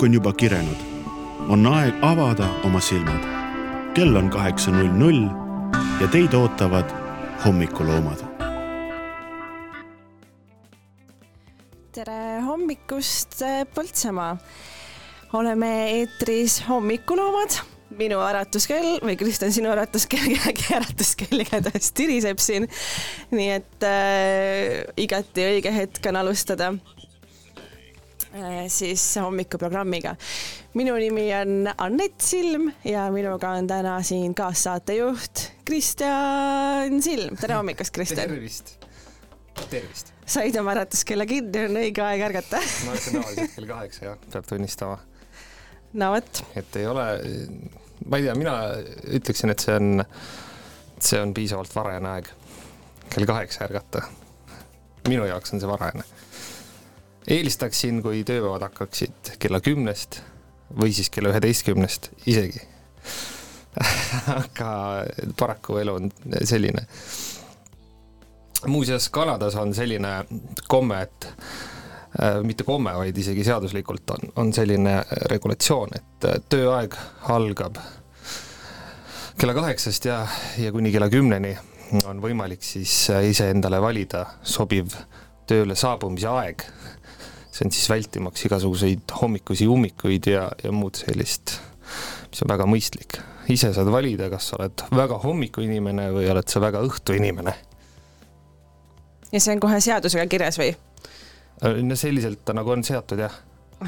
õhk on juba kirenud. on aeg avada oma silmad. kell on kaheksa null null ja teid ootavad hommikuloomad. tere hommikust, Põltsamaa. oleme eetris Hommikuloomad minu äratuskell või Kristjan, sinu äratuskell, kellegi äratuskell igatahes tiriseb siin. nii et äh, igati õige hetk on alustada siis hommikuprogrammiga. minu nimi on Anett Silm ja minuga on täna siin kaassaatejuht Kristjan Silm. tere hommikust, Kristjan! tervist! tervist! said oma äratuskella kinni, on õige aeg ärgata ma ärkan tavaliselt kell kaheksa jah, peab tunnistama. no vot. et ei ole ma ei tea, mina ütleksin, et see on, see on piisavalt varajane aeg. kell kaheksa ärgata. minu jaoks on see varajane. Eelistaksin, kui tööpäevad hakkaksid kella kümnest või siis kella üheteistkümnest isegi aga paraku elu on selline. muuseas, Kanadas on selline komme, et äh, mitte komme, vaid isegi seaduslikult on, on selline regulatsioon, et äh, tööaeg algab kella kaheksast ja, ja kuni kella kümneni on võimalik siis äh, iseendale valida sobiv tööle saabumise aeg. See on siis vältimaks igasuguseid hommikusi ummikuid ja, ja muud sellist, mis on väga mõistlik. ise saad valida, kas sa oled väga hommikuinimene või oled sa väga õhtuinimene. ja see on kohe seadusega kirjas või? Äh, no selliselt ta nagu on seatud jah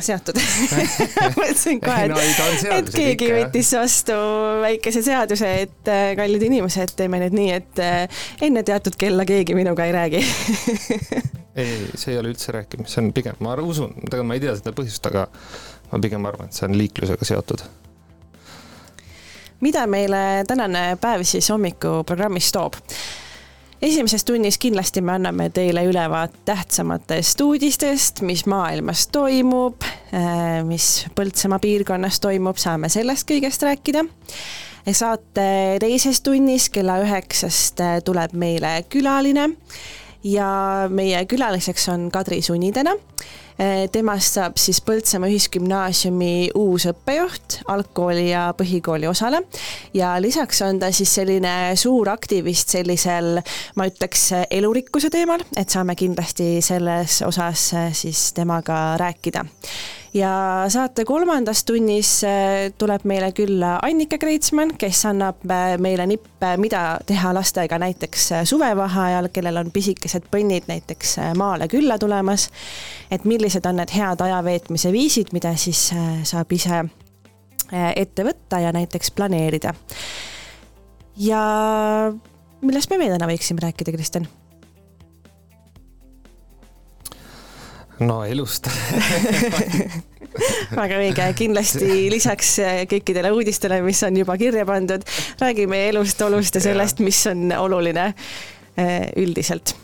seatud mõtlesin kohe, et, et keegi ikka, võttis vastu väikese seaduse, et äh, kallid inimesed, teeme nüüd nii, et äh, enne teatud kella keegi minuga ei räägi ei, see ei ole üldse rääkimine, see on pigem, ma usun, tegelikult ma ei tea seda põhjust, aga ma pigem arvan, et see on liiklusega seotud. mida meile tänane päev siis hommikuprogrammis toob? Esimeses tunnis kindlasti me anname teile ülevaate tähtsamatest uudistest, mis maailmas toimub, äh, mis Põltsamaa piirkonnas toimub, saame sellest kõigest rääkida. saate teises tunnis kella üheksast äh, tuleb meile külaline ja meie külaliseks on Kadri Sunitena temast saab siis Põltsamaa Ühisgümnaasiumi uus õppejuht algkooli ja põhikooli osale. Ja lisaks on ta siis selline suur aktivist sellisel, ma ütleks, elurikkuse teemal, et saame kindlasti selles osas eh, siis temaga rääkida ja saate kolmandas tunnis äh, tuleb meile külla Annika Kreitsmann, kes annab äh, meile nippe, mida teha lastega näiteks äh, suvevaheajal, kellel on pisikesed põnnid näiteks maale külla tulemas. et millised on need head ajaveetmise viisid, mida siis saab ise ette võtta ja näiteks planeerida. ja millest me veel täna võiksime rääkida, Kristjan? No elust väga õige, kindlasti lisaks kõikidele uudistele, mis on juba kirja pandud, räägime elust, olust ja sellest, mis on oluline eh, üldiselt.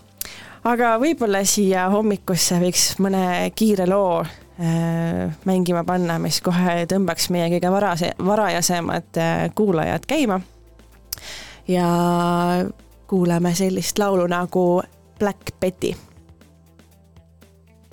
aga võib-olla siia hommikusse võiks mõne kiire loo eh, mängima panna, mis kohe tõmbaks meie kõige varase, varajasemad eh, kuulajad käima. ja kuulame sellist laulu nagu Black Betty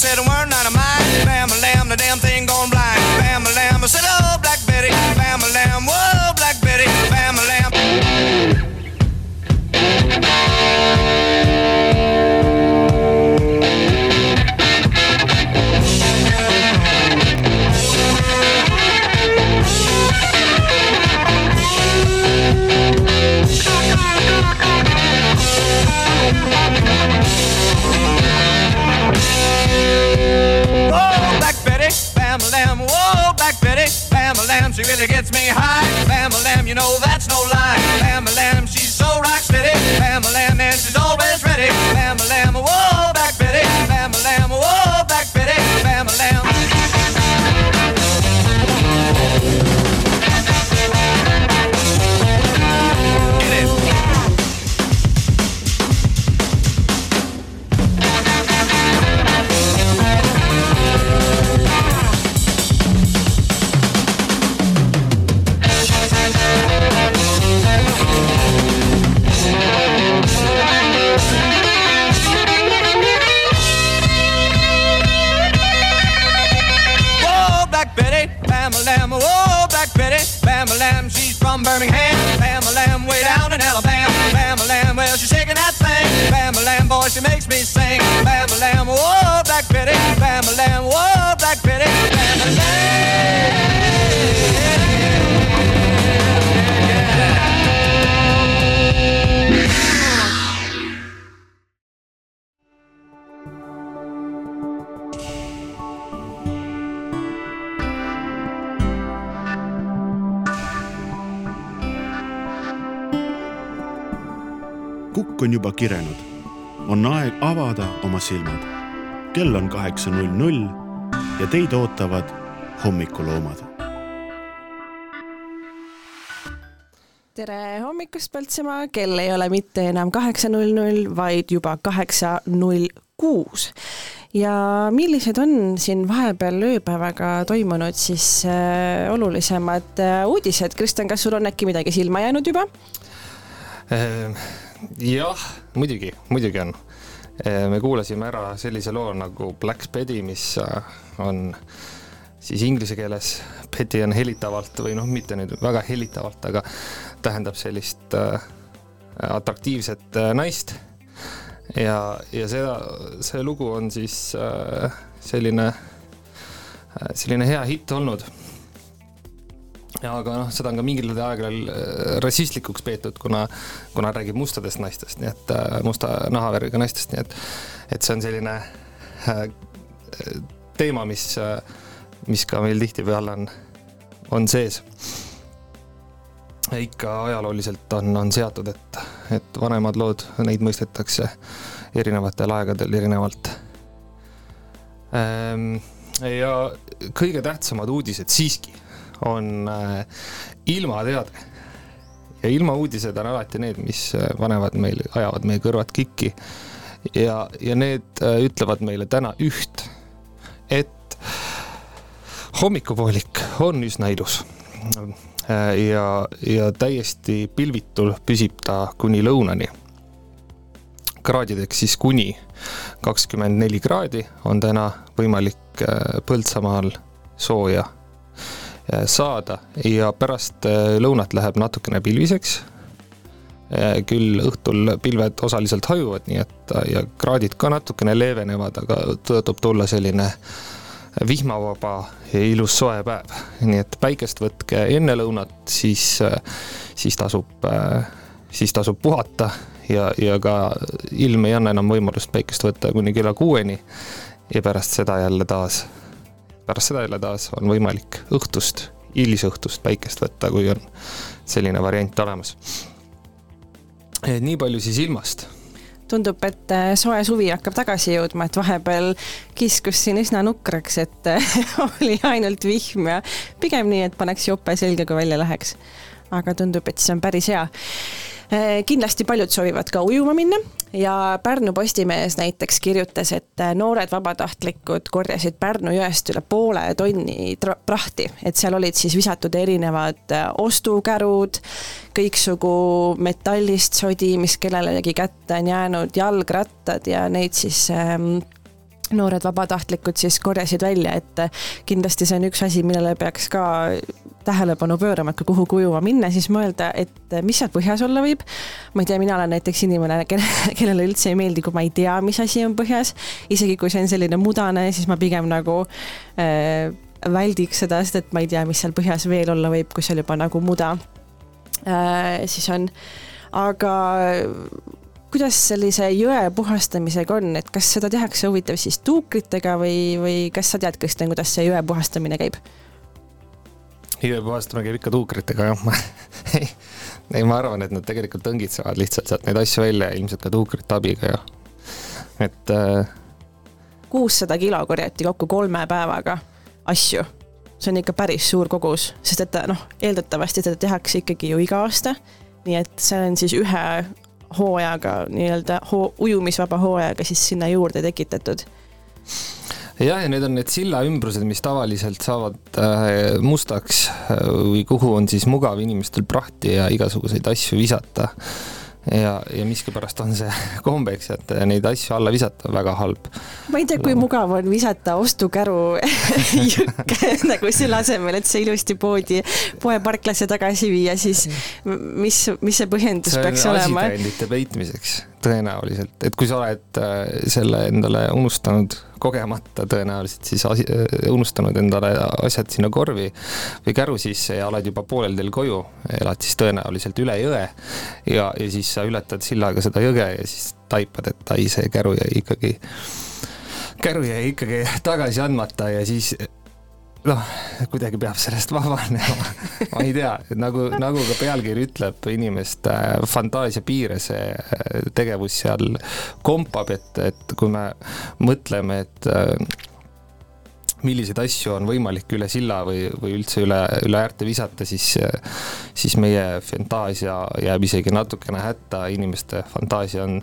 said lamb, she really gets me high. Bama lamb, you know that's no lie. Bama lamb, she's so rock steady. Bama lamb, and she's she makes me sing, Bam Lamb, whoa, oh. Avada oma silmad. kell on kaheksa null null ja teid ootavad hommikuloomad. tere hommikust, Põltsamaa, kell ei ole mitte enam kaheksa null null, vaid juba kaheksa null kuus. ja millised on siin vahepeal ööpäevaga toimunud siis äh, olulisemad äh, uudised, Kristjan, kas sul on äkki midagi silma jäänud juba? Ehm, jah, muidugi, muidugi on. Me kuulasime ära sellise loo nagu Black Betty, mis äh, on siis inglise keeles Betty on helitavalt või noh, mitte nüüd väga helitavalt, aga tähendab sellist äh, atraktiivset äh, naist. ja, ja seda, see lugu on siis äh, selline äh,, selline hea hitt olnud aga noh, seda on ka mingil aegadel äh, rassistlikuks peetud, kuna, kuna räägib mustadest naistest, nii et äh, musta nahavärviga naistest, nii et, et see on selline äh, teema, mis, mis ka meil tihtipeale on, on sees. ikka ajalooliselt on, on seatud, et, et vanemad lood, neid mõistetakse erinevatel aegadel erinevalt. ja kõige tähtsamad uudised siiski on äh, ilmateade. ja ilmauudised on alati need, mis äh, panevad meil, ajavad meie kõrvad kikki. ja, ja need äh, ütlevad meile täna üht, et hommikupoolik on üsna ilus. ja, ja täiesti pilvitul püsib ta kuni lõunani. kraadideks siis kuni kakskümmend neli kraadi on täna võimalik Põltsamaal sooja saada ja pärast lõunat läheb natukene pilviseks. küll õhtul pilved osaliselt hajuvad, nii et ja kraadid ka natukene leevenevad, aga tõotab tulla selline vihmavaba ja ilus soe päev. nii et päikest võtke enne lõunat, siis, siis tasub, siis tasub puhata ja, ja ka ilm ei anna enam võimalust päikest võtta kuni kella kuueni. ja pärast seda jälle taas pärast seda jälle taas on võimalik õhtust, hilisõhtust päikest võtta, kui on selline variant olemas. nii palju siis ilmast. tundub, et äh, soe suvi hakkab tagasi jõudma, et vahepeal kiskus siin üsna nukraks, et äh, oli ainult vihm ja pigem nii, et paneks jope selga, kui välja läheks. aga tundub, et siis on päris hea kindlasti paljud soovivad ka ujuma minna. Ja Pärnu Postimees näiteks kirjutas, et noored vabatahtlikud korjasid Pärnu jõest üle poole tonni prahti, et seal olid siis visatud erinevad ostukärud, kõiksugu metallist sodi, mis kellelegi kätte on jäänud, jalgrattad ja neid siis ähm, noored vabatahtlikud siis korjasid välja, et kindlasti see on üks asi, millele peaks ka tähelepanu pöörama, et kui kuhugi ujuma minna, siis mõelda, et mis seal põhjas olla võib. ma ei tea, mina olen näiteks inimene, kelle, kellele üldse ei meeldi, kui ma ei tea, mis asi on põhjas. isegi kui see on selline mudane, siis ma pigem nagu äh, väldiks seda, sest et ma ei tea, mis seal põhjas veel olla võib, kui seal juba nagu muda äh, siis on. aga kuidas sellise jõe puhastamisega on, et kas seda tehakse huvitav siis tuukritega või, või kas sa tead, Kristjan, kuidas see jõe puhastamine käib? jõe puhastamine käib ikka tuukritega jah ei, ma arvan, et nad tegelikult õngitsevad lihtsalt sealt neid asju välja ja ilmselt ka tuukrite abiga ja et äh, kuussada kilo korjati kokku kolme päevaga asju. see on ikka päris suur kogus, sest et noh, eeldatavasti seda tehakse ikkagi ju iga aasta. nii et see on siis ühe hooajaga nii-öelda hoo, ujumisvaba hooajaga siis sinna juurde tekitatud? Jah, ja need on need silla ümbrused, mis tavaliselt saavad äh, mustaks äh, või kuhu on siis mugav inimestel prahti ja igasuguseid asju visata ja, ja miskipärast on see kombeks, et neid asju alla visata väga halb. ma ei tea, kui mugav on visata ostukäru jõkke nagu selle asemel, et see ilusti poodi, poeparklasse tagasi viia, siis mis, mis see põhjendus see peaks olema? asitõendite peitmiseks tõenäoliselt, et kui sa oled äh, selle endale unustanud kogemata tõenäoliselt siis asi, äh, unustanud endale asjad sinna korvi või käru sisse ja oled juba poolel teel koju, elad siis tõenäoliselt üle jõe ja, ja siis sa ületad sillaga seda jõge ja siis taipad, et ai, see käru jäi ikkagi, käru jäi ikkagi tagasi andmata ja siis noh, kuidagi peab sellest vabanema. Ma ei tea, nagu, nagu ka pealkiri ütleb, inimeste fantaasia piires see äh, tegevus seal kompab, et, et kui me mõtleme, et äh, milliseid asju on võimalik üle silla või, või üldse üle, üle äärte visata, siis, siis meie fantaasia jääb isegi natukene hätta, inimeste fantaasia on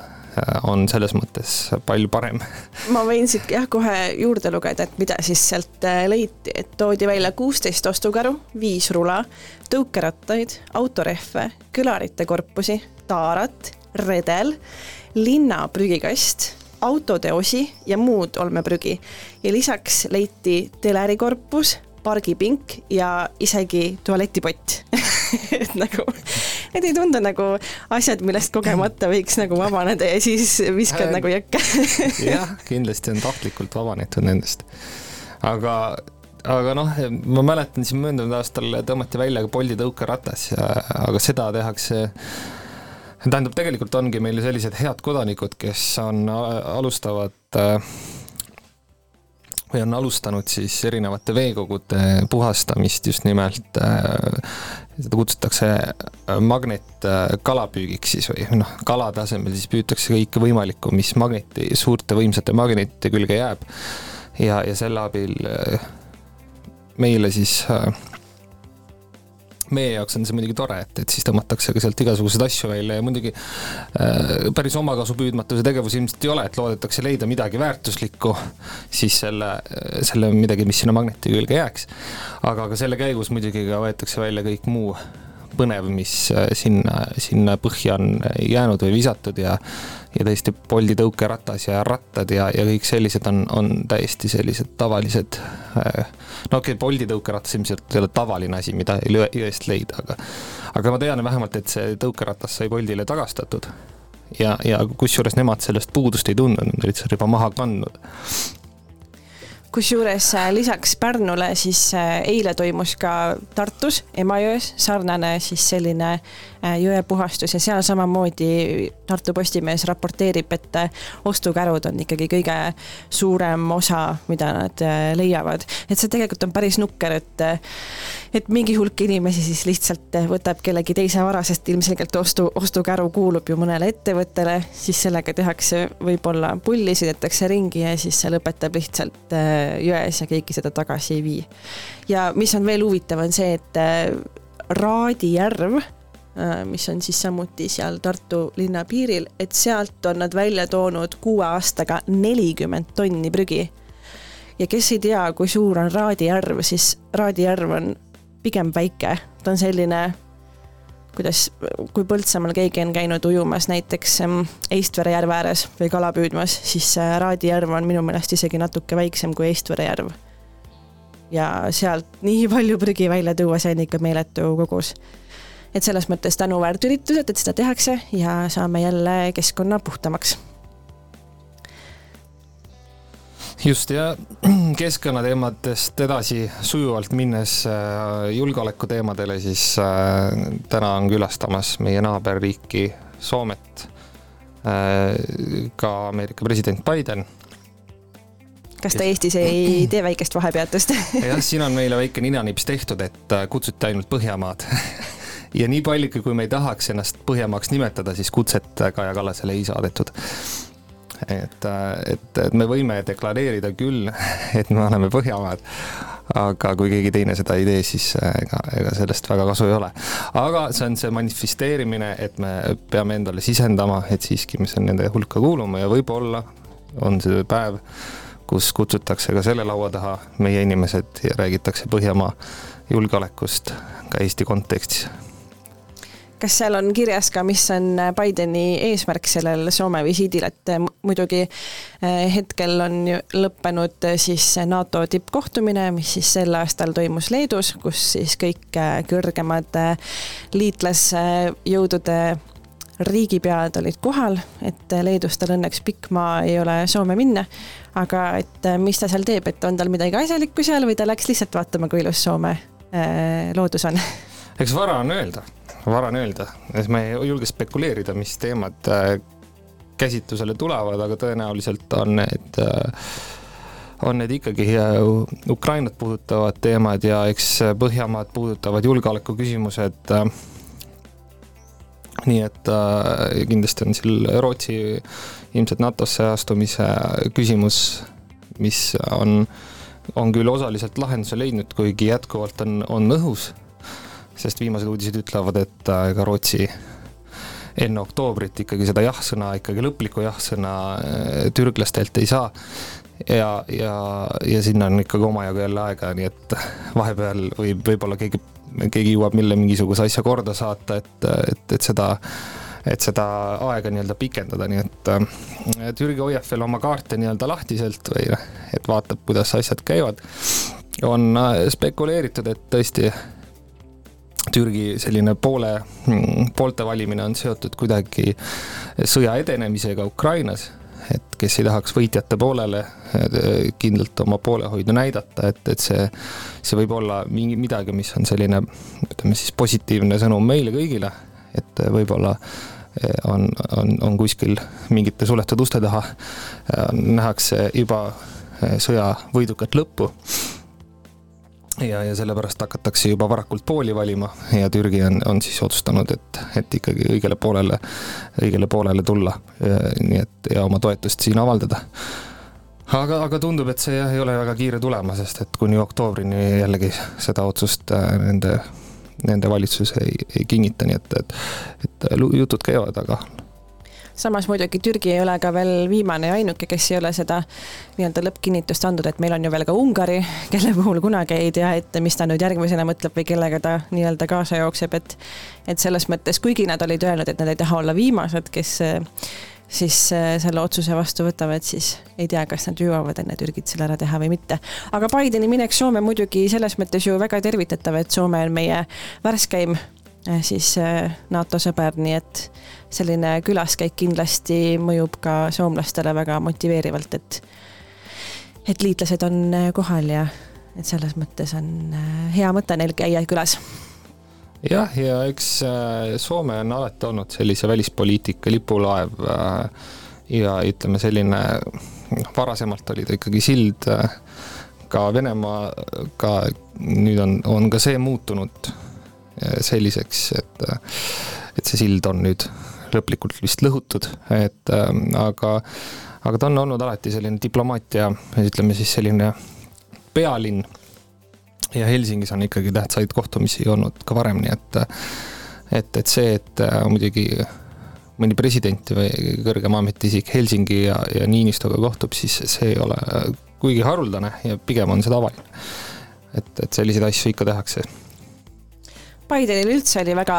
on selles mõttes palju parem. ma võin siit jah kohe juurde lugeda, et mida siis sealt äh, leiti, et toodi välja kuusteist ostukäru, viis rula, tõukerattaid, autorehve, kõlarite korpusi, taarat, redel, linna prügikast, autode osi ja muud olmeprügi ja lisaks leiti telerikorpus, pargipink ja isegi tualetipott et nagu need ei tundu nagu asjad, millest kogemata võiks nagu vabaneda ja siis viskad äh, nagu jõkke jah, kindlasti on tahtlikult vabanetud nendest. aga, aga noh, ma mäletan siin möödunud aastal tõmmati välja ka Bolti tõukeratas aga seda tehakse tähendab, tegelikult ongi meil sellised head kodanikud, kes on, alustavad äh, või on alustanud siis erinevate veekogude puhastamist just nimelt äh, seda kutsutakse äh, magnetkalapüügiks siis või noh, kalade asemel siis püütakse kõike võimalikku, mis magneti, suurte võimsate magnetite külge jääb. ja, ja selle abil äh, meile siis meie jaoks on see muidugi tore, et, et siis tõmmatakse ka sealt igasuguseid asju välja ja muidugi äh, päris omakasu püüdmatuse tegevus ilmselt ei ole, et loodetakse leida midagi väärtuslikku, siis selle, selle midagi, mis sinna magneti külge jääks. aga ka selle käigus muidugi ka võetakse välja kõik muu põnev, mis äh, sinna, sinna põhja on jäänud või visatud ja ja tõesti Bolti tõukeratas ja rattad ja, ja kõik sellised on, on täiesti sellised tavalised. Äh, no okei okay,, Bolti tõukeratas ilmselt ei ole tavaline asi, mida jõest leida, aga, aga ma tean vähemalt, et see tõukeratas sai Boltile tagastatud. ja, ja kusjuures nemad sellest puudust ei tundnud, nad olid selle juba maha kandnud kusjuures äh, lisaks Pärnule siis äh, eile toimus ka Tartus Emajões sarnane siis selline äh, jõepuhastus ja seal samamoodi Tartu Postimees raporteerib, et ostukärud on ikkagi kõige suurem osa, mida nad leiavad. et see tegelikult on päris nukker, et, et mingi hulk inimesi siis lihtsalt võtab kellegi teise vara, sest ilmselgelt ostu, ostukäru kuulub ju mõnele ettevõttele, siis sellega tehakse võib-olla pulli, sõidetakse ringi ja siis see lõpetab lihtsalt jões ja keegi seda tagasi ei vii. ja mis on veel huvitav, on see, et äh, Raadi järv, äh, mis on siis samuti seal Tartu linna piiril, et sealt on nad välja toonud kuue aastaga nelikümmend tonni prügi. ja kes ei tea, kui suur on Raadi järv, siis Raadi järv on pigem väike, ta on selline kuidas, kui Põltsamaal keegi on käinud ujumas näiteks Eistvere järve ääres või kala püüdmas, siis äh, Raadi järv on minu meelest isegi natuke väiksem kui Eistvere järv. ja sealt nii palju prügi välja tuua, see on ikka meeletu kogus. Et selles mõttes tänuväärt üritused, et seda tehakse ja saame jälle keskkonna puhtamaks just ja keskkonnateemadest edasi sujuvalt minnes äh, julgeoleku teemadele, siis äh, täna on külastamas meie naaberriiki Soomet äh, ka Ameerika president Biden. kas ta Eestis ei tee väikest vahepeatust? jah, siin on meile väike ninanips tehtud, et kutsuti ainult Põhjamaad ja nii palju, kui me ei tahaks ennast Põhjamaaks nimetada, siis kutset Kaja Kallasele ei saadetud. et, et, et me võime deklareerida küll, et me oleme Põhjamaad, aga kui keegi teine seda ei tee, siis ega, ega sellest väga kasu ei ole. aga see on see manifesteerimine, et me peame endale sisendama, et siiski me nende hulka kuulume ja võib-olla on see päev, kus kutsutakse ka selle laua taha meie inimesed ja räägitakse Põhjamaa julgeolekust ka Eesti kontekstis kas seal on kirjas ka, mis on Bideni eesmärk sellel Soome visiidil, et eh, muidugi eh, hetkel on ju lõppenud siis NATO tippkohtumine, mis siis sel aastal toimus Leedus, kus siis kõik kõrgemad liitlasjõudude riigipead olid kohal, et Leedust tal õnneks pikk maa ei ole Soome minna. aga et mis ta seal teeb, et on tal midagi asjalikku seal või ta läks lihtsalt vaatama, kui ilus Soome loodus on? eks vara on öelda vara on öelda, et ma ei julge spekuleerida, mis teemad äh, käsitlusele tulevad, aga tõenäoliselt on need, äh, on need ikkagi äh, Ukrainat puudutavad teemad ja eks Põhjamaad puudutavad julgeolekuküsimused. nii et kindlasti on seal Rootsi ilmselt NATO-sse astumise küsimus, mis on, on küll osaliselt lahenduse leidnud, kuigi jätkuvalt on, on õhus sest viimased uudised ütlevad, et äh, ega Rootsi enne oktoobrit ikkagi seda jah-sõna, ikkagi lõplikku jah-sõna äh, türklastelt ei saa. ja, ja, ja sinna on ikkagi omajagu jälle aega, nii et vahepeal võib, võib-olla keegi, keegi jõuab meile mingisuguse asja korda saata, et, et, et seda et seda aega nii-öelda pikendada, nii et äh, Türgi hoiab veel oma kaarte nii-öelda lahtiselt või noh, et vaatab, kuidas asjad käivad. on spekuleeritud, et tõesti Türgi selline poole, mm, poolte valimine on seotud kuidagi sõja edenemisega Ukrainas, et kes ei tahaks võitjate poolele kindlalt oma poolehoidu näidata, et, et see, see võib olla mingi midagi, mis on selline, ütleme siis positiivne sõnum meile kõigile, et võib-olla eh, on, on, on kuskil mingite suletud uste taha, nähakse juba sõja võidukat lõppu ja, ja sellepärast hakatakse juba varakult pooli valima ja Türgi on, on siis otsustanud, et, et ikkagi õigele poolele, õigele poolele tulla. nii et ja oma toetust siin avaldada. aga, aga tundub, et see jah, ei ole väga kiire tulema, sest et kuni oktoobrini jällegi seda otsust äh, nende, nende valitsus ei, ei kinnita, nii et, et, et jutud käivad, aga samas muidugi Türgi ei ole ka veel viimane ja ainuke, kes ei ole seda nii-öelda lõppkinnitust andnud, et meil on ju veel ka Ungari, kelle puhul kunagi ei tea ette, mis ta nüüd järgmisena mõtleb või kellega ta nii-öelda kaasa jookseb, et et selles mõttes, kuigi nad olid öelnud, et nad ei taha olla viimased, kes siis selle otsuse vastu võtavad, siis ei tea, kas nad jõuavad enne Türgit selle ära teha või mitte. aga Bideni minek Soome muidugi selles mõttes ju väga tervitatav, et Soome on meie värskeim eh, siis eh, NATO sõber, nii et selline külaskäik kindlasti mõjub ka soomlastele väga motiveerivalt, et et liitlased on äh, kohal ja et selles mõttes on hea mõte neil käia külas. jah, ja eks Soome on alati olnud sellise välispoliitika lipulaev ja ütleme, selline noh, varasemalt oli ta ikkagi sild ka Venemaaga, nüüd on, on ka see muutunud selliseks, et, et see sild on nüüd lõplikult vist lõhutud, et ähm, aga, aga ta on olnud alati selline diplomaatia, ütleme siis selline pealinn. ja Helsingis on ikkagi tähtsaid kohtumisi olnud ka varem, nii et, et, et see, et äh, muidugi mõni president või kõrgem ametiisik Helsingi ja, ja Niinistöga kohtub, siis see ei ole kuigi haruldane ja pigem on see tavaline. et, et selliseid asju ikka tehakse Bidenil üldse oli väga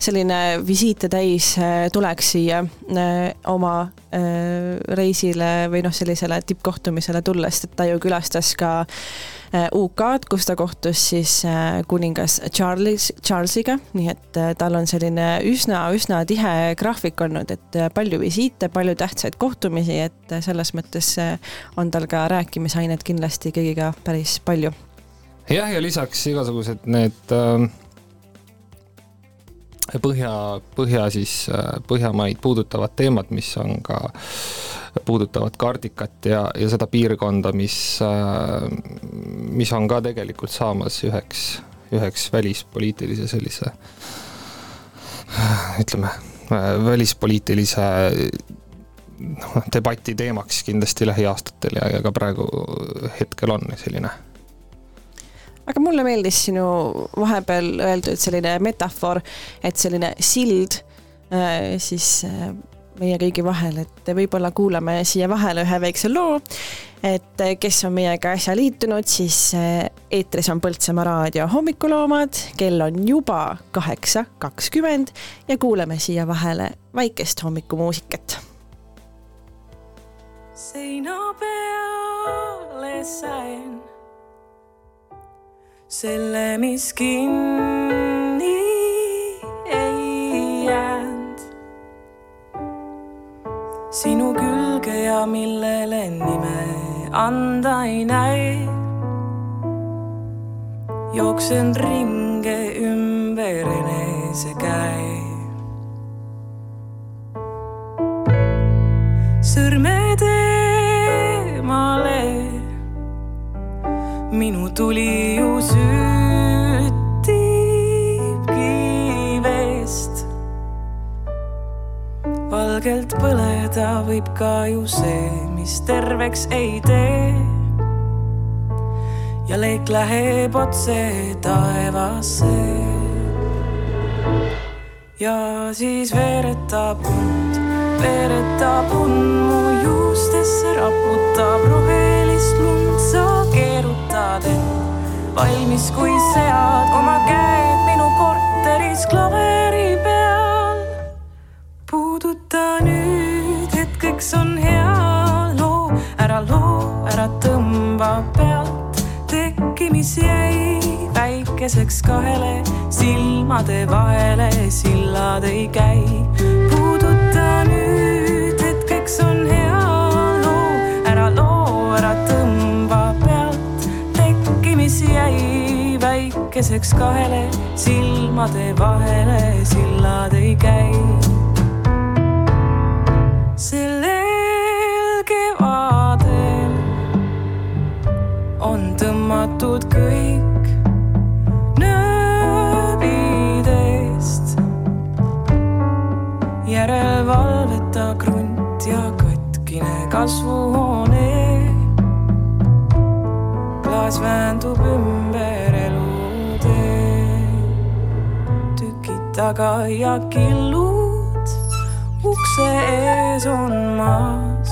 selline visiite täis äh, tuleks siia äh, oma äh, reisile või noh, sellisele tippkohtumisele tulles, et ta ju külastas ka UK-d, kus ta kohtus siis kuningas Charles, Charlesiga, nii et tal on selline üsna-üsna tihe graafik olnud, et palju visiite, palju tähtsaid kohtumisi, et selles mõttes on tal ka rääkimisainet kindlasti kõigiga päris palju. jah, ja lisaks igasugused need äh põhja, põhja siis, Põhjamaid puudutavad teemad, mis on ka puudutavad Kardikat ja, ja seda piirkonda, mis, mis on ka tegelikult saamas üheks, üheks välispoliitilise sellise ütleme, välispoliitilise noh, debati teemaks kindlasti lähiaastatel ja, ja ka praegu hetkel on selline. Aga mulle meeldis sinu vahepeal öeldud selline metafoor, et selline sild äh, siis äh, meie kõigi vahel, et võib-olla kuulame siia vahele ühe väikse loo. et kes on meiega äsja liitunud, siis äh, eetris on Põltsamaa raadio hommikuloomad, kell on juba kaheksa kakskümmend ja kuulame siia vahele väikest hommikumuusikat seina peale sain selle, mis kinni ei jäänud. sinu külge ja millele nime anda ei näe. jooksen ringe ümber enesekäe. sõrmed eemale. Minu tuli ju süttibki veest. valgelt põleda võib ka ju see, mis terveks ei tee. ja leek läheb otse taevasse. ja siis veeretab und veeretab und mu juustesse, raputab rohelist lund, keerutad end valmis, kui sead oma käed minu korteris klaveri peal. puuduta nüüd, hetkeks on hea, loo, ära loo, ära tõmba pealt, tekki, mis jäi väikeseks kahele silmade vahele, sillad ei käi. puuduta nüüd, hetkeks on hea loo, ära loo, ära tõmba väikeseks kahele silmade vahele, sillad ei käi. sellel kevadel on tõmmatud kõik nööbidest. järelevalveta krunt ja katkine kasvuhoone. klaas väändub ümber taga ja killud ukse ees on maas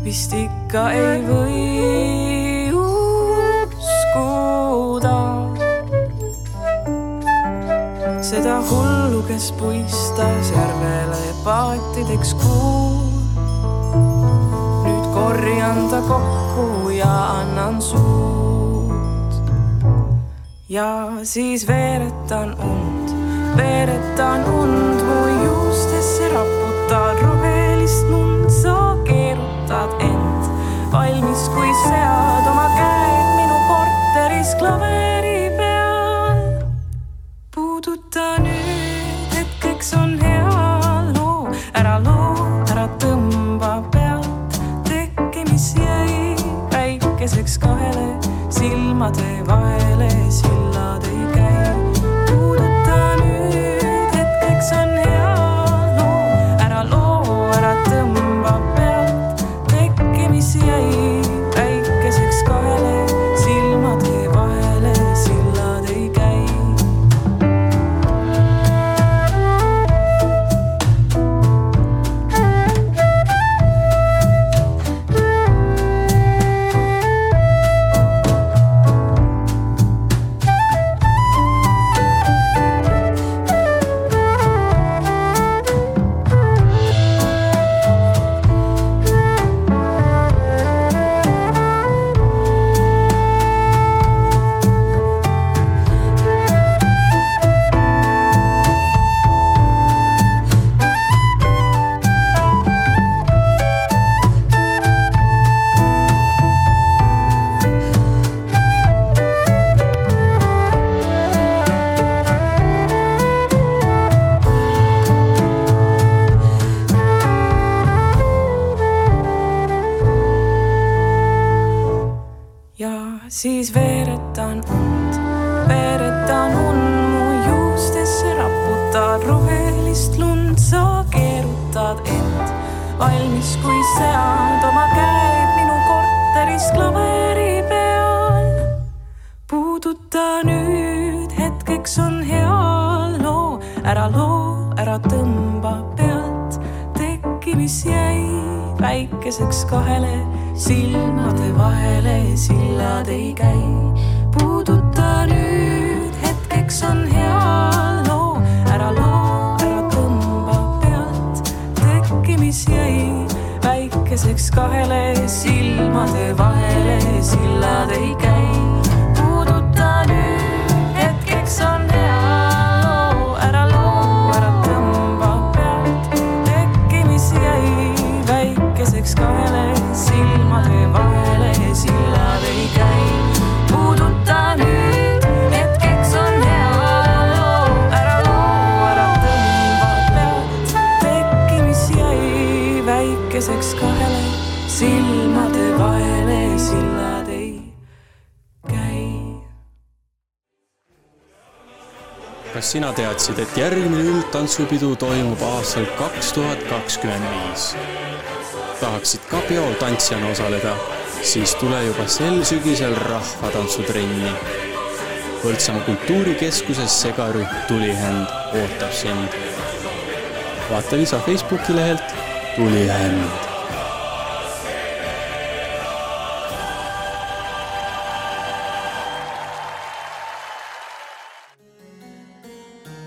vist ikka ei või uskuda seda hullu, kes puistas järvele paatideks kuu. nüüd korjan ta kokku ja annan suud. Ja siis veeretan und, veeretan und mu juustesse raputan rohelist lund, sa keerutad end. Valmis, kui sead oma käed minu korteris klaveri peal. puuduta nüüd, hetkeks on hea loo, ära loo, ära tõmba pealt, tekki, mis jäi väikeseks kahele silmade vahele, teadsid, et järgmine üldtantsupidu toimub aastal kaks tuhat kakskümmend viis? tahaksid ka peol tantsijana osaleda, siis tule juba sel sügisel rahvatantsutrenni. Põltsamaa kultuurikeskuses segarühm Tulihänd ootab sind. vaata lisa Facebooki lehelt Tulihänd.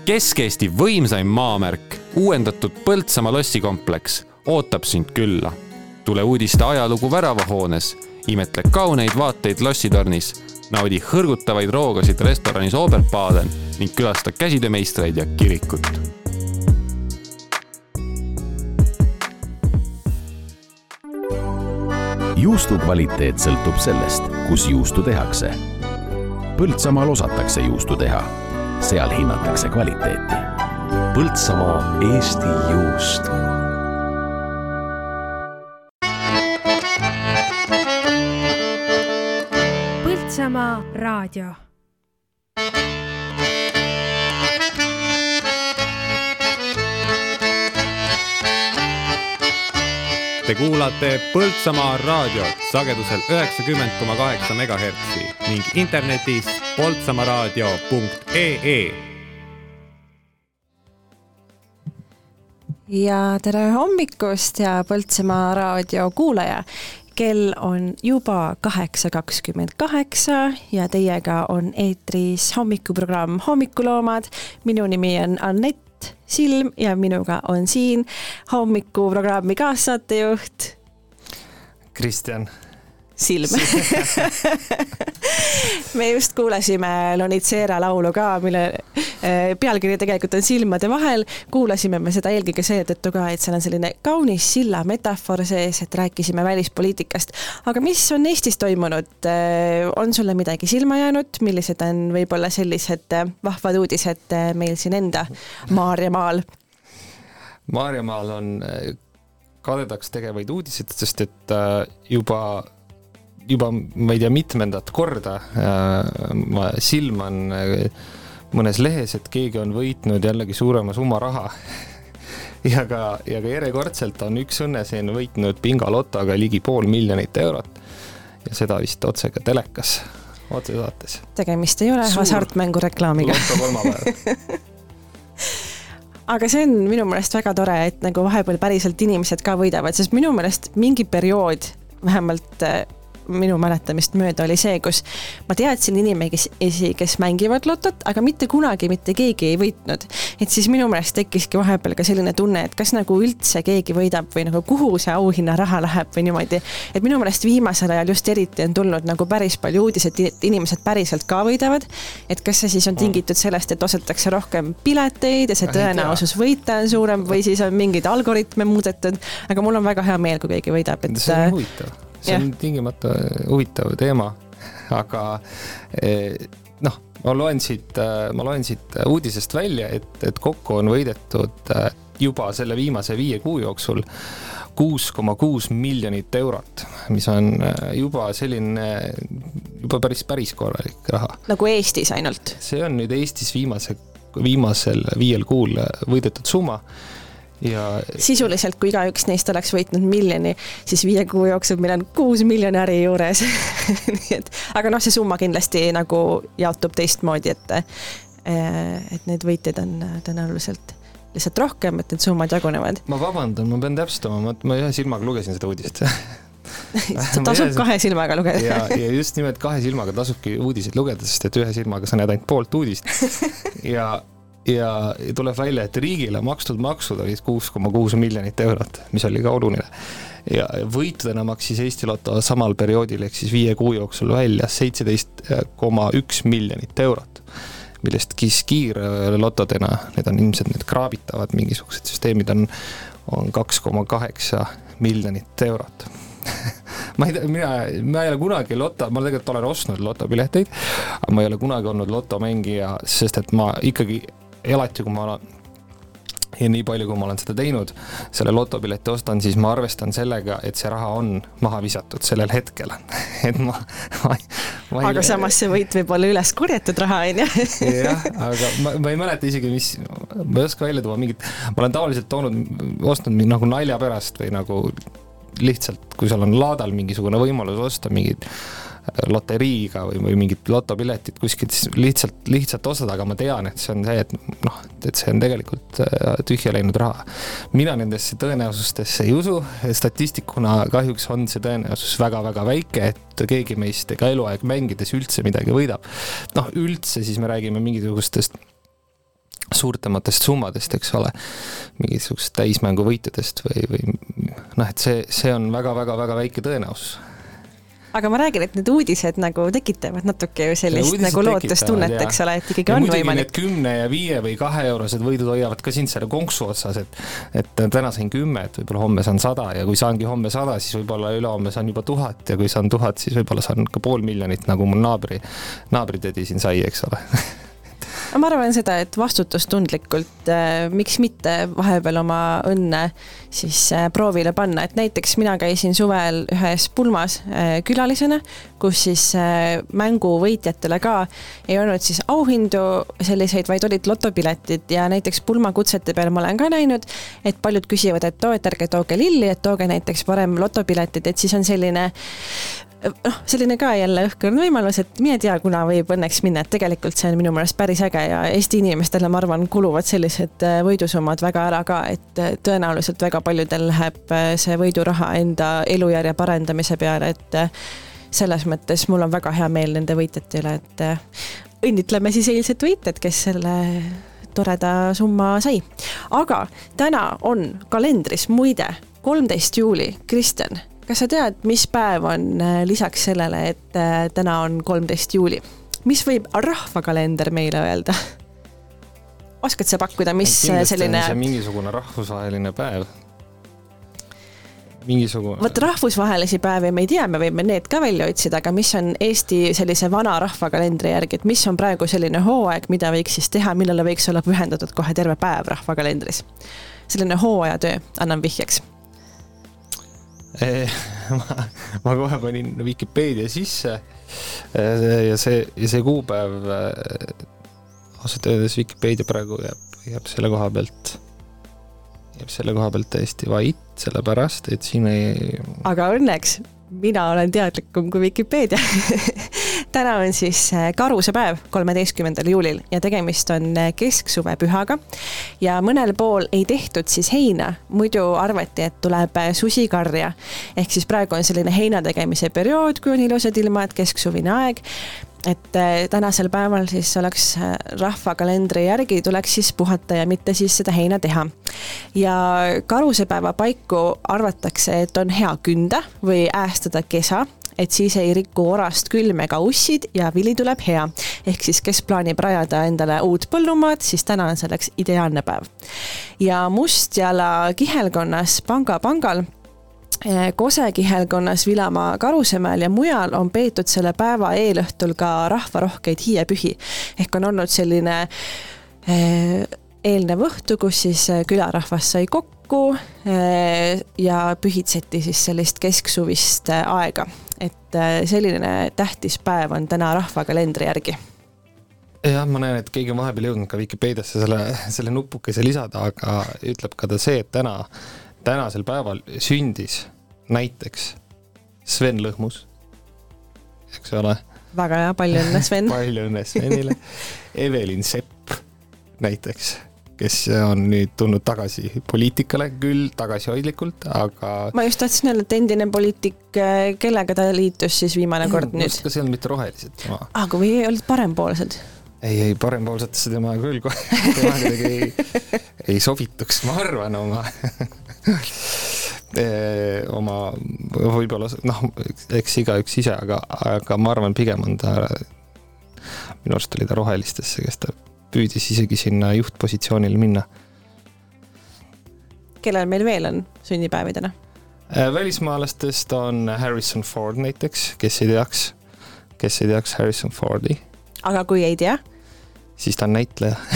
Kesk-Eesti võimsaim maamärk, uuendatud Põltsamaa lossikompleks ootab sind külla. tule uudiste ajalugu väravahoones, imetle kauneid vaateid lossitornis, naudi hõrgutavaid roogasid restoranis Oberbaden ning külasta käsitöömeistreid ja kirikut. juustu kvaliteet sõltub sellest, kus juustu tehakse. Põltsamaal osatakse juustu teha, seal hinnatakse kvaliteeti. Põltsamaa Eesti juust Põltsamaa raadio Te kuulate Põltsamaa raadiot sagedusel üheksakümmend koma kaheksa megahertsi ning internetis poltsamaaraadio.ee. ja tere hommikust ja Põltsamaa raadio kuulaja. kell on juba kaheksa kakskümmend kaheksa ja teiega on eetris hommikuprogramm Hommikuloomad. minu nimi on Anett Silm ja minuga on siin hommikuprogrammi kaassaatejuht Kristjan. Silm me just kuulasime Lonitsera laulu ka, mille eh, pealkiri tegelikult on Silmade vahel. kuulasime me seda eelkõige seetõttu ka, et seal on selline kaunis silla metafoor sees, et rääkisime välispoliitikast. aga mis on Eestis toimunud? on sulle midagi silma jäänud, millised on võib-olla sellised eh, vahvad uudised eh, meil siin enda Maarjamaal? Maarjamaal on kadedaks tegevaid uudiseid, sest et juba juba ma ei tea, mitmendat korda ma silman mõnes lehes, et keegi on võitnud jällegi suurema summa raha. ja ka, ja ka järjekordselt on üks õnneseen võitnud bingolotoga ligi pool miljonit eurot. ja seda vist otse ka telekas, otsesaates. tegemist ei ole hasartmängureklaamiga. loto kolmapäev aga see on minu meelest väga tore, et nagu vahepeal päriselt inimesed ka võidavad, sest minu meelest mingi periood vähemalt minu mäletamist mööda oli see, kus ma teadsin inimesi, kes mängivad lotot, aga mitte kunagi mitte keegi ei võitnud. et siis minu meelest tekkiski vahepeal ka selline tunne, et kas nagu üldse keegi võidab või nagu kuhu see auhinnaraha läheb või niimoodi. et minu meelest viimasel ajal just eriti on tulnud nagu päris palju uudiseid, et inimesed päriselt ka võidavad. et kas see siis on tingitud sellest, et ostetakse rohkem pileteid ja see tõenäosus võita on suurem või siis on mingeid algoritme muudetud, aga mul on väga hea meel, kui keegi võidab, et. see on huvitav see on tingimata huvitav teema, aga noh, ma loen siit, ma loen siit uudisest välja, et, et kokku on võidetud juba selle viimase viie kuu jooksul kuus koma kuus miljonit eurot, mis on juba selline, juba päris, päris korralik raha. nagu Eestis ainult? see on nüüd Eestis viimase, viimasel viiel kuul võidetud summa ja sisuliselt, kui igaüks neist oleks võitnud miljoni, siis viie kuu jooksul meil on kuus miljonäri juures nii et, aga noh, see summa kindlasti nagu jaotub teistmoodi, et et neid võitjaid on tõenäoliselt lihtsalt rohkem, et need summad jagunevad. ma vabandan, ma pean täpsustama, ma, ma ühe silmaga lugesin seda uudist tasub kahe silmaga lugeda ja, ja just nimelt kahe silmaga tasubki uudiseid lugeda, sest et ühe silmaga sa näed ainult poolt uudist. ja, ja tuleb välja, et riigile makstud maksud olid kuus koma kuus miljonit eurot, mis oli ka oluline. ja võitudena maksis Eesti Loto samal perioodil ehk siis viie kuu jooksul välja seitseteist koma üks miljonit eurot millest KIS kiirlotodena, need on ilmselt need kraabitavad mingisugused süsteemid on, on kaks koma kaheksa miljonit eurot ma ei tea, mina, ma ei ole kunagi loto, ma tegelikult olen ostnud lotopileteid, aga ma ei ole kunagi olnud lotomängija, sest et ma ikkagi alati, kui ma olen ja nii palju, kui ma olen seda teinud, selle lotopileti ostan, siis ma arvestan sellega, et see raha on maha visatud sellel hetkel et ma, ma, ma aga ei... samas see võit võib olla üles korjatud raha, on ju. jah, aga ma, ma ei mäleta isegi, mis, ma ei oska välja tuua mingit, ma olen tavaliselt toonud, ostnud nagu nalja pärast või nagu lihtsalt, kui sul on laadal mingisugune võimalus osta mingit loteriiga või, või mingit lotopiletit kuskilt, siis lihtsalt, lihtsalt ostad, aga ma tean, et see on see, et noh, et see on tegelikult äh, tühja läinud raha. mina nendesse tõenäosustesse ei usu, statistikuna kahjuks on see tõenäosus väga-väga väike, et keegi meist ega eluaeg mängides üldse midagi võidab. noh, üldse siis me räägime mingisugustest suurtematest summadest, eks ole, mingisugusest täismänguvõitjadest või, või noh, et see, see on väga-väga-väga väike tõenäosus aga ma räägin, et need uudised nagu tekitavad natuke ju sellist nagu lootustunnet, eks ole, et ikkagi on võimalik. Kümne ja viie või kahe eurosed võidud hoiavad ka sind selle konksu otsas, et, et täna sain kümme, et võib-olla homme saan sada ja kui saangi homme sada, siis võib-olla ülehomme saan juba tuhat ja kui saan tuhat, siis võib-olla saan ka pool miljonit, nagu mul naabri, naabritädi siin sai, eks ole ma arvan seda, et vastutustundlikult äh,, miks mitte vahepeal oma õnne siis äh, proovile panna, et näiteks mina käisin suvel ühes pulmas äh, külalisena, kus siis äh, mängu võitjatele ka ei olnud siis auhindu selliseid, vaid olid lotopiletid. Ja näiteks pulmakutsete peal ma olen ka näinud, et paljud küsivad, et oo, et ärge tooge lilli, et tooge näiteks parem lotopiletid, et siis on selline noh, selline ka jälle õhkõrn võimalus, et mine tea, kuna võib õnneks minna, et tegelikult see on minu meelest päris äge ja Eesti inimestele, ma arvan, kuluvad sellised äh, võidusummad väga ära ka, et äh, tõenäoliselt väga paljudel läheb äh, see võiduraha enda elujärje parendamise peale, et selles mõttes mul on väga hea meel nende võitjate üle, et õnnitleme siis eilset võitjat, kes selle toreda summa sai. aga täna on kalendris muide kolmteist juuli, Kristjan kas sa tead, mis päev on äh, lisaks sellele, et äh, täna on kolmteist juuli, mis võib rahvakalender meile öelda? oskad sa pakkuda, mis selline? mingisugune rahvusvaheline päev. mingisugune. vot rahvusvahelisi päevi me ei tea, me võime need ka välja otsida, aga mis on Eesti sellise vana rahvakalendri järgi, et mis on praegu selline hooaeg, mida võiks siis teha, millele võiks olla pühendatud kohe terve päev rahvakalendris? selline hooajatöö, annan vihjeks ma, ma kohe panin Vikipeedia sisse eh, ja see, ja see kuupäev, eh, ausalt öeldes Vikipeedia praegu jääb, jääb selle koha pealt, jääb selle koha pealt täiesti vait, sellepärast et siin ei. aga õnneks mina olen teadlikum kui Vikipeedia täna on siis äh, karusepäev, kolmeteistkümnendal juulil ja tegemist on äh, kesksuvepühaga. ja mõnel pool ei tehtud siis heina, muidu arvati, et tuleb äh, susikarja. ehk siis praegu on selline heina tegemise periood, kui on ilusad ilmad, kesksuvine aeg et tänasel päeval siis oleks rahvakalendri järgi tuleks siis puhata ja mitte siis seda heina teha. ja karusepäeva paiku arvatakse, et on hea künda või äästada kesa et siis ei riku orast külm ega ussid ja vili tuleb hea. ehk siis, kes plaanib rajada endale uut põllumaad, siis täna on selleks ideaalne päev. ja Mustjala kihelkonnas Panga pangal Kose kihelkonnas Vilamaa Karusemäel ja mujal on peetud selle päeva eelõhtul ka rahvarohkeid hiiepühi. ehk on olnud selline eh, eelnev õhtu, kus siis eh, külarahvas sai kokku, ja pühitseti siis sellist kesksuvist äh, aega. et äh, selline tähtis päev on täna rahvakalendri järgi jah, ma näen, et keegi on vahepeal jõudnud ka Vikipeediasse selle, selle nupukese lisada, aga ütleb ka ta see, et täna, tänasel päeval sündis näiteks Sven Lõhmus, eks ole. väga hea, palju õnne, Sven palju õnne Svenile. Evelin Sepp näiteks, kes on nüüd tulnud tagasi poliitikale, küll tagasihoidlikult, aga. ma just tahtsin öelda, et endine poliitik, kellega ta liitus siis viimane kord nüüd? kas ei olnud mitte rohelised aa, kui olid parempoolsed ei, ei parempoolsetesse tema küll kohe, tema kuidagi ei, ei sobituks, ma arvan oma oma võib-olla noh, eks igaüks ise, aga, aga ma arvan, pigem on ta, minu arust oli ta rohelistesse, kes ta püüdis isegi sinna juhtpositsioonile minna. kellel meil veel on sünnipäevi täna? välismaalastest on Harrison Ford näiteks, kes ei teaks, kes ei teaks Harrison Fordi. aga kui ei tea? siis ta on näitleja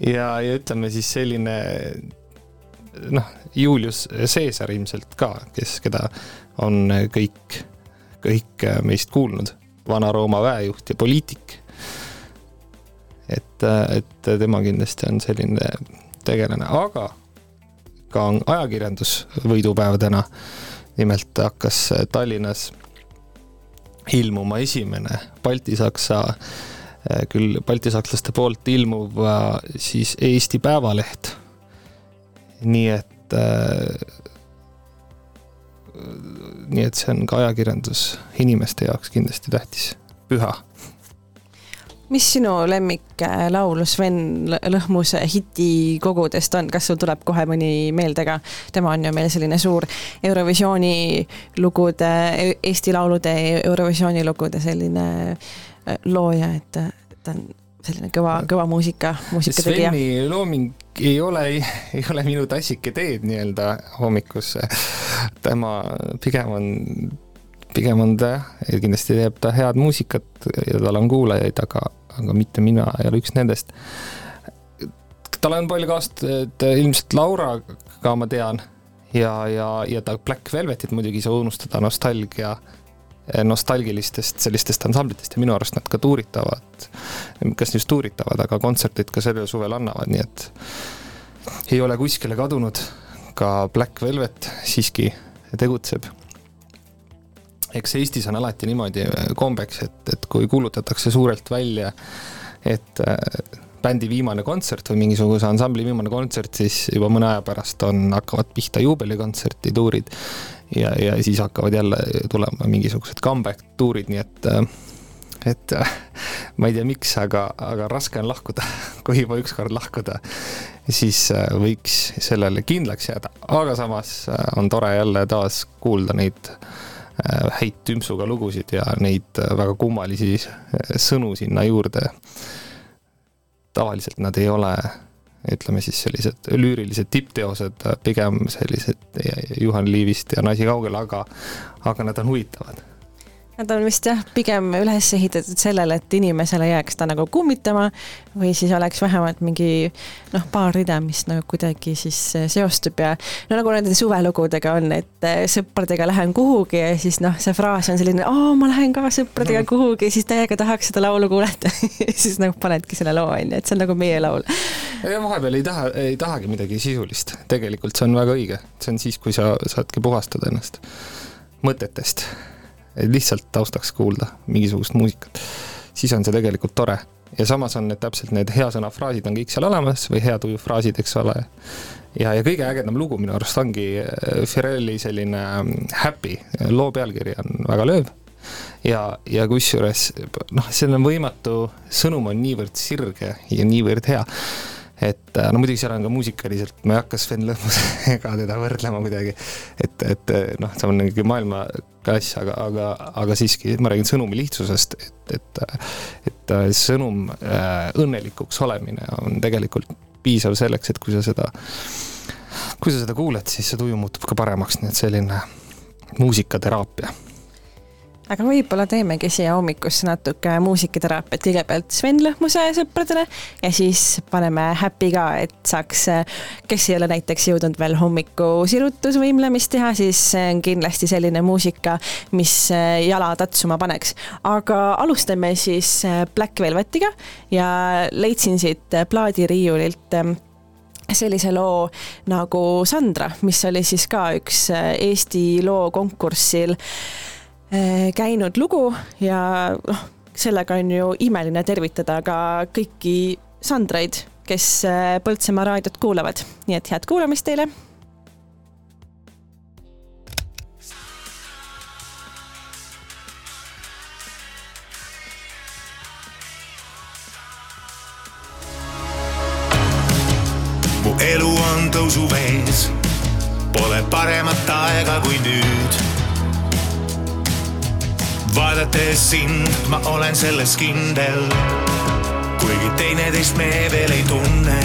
ja, ja ütleme siis selline noh, Julius Caesar ilmselt ka, kes, keda on kõik, kõik meist kuulnud, Vana-Rooma väejuht ja poliitik. et, et tema kindlasti on selline tegelane, aga ka on ajakirjandus võidupäev täna. nimelt hakkas Tallinnas ilmuma esimene baltisaksa, küll baltisakslaste poolt ilmuv siis Eesti Päevaleht. nii et äh, nii et see on ka ajakirjandus inimeste jaoks kindlasti tähtis, püha mis sinu lemmiklaul Sven Lõhmuse hitikogudest on, kas sul tuleb kohe mõni meelde ka? tema on ju meil selline suur Eurovisiooni lugude, Eesti Laulude Eurovisiooni lugude selline äh, looja, et ta on selline kõva, kõva muusika, muusikategija. Sveni looming ei ole, ei ole minu tassike teed nii-öelda hommikusse. tema pigem on pigem on ta kindlasti teeb ta head muusikat ja tal on kuulajaid, aga, aga mitte mina ei ole üks nendest. tal on palju kaastööd ilmselt Lauraga ma tean ja, ja, ja ta Black Velvetit muidugi ei saa unustada, nostalgia, nostalgilistest sellistest ansamblitest ja minu arust nad ka tuuritavad, kas just tuuritavad, aga kontserteid ka sellel suvel annavad, nii et ei ole kuskile kadunud. ka Black Velvet siiski tegutseb eks Eestis on alati niimoodi kombeks, et, et kui kuulutatakse suurelt välja, et äh, bändi viimane kontsert või mingisuguse ansambli viimane kontsert, siis juba mõne aja pärast on, hakkavad pihta juubelikontserti tuurid ja, ja siis hakkavad jälle tulema mingisugused comeback tuurid, nii et äh, et ma ei tea, miks, aga, aga raske on lahkuda. kui juba ükskord lahkuda, siis võiks sellele kindlaks jääda, aga samas on tore jälle taas kuulda neid äh, Äh, häid tümpsuga lugusid ja neid äh, väga kummalisi äh, sõnu sinna juurde. tavaliselt nad ei ole, ütleme siis sellised lüürilised tippteosed, pigem sellised Juhan Liivist ja Nasi kaugel, aga, aga nad on huvitavad Nad on vist jah, pigem üles ehitatud sellele, et inimesele jääks ta nagu kummitama või siis oleks vähemalt mingi noh, paar rida, mis nagu kuidagi siis eh, seostub ja no nagu nende suvelugudega on, et eh, sõpradega lähen kuhugi ja siis noh, see fraas on selline, aa, ma lähen ka sõpradega kuhugi, siis täiega tahaks seda laulu kuulata. Siis nagu panedki selle loo onju, et see on nagu meie laul. vahepeal ei taha, ei tahagi midagi sisulist, tegelikult see on väga õige, see on siis, kui sa saadki puhastada ennast mõtetest lihtsalt taustaks kuulda mingisugust muusikat, siis on see tegelikult tore. ja samas on need täpselt need hea sõna fraasid on kõik seal olemas või hea tuju fraasid, eks ole. ja, ja kõige ägedam lugu minu arust ongi Firelli äh, selline mm, Happy, loo pealkiri on väga lööv ja, ja kusjuures noh, seal on võimatu, sõnum on niivõrd sirge ja niivõrd hea et äh, no muidugi seal on ka muusikaliselt, ma ei hakka Sven Lõhmusega teda võrdlema kuidagi, et, et noh, see on ikkagi maailmaklass, aga, aga, aga siiski ma räägin sõnumi lihtsusest, et, et, et äh, sõnum äh, õnnelikuks olemine on tegelikult piisav selleks, et kui sa seda, kui sa seda kuuled, siis see tuju muutub ka paremaks, nii et selline muusikateraapia aga võib-olla teemegi siia hommikusse natuke muusikateraapiat, kõigepealt Sven Lõhmuse sõpradele ja siis paneme Happy ka, et saaks, kes ei ole näiteks jõudnud veel hommikusirutusvõimlemist teha, siis see on kindlasti selline muusika, mis jala tatsuma paneks. aga alustame siis Black Velvetiga ja leidsin siit plaadiriiulilt sellise loo nagu Sandra, mis oli siis ka üks Eesti loo konkursil käinud lugu ja noh, sellega on ju imeline tervitada ka kõiki Sandraid, kes äh, Põltsamaa raadiot kuulavad, nii et head kuulamist teile. mu elu on tõusuvees, pole paremat aega kui nüüd vaadates sind, ma olen selles kindel. kuigi teineteist me veel ei tunne,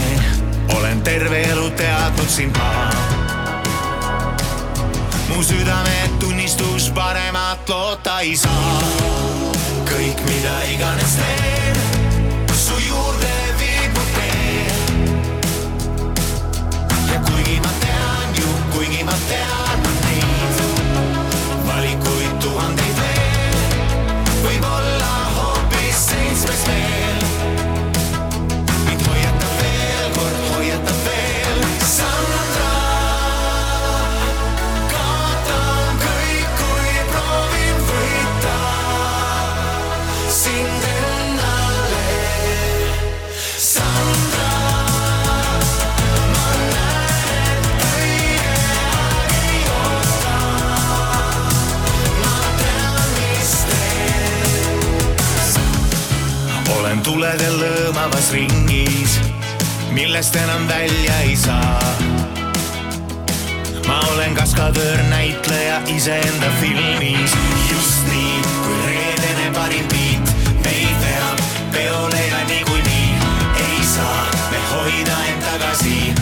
olen terve elu teadnud sind ma. mu südametunnistus paremat loota ei saa. kõik, mida iganes teen, su juurde viib mu tee. ja kuigi ma tean ju, kuigi ma tean tuledel lõõmavas ringis, millest enam välja ei saa. ma olen kaskadöör, näitleja iseenda filmis, just nii kui reedene parim beat meid veab peole ja niikuinii ei saa me hoida end tagasi.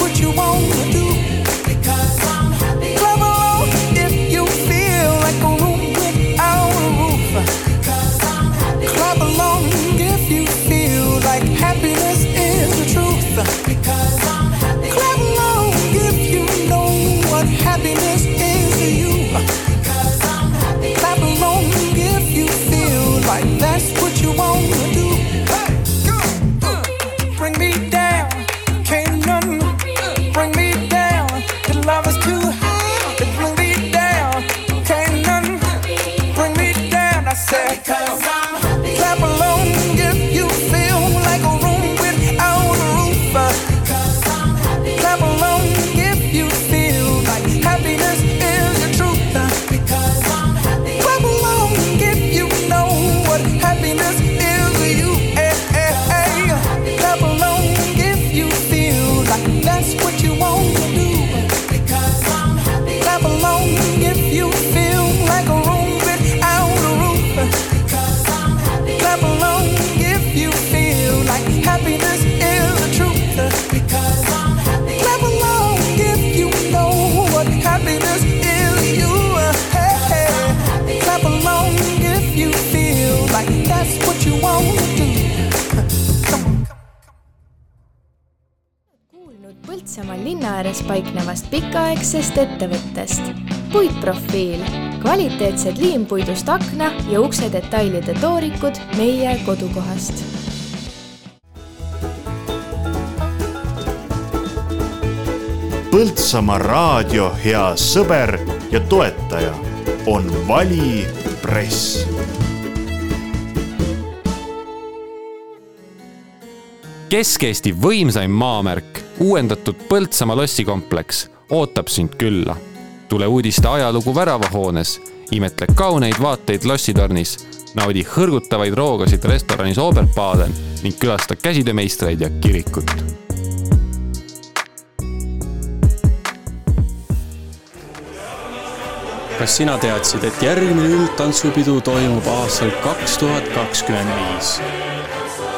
what you want to do. Because linna ääres paiknevast pikaaegsest ettevõttest. Puitprofiil, kvaliteetsed liimpuidust akna ja ukse detailide toorikud meie kodukohast. Põltsamaa raadio hea sõber ja toetaja on Vali Press. Kesk-Eesti võimsaim maamärk, uuendatud Põltsamaa lossikompleks ootab sind külla. tule uudiste ajalugu väravahoones, imetle kauneid vaateid lossitornis, naudi hõrgutavaid roogasid restoranis Oberbaden ning külasta käsitöömeistreid ja kirikut kas sina teadsid, et järgmine üldtantsupidu toimub aastal kaks tuhat kakskümmend viis?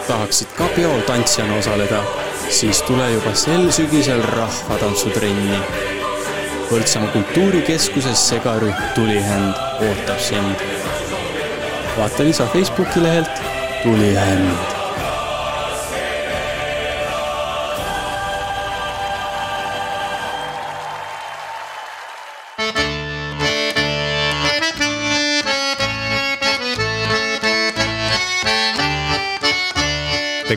tahaksid ka peol tantsijana osaleda, siis tule juba sel sügisel rahvatantsutrenni. Põltsamaa kultuurikeskuses segarühm Tulihänd ootab sind. vaata lisa Facebooki lehelt Tulihänd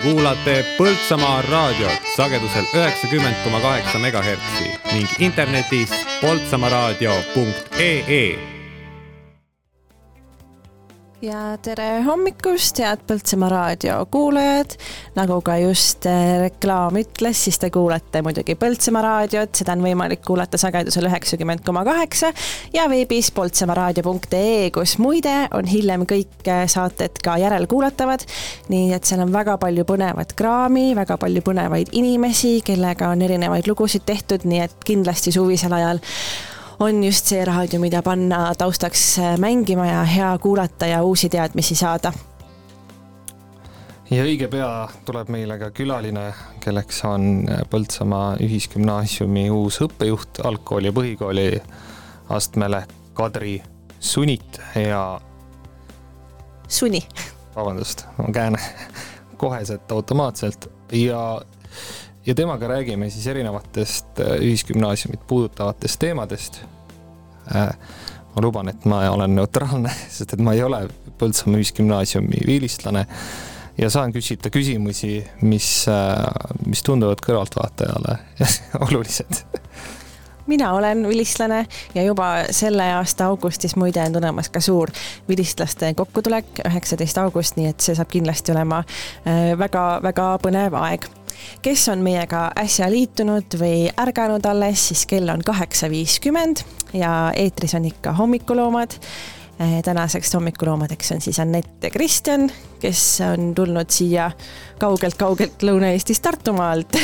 kuulate Põltsamaa raadiot sagedusel üheksakümmend koma kaheksa megahertsi ning internetis poltsamaaraadio.ee ja tere hommikust, head Põltsamaa raadio kuulajad. nagu ka just eh, reklaam ütles, siis te kuulate muidugi Põltsamaa raadiot, seda on võimalik kuulata sagedusel üheksakümmend koma kaheksa ja veebis poltsamaaraadio.ee, kus muide on hiljem kõik eh, saated ka järelkuulatavad. nii et seal on väga palju põnevat kraami, väga palju põnevaid inimesi, kellega on erinevaid lugusid tehtud, nii et kindlasti suvisel ajal on just see raadio, mida panna taustaks äh, mängima ja hea kuulata ja uusi teadmisi saada. ja õige pea tuleb meile ka külaline, kelleks on Põltsamaa Ühisgümnaasiumi uus õppejuht algkooli ja põhikooli astmele, Kadri Sunit ja. Suni. vabandust, ma käen koheselt automaatselt ja ja temaga räägime siis erinevatest ühisgümnaasiumit puudutavatest teemadest. ma luban, et ma olen neutraalne, sest et ma ei ole Põltsamaa Ühisgümnaasiumi vilistlane ja saan küsida küsimusi, mis, mis tunduvad kõrvaltvaatajale olulised. Mina olen vilistlane ja juba selle aasta augustis muide on tulemas ka suur vilistlaste kokkutulek, üheksateist august, nii et see saab kindlasti olema väga-väga põnev aeg kes on meiega äsja liitunud või ärganud alles, siis kell on kaheksa viiskümmend ja eetris on ikka hommikuloomad tänaseks hommikuloomadeks on siis Anett ja Kristjan, kes on tulnud siia kaugelt-kaugelt Lõuna-Eestist Tartumaalt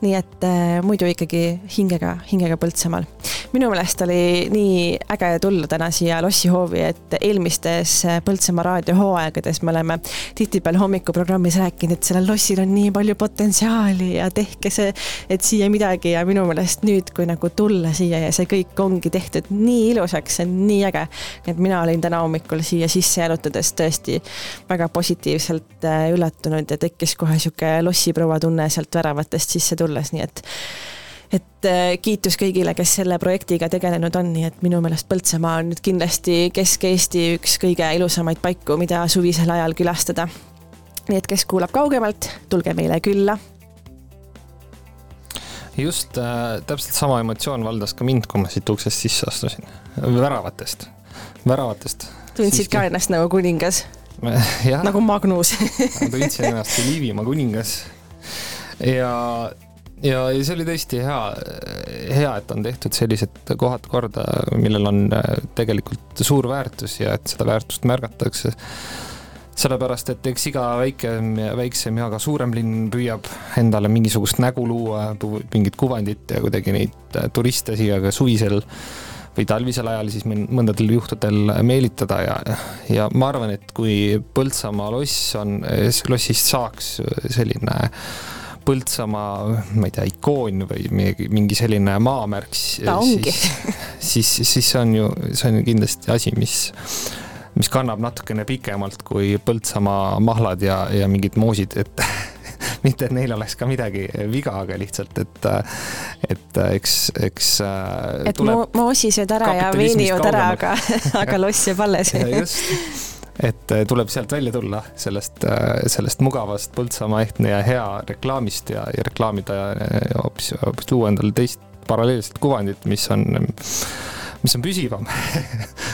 nii et äh, muidu ikkagi hingega, hingega Põltsamaal. minu meelest oli nii äge tulla täna siia lossihoovi, et eelmistes äh, Põltsamaa raadiohooaegades me oleme tihtipeale hommikuprogrammis rääkinud, et sellel lossil on nii palju potentsiaali ja tehke see, et siia midagi ja minu meelest nüüd, kui nagu tulla siia ja see kõik ongi tehtud nii ilusaks, see on nii äge. et mina olin täna hommikul siia sisse jalutades tõesti väga positiivselt äh, üllatunud ja tekkis kohe sihuke lossiproua tunne sealt väravatest sisse tulles, nii et et äh, kiitus kõigile, kes selle projektiga tegelenud on, nii et minu meelest Põltsamaa on nüüd kindlasti Kesk-Eesti üks kõige ilusamaid paiku, mida suvisel ajal külastada. nii et kes kuulab kaugemalt, tulge meile külla. just äh, täpselt sama emotsioon valdas ka mind, kui ma siit uksest sisse astusin, väravatest, väravatest tundsid ka ennast nagu kuningas? nagu Magnus. Ma tundsin ennast kui Liivimaa kuningas. ja, ja, ja see oli tõesti hea, hea, et on tehtud sellised kohad korda, millel on äh, tegelikult suur väärtus ja et seda väärtust märgatakse. Sellepärast, et eks iga väikem ja väiksem ja ka suurem linn püüab endale mingisugust nägu luua, mingit kuvandit ja kuidagi neid äh, turiste siia ka suvisel või talvisel ajal siis mõndadel juhtudel meelitada ja, ja ma arvan, et kui Põltsamaa loss on, lossist saaks selline Põltsamaa, ma ei tea, ikoon või mingi, selline maamärk, siis, siis, siis see on ju, see on ju kindlasti asi, mis mis kannab natukene pikemalt kui Põltsamaa mahlad ja, ja mingid moosid, et mitte, et neil oleks ka midagi viga, aga lihtsalt, et, et eks, eks. Äh, et moosi sööd ära ja veini jood ära, aga, aga loss jääb alles just. Et tuleb sealt välja tulla, sellest, sellest mugavast Põltsamaa ehtne ja hea reklaamist ja, ja reklaamida ja hoopis, hoopis luua endale teist paralleelset kuvandit, mis on mis on püsivam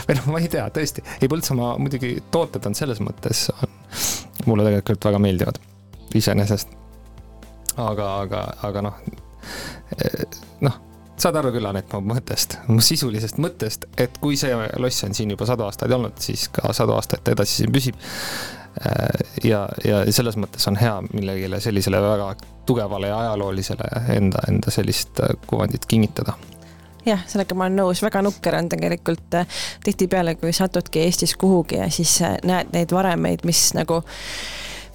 või noh, ma ei tea, tõesti, ei Põltsamaa muidugi tooted on selles mõttes, mulle tegelikult väga meeldivad iseenesest. aga, aga, aga noh, noh, saad aru küll, Anett, mu mõttest, mu sisulisest mõttest, et kui see loss on siin juba sadu aastaid olnud, siis ka sadu aastat edasi siin püsib. ja, ja selles mõttes on hea millegile sellisele väga tugevale ja ajaloolisele enda, enda sellist kuvandit kingitada jah, sellega ma olen nõus, väga nukker on tegelikult äh, tihtipeale, kui satudki Eestis kuhugi ja siis näed neid varemeid, mis nagu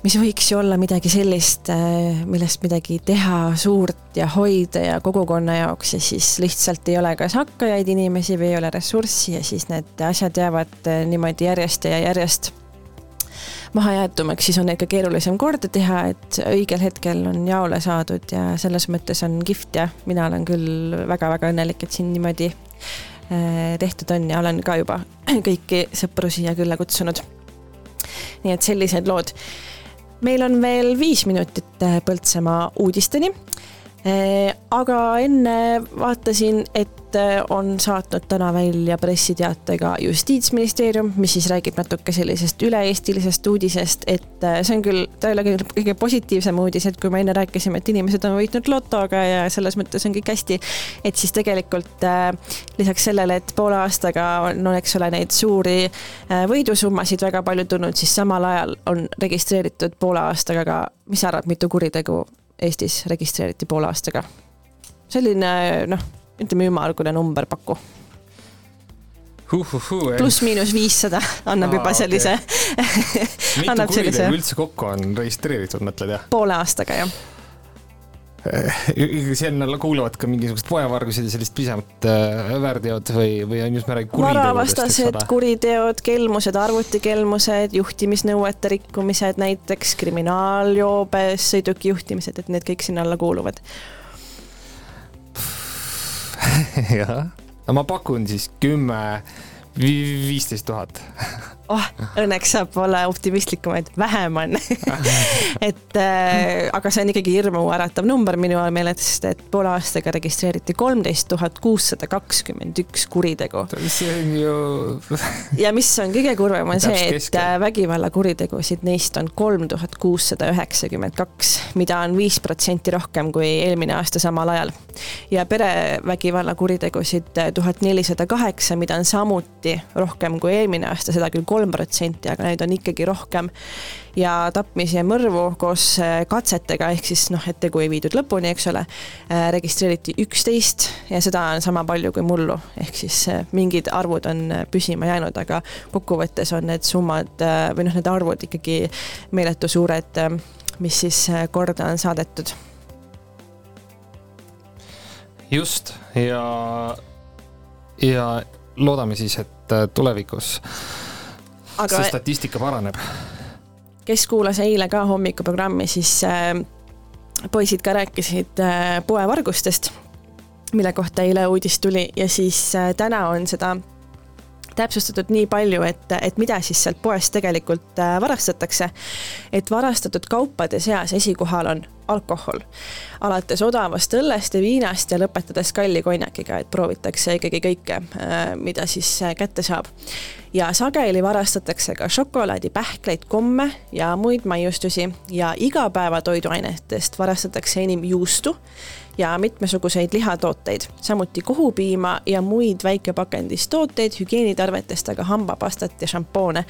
mis võiks ju olla midagi sellist, äh, millest midagi teha suurt ja hoida ja kogukonna jaoks ja siis lihtsalt ei ole kas hakkajaid inimesi või ei ole ressurssi ja siis need asjad jäävad niimoodi järjest ja järjest mahajäetumaks, siis on neid ka keerulisem korda teha, et õigel hetkel on jaole saadud ja selles mõttes on kihvt ja mina olen küll väga-väga õnnelik, et siin niimoodi äh, tehtud on ja olen ka juba kõiki sõpru siia külla kutsunud. nii et sellised lood. Meil on veel viis minutit äh, Põltsamaa uudisteni aga enne vaatasin, et Äh, on saatnud täna välja pressiteate ka Justiitsministeerium, mis siis räägib natuke sellisest üle-eestilisest uudisest, et äh, see on küll, ta ei ole küll kõige positiivsem uudis, et kui me enne rääkisime, et inimesed on võitnud lotoga ja selles mõttes on kõik hästi, et siis tegelikult äh, lisaks sellele, et poole aastaga on, no eks ole, neid suuri võidusummasid väga palju tulnud, siis samal ajal on registreeritud poole aastaga ka, mis sa arvad, mitu kuritegu Eestis registreeriti poole aastaga? selline noh ütleme ümmargune number paku pluss-miinus viissada annab Aa, juba sellise okay. mitu kuritegu üldse kokku on registreeritud, mõtled jah? poole aastaga, jah sinna alla kuuluvad ka mingisugused poevargused ja sellised pisemad äh, väärteod või, või on just me räägime varavastased kuriteod, kelmused, arvutikelmused, juhtimisnõuete rikkumised näiteks, kriminaaljoobes, sõiduki juhtimised, et need kõik sinna alla kuuluvad. Jah, ma pakun siis kümme, viisteist tuhat oh, õnneks saab olla optimistlikumaid, vähem on et äh, aga see on ikkagi hirmuäratav number minu meelest, et poole aastaga registreeriti kolmteist tuhat kuussada kakskümmend üks kuritegu. see on ju ja mis on kõige kurvem, on see, et vägivallakuritegusid neist on kolm tuhat kuussada üheksakümmend kaks, mida on viis protsenti rohkem kui eelmine aasta samal ajal. ja perevägivalla kuritegusid äh, tuhat nelisada kaheksa, mida on samuti rohkem kui eelmine aasta, seda küll kolm kolm protsenti, aga neid on ikkagi rohkem. ja tapmisi ja mõrvu koos äh, katsetega, ehk siis noh, et tegu ei viidud lõpuni, eks ole, äh, registreeriti üksteist ja seda on sama palju kui mullu, ehk siis äh, mingid arvud on püsima jäänud, aga kokkuvõttes on need summad või noh, need arvud ikkagi meeletu suured, mis siis korda on saadetud. Just. Ja, ja loodame siis, et tulevikus aga see statistika paraneb. kes kuulas eile ka hommikuprogrammi, siis äh, poisid ka rääkisid äh, poevargustest, mille kohta eile uudis tuli ja siis äh, täna on seda täpsustatud nii palju, et, et mida siis sealt poest tegelikult äh, varastatakse. et varastatud kaupade seas esikohal on alkohol. alates odavast õllest ja viinast ja lõpetades kalli konjakiga, et proovitakse ikkagi kõike, mida siis kätte saab. ja sageli varastatakse ka šokolaadi, pähkleid, komme ja muid maiustusi ja igapäevatoiduainetest varastatakse enim juustu ja mitmesuguseid lihatooteid, samuti kohupiima ja muid väikepakendistooteid hügieenitarvetest, aga hambapastat ja šampoone.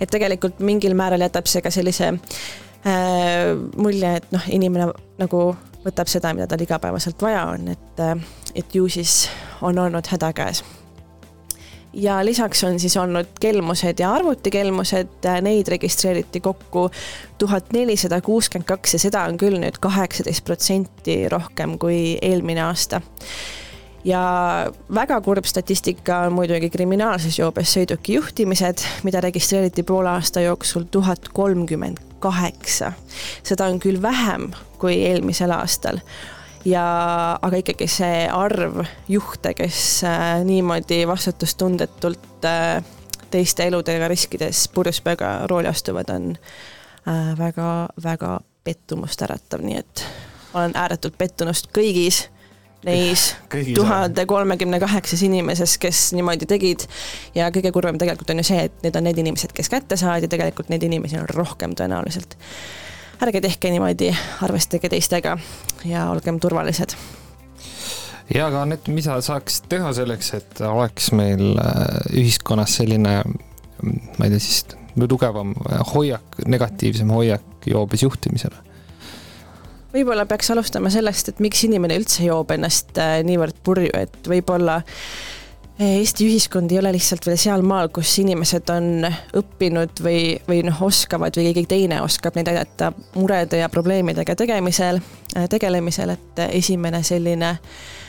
et tegelikult mingil määral jätab see ka sellise äh, mulje, et noh, inimene nagu võtab seda, mida tal igapäevaselt vaja on, et, äh, et ju siis on olnud häda käes ja lisaks on siis olnud kelmused ja arvutikelmused, neid registreeriti kokku tuhat nelisada kuuskümmend kaks ja seda on küll nüüd kaheksateist protsenti rohkem kui eelmine aasta. Ja väga kurb statistika on muidugi kriminaalses joobes sõiduki juhtimised, mida registreeriti poole aasta jooksul tuhat kolmkümmend kaheksa. seda on küll vähem kui eelmisel aastal ja, aga ikkagi see arv juhte, kes äh, niimoodi vastutustundetult äh, teiste eludega riskides purjuspeaga rooli astuvad, on väga-väga äh, pettumust äratav, nii et olen ääretult pettunud kõigis neis tuhande kolmekümne kaheksas inimeses, kes niimoodi tegid. ja kõige kurvem tegelikult on ju see, et need on need inimesed, kes kätte saadi, tegelikult neid inimesi on rohkem tõenäoliselt ärge tehke niimoodi, arvestage teistega ja olgem turvalised. ja aga Anett, mida saaks teha selleks, et oleks meil äh, ühiskonnas selline, ma ei tea siis, tugevam hoiak, negatiivsem hoiak joobes juhtimisele? võib-olla peaks alustama sellest, et miks inimene üldse joob ennast äh, niivõrd purju, et võib-olla Eesti ühiskond ei ole lihtsalt veel sealmaal, kus inimesed on õppinud või, või noh, oskavad või keegi teine oskab neid aidata murede ja probleemidega tegemisel, tegelemisel, et esimene selline Äh,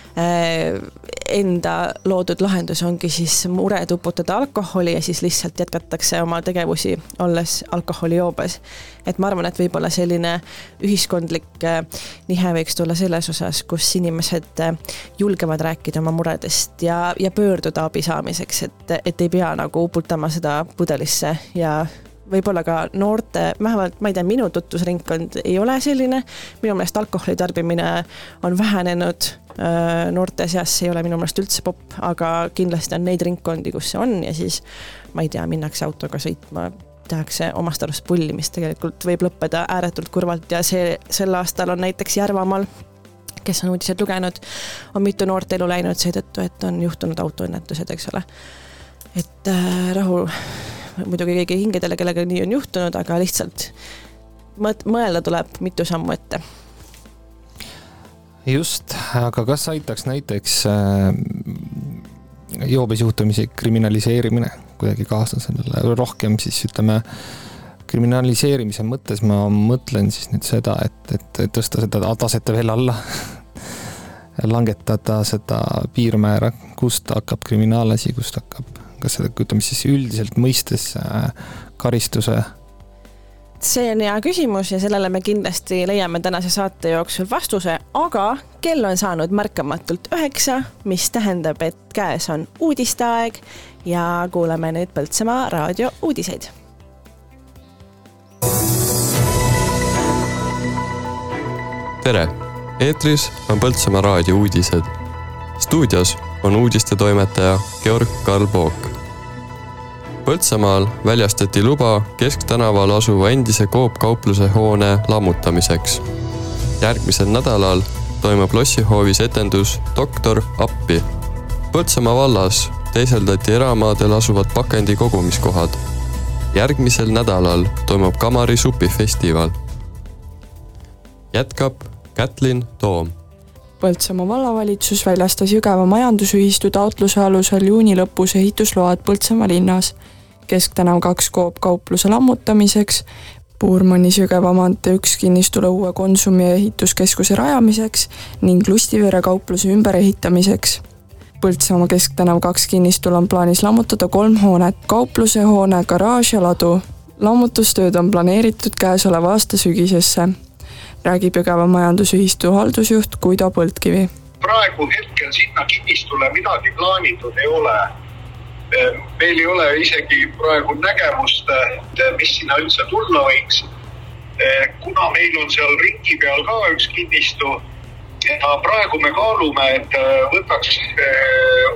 enda loodud lahendus ongi siis mured uputada alkoholi ja siis lihtsalt jätkatakse oma tegevusi, olles alkoholijoobes. et ma arvan, et võib-olla selline ühiskondlik äh, nihe võiks tulla selles osas, kus inimesed äh, julgevad rääkida oma muredest ja, ja pöörduda abi saamiseks, et, et ei pea nagu uputama seda pudelisse ja võib-olla ka noorte, vähemalt ma ei tea, minu tutvusringkond ei ole selline, minu meelest alkoholi tarbimine on vähenenud, äh, noorte seas ei ole minu meelest üldse popp, aga kindlasti on neid ringkondi, kus see on ja siis ma ei tea, minnakse autoga sõitma, tehakse omast arust pulli, mis tegelikult võib lõppeda ääretult kurvalt ja see, sel aastal on näiteks Järvamaal kes on uudiseid lugenud, on mitu noort elu läinud seetõttu, et on juhtunud autoõnnetused, eks ole. et äh, rahu muidugi keegi hingedele, kellega nii on juhtunud, aga lihtsalt mõelda tuleb mitu sammu ette. just, aga kas aitaks näiteks äh, joobes juhtumisi kriminaliseerimine kuidagi kaasa sellele, rohkem siis ütleme, kriminaliseerimise mõttes ma mõtlen siis nüüd seda, et, et tõsta seda taset veel alla langetada seda piirmäära, kust hakkab kriminaalasi, kust hakkab kas seda, ütleme siis üldiselt mõistes äh, karistuse? see on hea küsimus ja sellele me kindlasti leiame tänase saate jooksul vastuse, aga kell on saanud märkamatult üheksa, mis tähendab, et käes on uudisteaeg ja kuulame nüüd Põltsamaa raadio uudiseid tere, eetris on Põltsamaa raadio uudised. Stuudios on uudistetoimetaja Georg Karl Pook Põltsamaal väljastati luba Kesktänaval asuva endise Coop kaupluse hoone lammutamiseks. järgmisel nädalal toimub lossihoovis etendus Doktor appi. Põltsamaa vallas teiseldati eramaadel asuvad pakendi kogumiskohad. järgmisel nädalal toimub Kamari supifestival. jätkab Kätlin Toom Põltsamaa vallavalitsus väljastas Jõgeva majandusühistu taotluse alusel juuni lõpus ehitusload Põltsamaa linnas Kesktänav kaks Coop kaupluse lammutamiseks, Puurmannis Jõgeva maantee üks kinnistule uue Konsumi ehituskeskuse rajamiseks ning Lustivere kaupluse ümberehitamiseks. Põltsamaa Kesktänav kaks kinnistul on plaanis lammutada kolm hoonet, kaupluse hoone, garaaž ja ladu. lammutustööd on planeeritud käesoleva aasta sügisesse, räägib Jõgeva majandusühistu haldusjuht Guido Põldkivi. praegu hetkel sinna kinnistule midagi plaanitud ei ole meil ei ole isegi praegu nägemust, mis sinna üldse tulla võiks. kuna meil on seal ringi peal ka üks kinnistu ja praegu me kaalume, et võtaks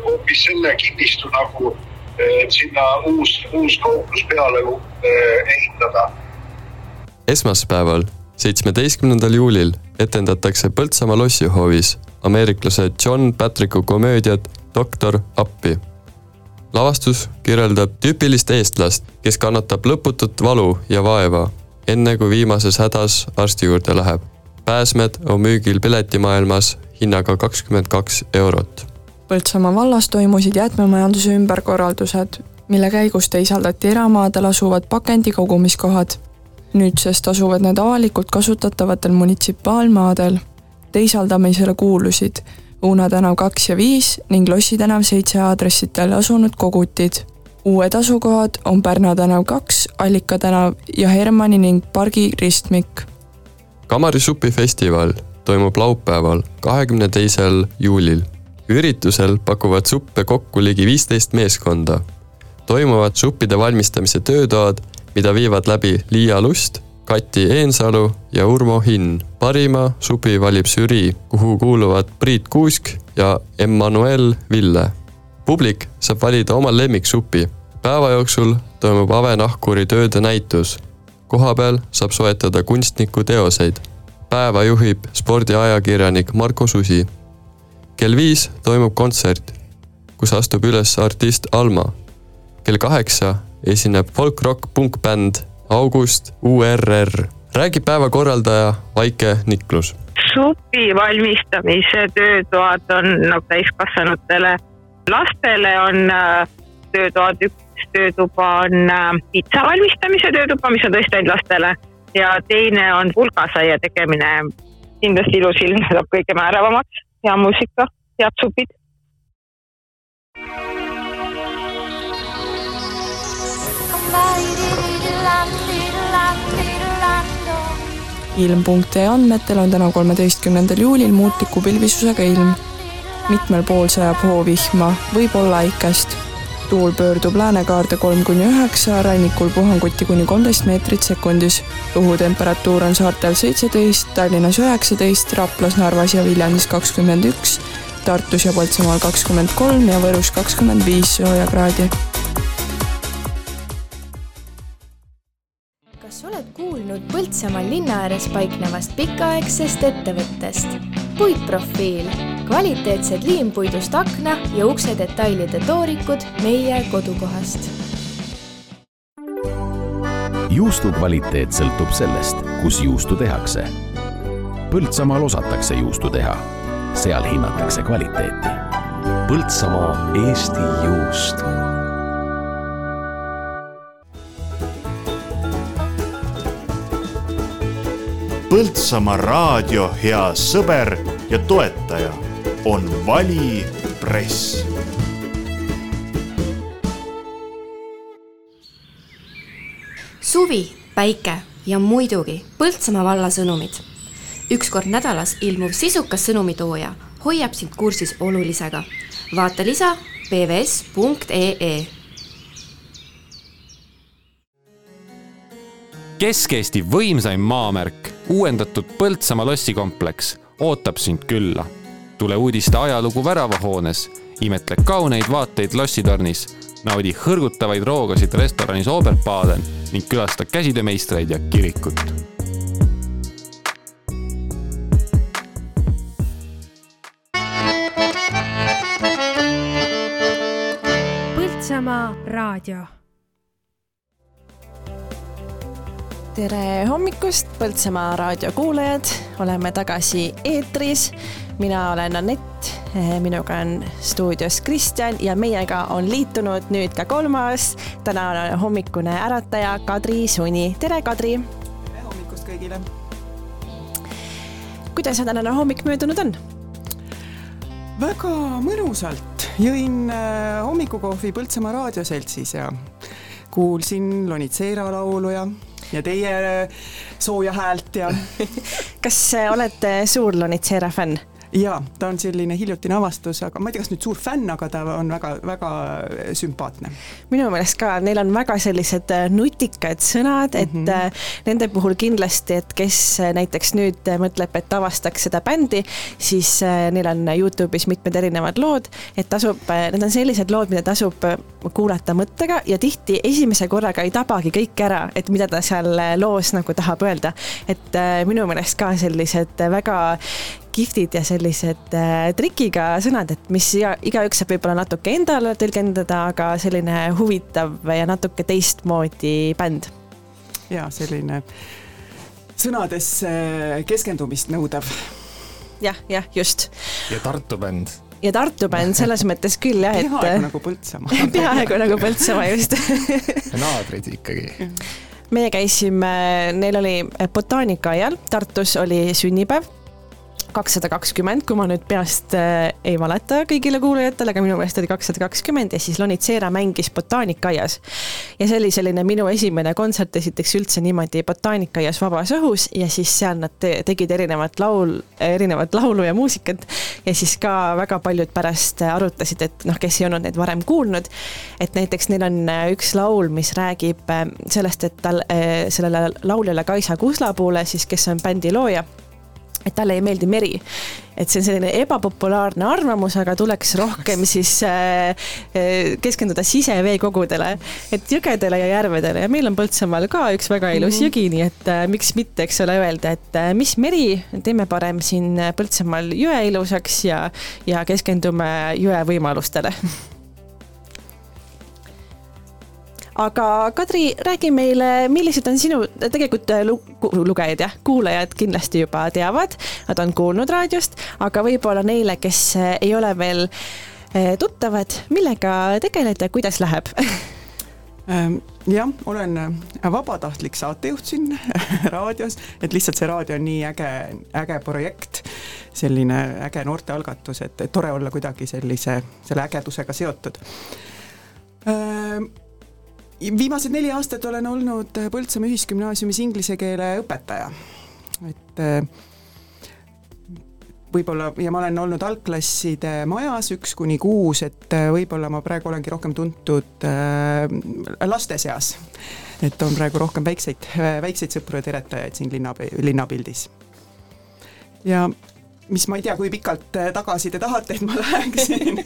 hoopis selle kinnistu nagu sinna uus, uus kauplus peale ehitada. esmaspäeval, seitsmeteistkümnendal juulil etendatakse Põltsamaa lossihoovis ameeriklase John Patricku komöödiat Doktor appi. lavastus kirjeldab tüüpilist eestlast, kes kannatab lõputut valu ja vaeva, enne kui viimases hädas arsti juurde läheb. pääsmed on müügil piletimaailmas hinnaga kakskümmend kaks eurot Põltsamaa vallas toimusid jäätmemajanduse ümberkorraldused, mille käigus teisaldati eramaadel asuvad pakendi kogumiskohad. Nüüdsest asuvad need avalikult kasutatavatel munitsipaalmaadel. teisaldamisele kuulusid Uuna tänav kaks ja viis ning Lossi tänav seitse aadressitel asunud kogutid. uued asukohad on Pärna tänav kaks, Allika tänav ja Hermanni ning pargi ristmik. kamarisupi toimub laupäeval, kahekümne teisel juulil üritusel pakuvad suppe kokku ligi viisteist meeskonda. toimuvad suppide valmistamise töötoad, mida viivad läbi Liia Lust, Kati Eensalu ja Urmo Hinn. parima supi valib žürii, kuhu kuuluvad Priit Kuusk ja Emmanuel Ville. publik saab valida oma lemmiksupi. päeva jooksul toimub Ave-Nahkuri tööde näitus. kohapeal saab soetada kunstniku teoseid. päeva juhib spordiajakirjanik Marko Susi kell viis toimub kontsert, kus astub üles artist Alma. Kell kaheksa esineb folk-rock punkbänd August URR. räägib päeva korraldaja Vaike Niklus. supi valmistamise töötoad on nagu täiskasvanutele. lastele on äh, töötoad, üks töötuba on äh, pitsa valmistamise töötuba, mis on tõesti ainult lastele ja teine on pulgasaia tegemine. kindlasti ilus ilm läheb kõige määravamaks hea muusika, head supid. ilm.ee andmetel on täna, kolmeteistkümnendal juulil muutliku pilvisusega ilm. mitmel pool sajab hoovihma, võib-olla äikest. tuul pöördub läänekaarde kolm kuni üheksa, rannikul puhanguti kuni kolmteist meetrit sekundis. õhutemperatuur on saartel seitseteist, Tallinnas üheksateist, Raplas, Narvas ja Viljandis kakskümmend üks Tartus ja Põltsamaal kakskümmend kolm ja Võrus kakskümmend viis soojakraadi. kas oled kuulnud Põltsamaal linna ääres paiknevast pikaaegsest ettevõttest? puitprofiil, kvaliteetsed liimpuidust akna ja ukse detailide toorikud meie kodukohast. juustu kvaliteet sõltub sellest, kus juustu tehakse. Põltsamaal osatakse juustu teha seal hinnatakse kvaliteeti. Põltsamaa Eesti juust Põltsamaa raadio hea sõber ja toetaja on Vali Press. suvi, päike ja muidugi Põltsamaa valla sõnumid üks kord nädalas ilmuv sisukas sõnumitooja hoiab sind kursis olulisega. vaata lisa pvs.ee. Kesk-Eesti võimsaim maamärk, uuendatud Põltsamaa lossikompleks ootab sind külla. tule uudiste ajalugu väravahoones, imetle kauneid vaateid lossitornis, naudi hõrgutavaid roogasid restoranis Oberbaden ning külasta käsitöömeistreid ja kirikut Põltsamaa raadio. Tere hommikust, Põltsamaa raadio kuulajad, oleme tagasi eetris. mina olen Anett, minuga on stuudios Kristjan ja meiega on liitunud nüüd ka kolmas tänane hommikune ärataja Kadri Suni. tere, Kadri. tere hommikust kõigile. kuidas tänane hommik möödunud on? väga mõnusalt, jõin äh, hommikukohvi Põltsamaa raadioseltsis ja kuulsin Lonitseera laulu ja, ja teie sooja häält ja kas äh, olete suur Lonitseera fänn? Jaa, ta on selline hiljutine avastus, aga ma ei tea, kas nüüd suur fänn, aga ta on väga, väga sümpaatne. minu meelest ka, neil on väga sellised äh, nutikad sõnad, et mm -hmm. nende puhul kindlasti, et kes äh, näiteks nüüd mõtleb, et avastaks seda bändi, siis neil on Youtube'is mitmed erinevad lood, et tasub, need on sellised lood, mida tasub kuulata mõttega ja tihti esimese korraga ei tabagi kõik ära, et mida ta seal loos nagu tahab öelda. et minu meelest ka sellised väga kihvtid ja sellised äh, trikiga sõnad, et mis iga, igaüks saab võib-olla natuke endale tõlgendada, aga selline huvitav ja natuke teistmoodi bänd. ja selline sõnadesse keskendumist nõudav. jah, jah, just. ja Tartu bänd ja Tartu bänd selles mõttes küll jah, et. peaaegu nagu Põltsamaa peaaegu nagu Põltsamaa, just naabrid ikkagi. meie käisime, neil oli botaanikaaial, Tartus oli sünnipäev kakssada kakskümmend, kui ma nüüd peast äh, ei valeta kõigile kuulajatele, aga minu meelest oli kakssada kakskümmend ja siis Lonitseera mängis botaanikaaias. ja see oli selline minu esimene kontsert esiteks üldse niimoodi botaanikaaias vabas õhus ja siis seal nad te tegid erinevat laul, erinevat laulu ja muusikat. ja siis ka väga paljud pärast arutasid, et noh, kes ei olnud neid varem kuulnud, et näiteks neil on äh, üks laul, mis räägib äh, sellest, et tal, sellele lauljale Kaisa Kuslapuule siis, kes on bändi looja et talle ei meeldi meri. et see on selline ebapopulaarne arvamus, aga tuleks rohkem siis äh, äh, keskenduda siseveekogudele, et jõgedele ja järvedele ja meil on Põltsamaal ka üks väga ilus mm -hmm. jõgi, nii et äh, miks mitte, eks ole, öelda, et mis meri, teeme parem siin Põltsamaal jõe ilusaks ja, ja keskendume jõe võimalustele aga Kadri, räägi meile, millised on sinu, tegelikult äh, lugejad jah, kuulajad kindlasti juba teavad, nad on kuulnud raadiost, aga võib-olla neile, kes äh, ei ole veel äh, tuttavad, millega tegeled ja kuidas läheb? Ähm, jah, olen vabatahtlik saatejuht siin raadios, et lihtsalt see raadio on nii äge, äge projekt, selline äge noortealgatus, et tore olla kuidagi sellise, selle ägedusega seotud. Ähm, viimased neli aastat olen olnud Põltsamaa Ühisgümnaasiumis inglise keele õpetaja, et äh, võib-olla, ja ma olen olnud algklasside majas üks kuni kuus, et äh, võib-olla ma praegu olengi rohkem tuntud äh, laste seas. et on praegu rohkem väikseid, väikseid sõpru ja teretajaid siin linna, linnapildis. ja mis ma ei tea, kui pikalt äh, tagasi te tahate, et ma läheksin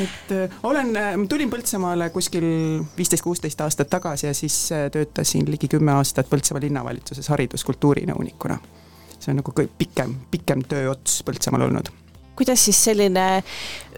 et äh, olen, äh, tulin Põltsamaale kuskil viisteist-kuusteist aastat tagasi ja siis töötasin ligi kümme aastat Põltsamaa linnavalitsuses hariduskultuurinõunikuna. see on nagu pikem, pikem tööots Põltsamaal olnud kuidas siis selline,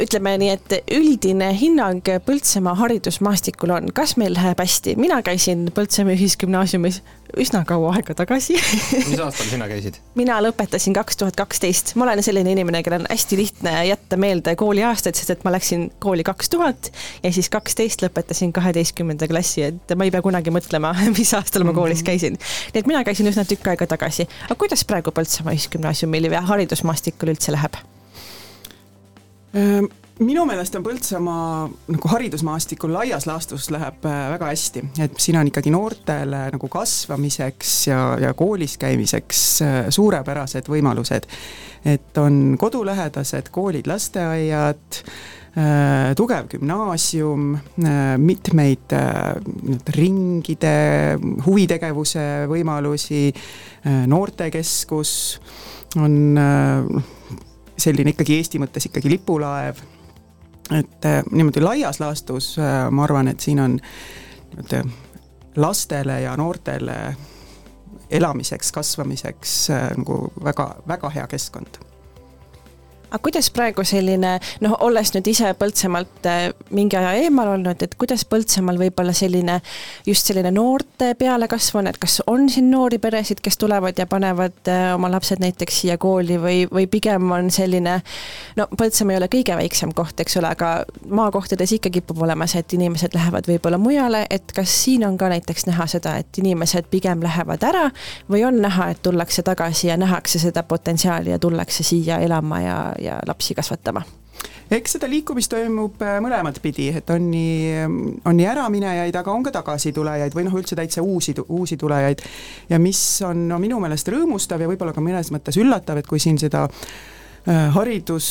ütleme nii, et üldine hinnang Põltsamaa haridusmaastikul on, kas meil läheb hästi? mina käisin Põltsamaa Ühisgümnaasiumis üsna kaua aega tagasi mis aastal sina käisid? mina lõpetasin kaks tuhat kaksteist, ma olen selline inimene, kellel on hästi lihtne jätta meelde kooliaastaid, sest et ma läksin kooli kaks tuhat ja siis kaksteist lõpetasin kaheteistkümnenda klassi, et ma ei pea kunagi mõtlema, mis aastal ma koolis mhm. käisin. nii et mina käisin üsna tükk aega tagasi. aga kuidas praegu Põltsamaa Ühisgümnaasiumil ja haridusmaastikul üldse läheb? Ehm, minu meelest on Põltsamaa nagu haridusmaastikul laias laastus läheb äh, väga hästi, et siin on ikkagi noortele nagu kasvamiseks ja, ja koolis käimiseks äh, suurepärased võimalused. et on kodulähedased koolid, lasteaiad äh,, tugev gümnaasium mitmeid äh, ringide, huvitegevuse võimalusi noortekeskus on äh, selline ikkagi Eesti mõttes ikkagi lipulaev. et äh, niimoodi laias laastus äh, ma arvan, et siin on niimoodi lastele ja noortele elamiseks, kasvamiseks äh, nagu väga, väga hea keskkond aga kuidas praegu selline, noh, olles nüüd ise Põltsamaalt äh, mingi aja eemal olnud, et kuidas Põltsamaal võib-olla selline, just selline noorte peale kasvanud, et kas on siin noori peresid, kes tulevad ja panevad äh, oma lapsed näiteks siia kooli või, või pigem on selline, no Põltsamaa ei ole kõige väiksem koht, eks ole, aga maakohtades ikka kipub olema see, et inimesed lähevad võib-olla mujale, et kas siin on ka näiteks näha seda, et inimesed pigem lähevad ära või on näha, et tullakse tagasi ja nähakse seda potentsiaali ja tullakse siia elama ja, ja lapsi kasvatama eks seda liikumist toimub äh, mõlemat pidi, et on nii, on nii äraminejaid, aga on ka tagasitulejaid või noh, üldse täitsa uusi, uusi tulejaid. ja mis on no minu meelest rõõmustav ja võib-olla ka mõnes mõttes üllatav, et kui siin seda äh, haridus,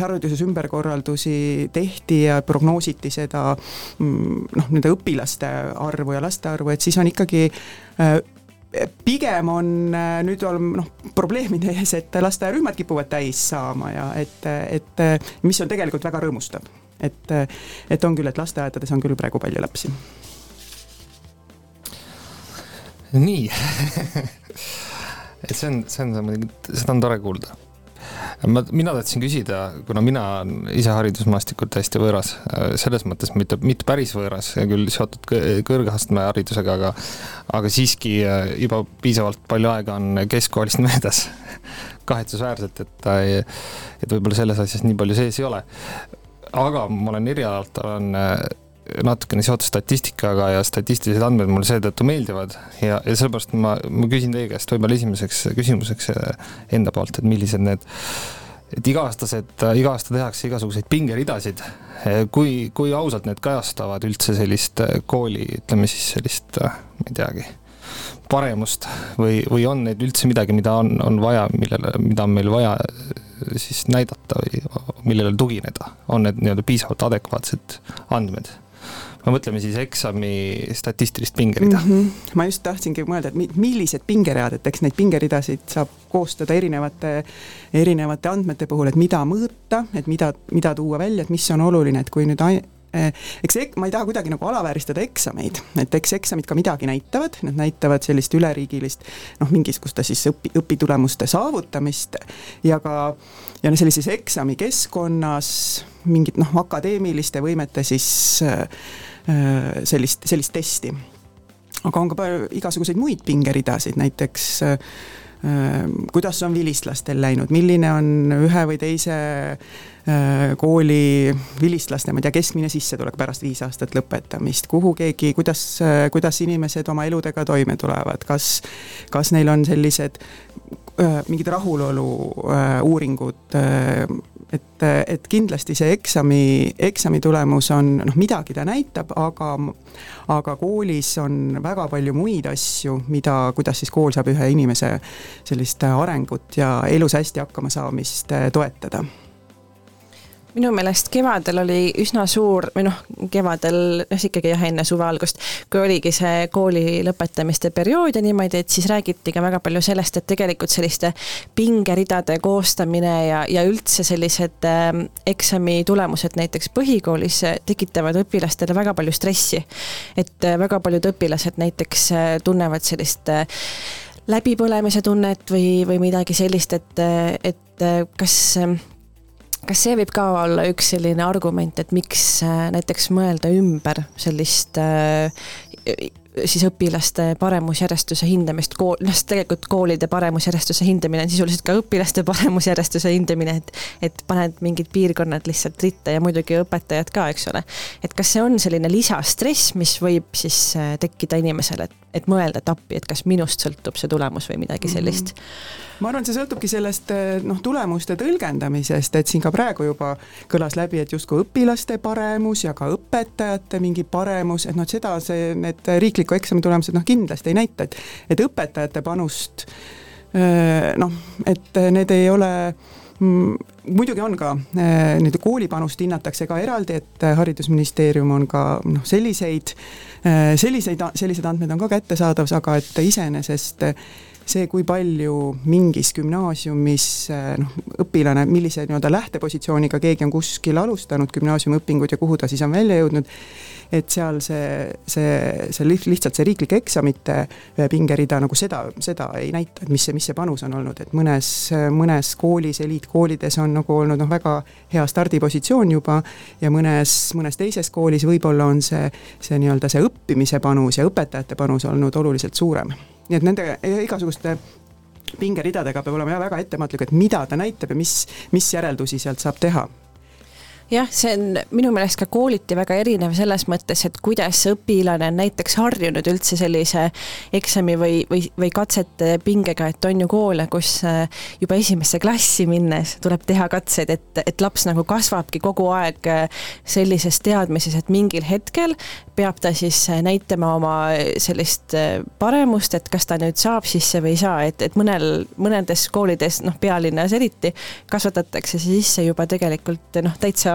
hariduses ümberkorraldusi tehti ja prognoositi seda mm, noh, nende õpilaste arvu ja laste arvu, et siis on ikkagi pigem on nüüd on noh, probleemide ees, et lasteaiarühmad kipuvad täis saama ja et, et mis on tegelikult väga rõõmustav. et, et on küll, et lasteaedades on küll praegu palju lapsi nii et see on, see on muidugi, seda on tore kuulda. Ma, mina tahtsin küsida, kuna mina olen ise haridusmaastikult täiesti võõras, selles mõttes mitte, mitte päris võõras, küll seotud kõrgastme haridusega, aga aga siiski äh, juba piisavalt palju aega on keskkoolist möödas kahetsusväärselt, et ta ei, et võib-olla selles asjas nii palju sees ei ole. aga ma olen erialalt, olen äh, natukene seotud statistikaga ja statistilised andmed mulle seetõttu meeldivad. Ja, ja sellepärast ma, ma küsin teie käest võib-olla esimeseks küsimuseks äh, enda poolt, et millised need et iga-aastased, iga aasta tehakse igasuguseid pingeridasid. Äh, kui, kui ausalt need kajastavad üldse sellist äh, kooli, ütleme siis sellist, ma ei teagi, paremust või, või on neid üldse midagi, mida on, on vaja, millele, mida on meil vaja siis näidata või millele tugineda, on need nii-öelda piisavalt adekvaatsed andmed me mõtleme siis eksami statistilist pingerida mm. -hmm. ma just tahtsingi mõelda, et millised pingeread, et eks neid pingeridasid saab koostada erinevate, erinevate andmete puhul, et mida mõõta, et mida, mida tuua välja, et mis on oluline, et kui nüüd eh, eks ek, ma ei taha kuidagi nagu alavääristada eksameid, et eks eksamid ka midagi näitavad, need näitavad sellist üleriigilist noh, mingisuguste siis õpi, õpitulemuste saavutamist ja ka ja no sellises eksamikeskkonnas mingit noh, akadeemiliste võimete siis Äh, sellist, sellist testi. aga on ka palju igasuguseid muid pingeridasid, näiteks äh, kuidas on vilistlastel läinud, milline on ühe või teise äh, kooli vilistlaste, ma ei tea, keskmine sissetulek pärast viis aastat lõpetamist, kuhu keegi, kuidas, kuidas inimesed oma eludega toime tulevad, kas, kas neil on sellised mingid rahulolu uuringud et, et kindlasti see eksami, eksami tulemus on noh, midagi ta näitab, aga, aga koolis on väga palju muid asju, mida, kuidas siis kool saab ühe inimese sellist arengut ja elus hästi hakkama saamist toetada minu meelest kevadel oli üsna suur, või noh, kevadel, noh ikkagi jah, enne suve algust, kui oligi see kooli lõpetamiste periood ja niimoodi, et siis räägiti ka väga palju sellest, et tegelikult selliste pingeridade koostamine ja, ja üldse sellised äh, eksami tulemused näiteks põhikoolis tekitavad õpilastele väga palju stressi. et äh, väga paljud õpilased näiteks äh, tunnevad sellist äh, läbipõlemise tunnet või, või midagi sellist, et, äh, et äh, kas äh, kas see võib ka olla üks selline argument, et miks äh, näiteks mõelda ümber sellist äh, siis õpilaste paremusjärjestuse hindamist, kool, noh, tegelikult koolide paremusjärjestuse hindamine on sisuliselt ka õpilaste paremusjärjestuse hindamine, et et paned mingid piirkonnad lihtsalt ritta ja muidugi õpetajad ka, eks ole. et kas see on selline lisastress, mis võib siis äh, tekkida inimesel, et, et mõelda, et appi, et kas minust sõltub see tulemus või midagi sellist mm? -hmm ma arvan, see sõltubki sellest noh, tulemuste tõlgendamisest, et siin ka praegu juba kõlas läbi, et justkui õpilaste paremus ja ka õpetajate mingi paremus, et noh, seda see, need riikliku eksami tulemused noh, kindlasti ei näita, et, et õpetajate panust noh, et need ei ole muidugi on ka nii-öelda koolipanust hinnatakse ka eraldi, et Haridusministeerium on ka noh, selliseid, selliseid, sellised andmed on ka kättesaadavus, aga et iseenesest see, kui palju mingis gümnaasiumis noh, õpilane, millise nii-öelda lähtepositsiooniga keegi on kuskil alustanud gümnaasiumiõpinguid ja kuhu ta siis on välja jõudnud, et seal see, see, see lihtsalt see riiklike eksamite äh, pingerida nagu seda, seda ei näita, et mis see, mis see panus on olnud, et mõnes, mõnes koolis, eliitkoolides on nagu olnud noh, väga hea stardipositsioon juba ja mõnes, mõnes teises koolis võib-olla on see, see nii-öelda see õppimise panus ja õpetajate panus olnud oluliselt suurem. Nii et nende igasuguste pingeridadega peab olema jah väga ettevaatlik, et mida ta näitab ja mis, mis järeldusi sealt saab teha jah, see on minu meelest ka kooliti väga erinev selles mõttes, et kuidas õpilane on näiteks harjunud üldse sellise eksami või, või, või katsete pingega, et on ju koole, kus äh, juba esimesse klassi minnes tuleb teha katseid, et, et laps nagu kasvabki kogu aeg äh, sellises teadmises, et mingil hetkel peab ta siis äh, näitama oma sellist paremust, et kas ta nüüd saab sisse või ei saa, et, et mõnel, mõnedes koolides, noh, pealinnas eriti, kasvatatakse sisse juba tegelikult noh, täitsa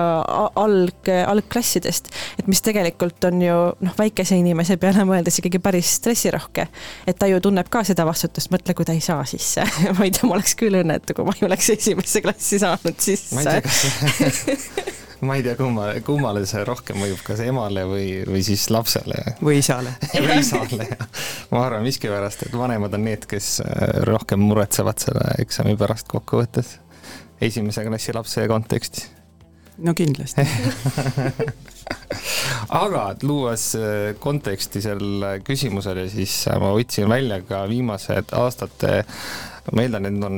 alg, algklassidest, et mis tegelikult on ju noh, väikese inimese peale mõeldes ikkagi päris stressirohke. et ta ju tunneb ka seda vastutust, mõtle, kui ta ei saa sisse ma ei tea, ma oleks küll õnnetu, kui ma ei oleks esimesse klassi saanud sisse. ma ei tea, kas ma ei tea, kumma, kummale see rohkem mõjub, kas emale või, või siis lapsele? või isale või isale, jah. ma arvan miskipärast, et vanemad on need, kes äh, rohkem muretsevad selle eksami pärast kokkuvõttes esimese klassi lapse kontekstis no kindlasti. Aga luues äh, konteksti sellele küsimusele, siis äh, ma võtsin välja ka viimased aastate, ma eeldan, et need on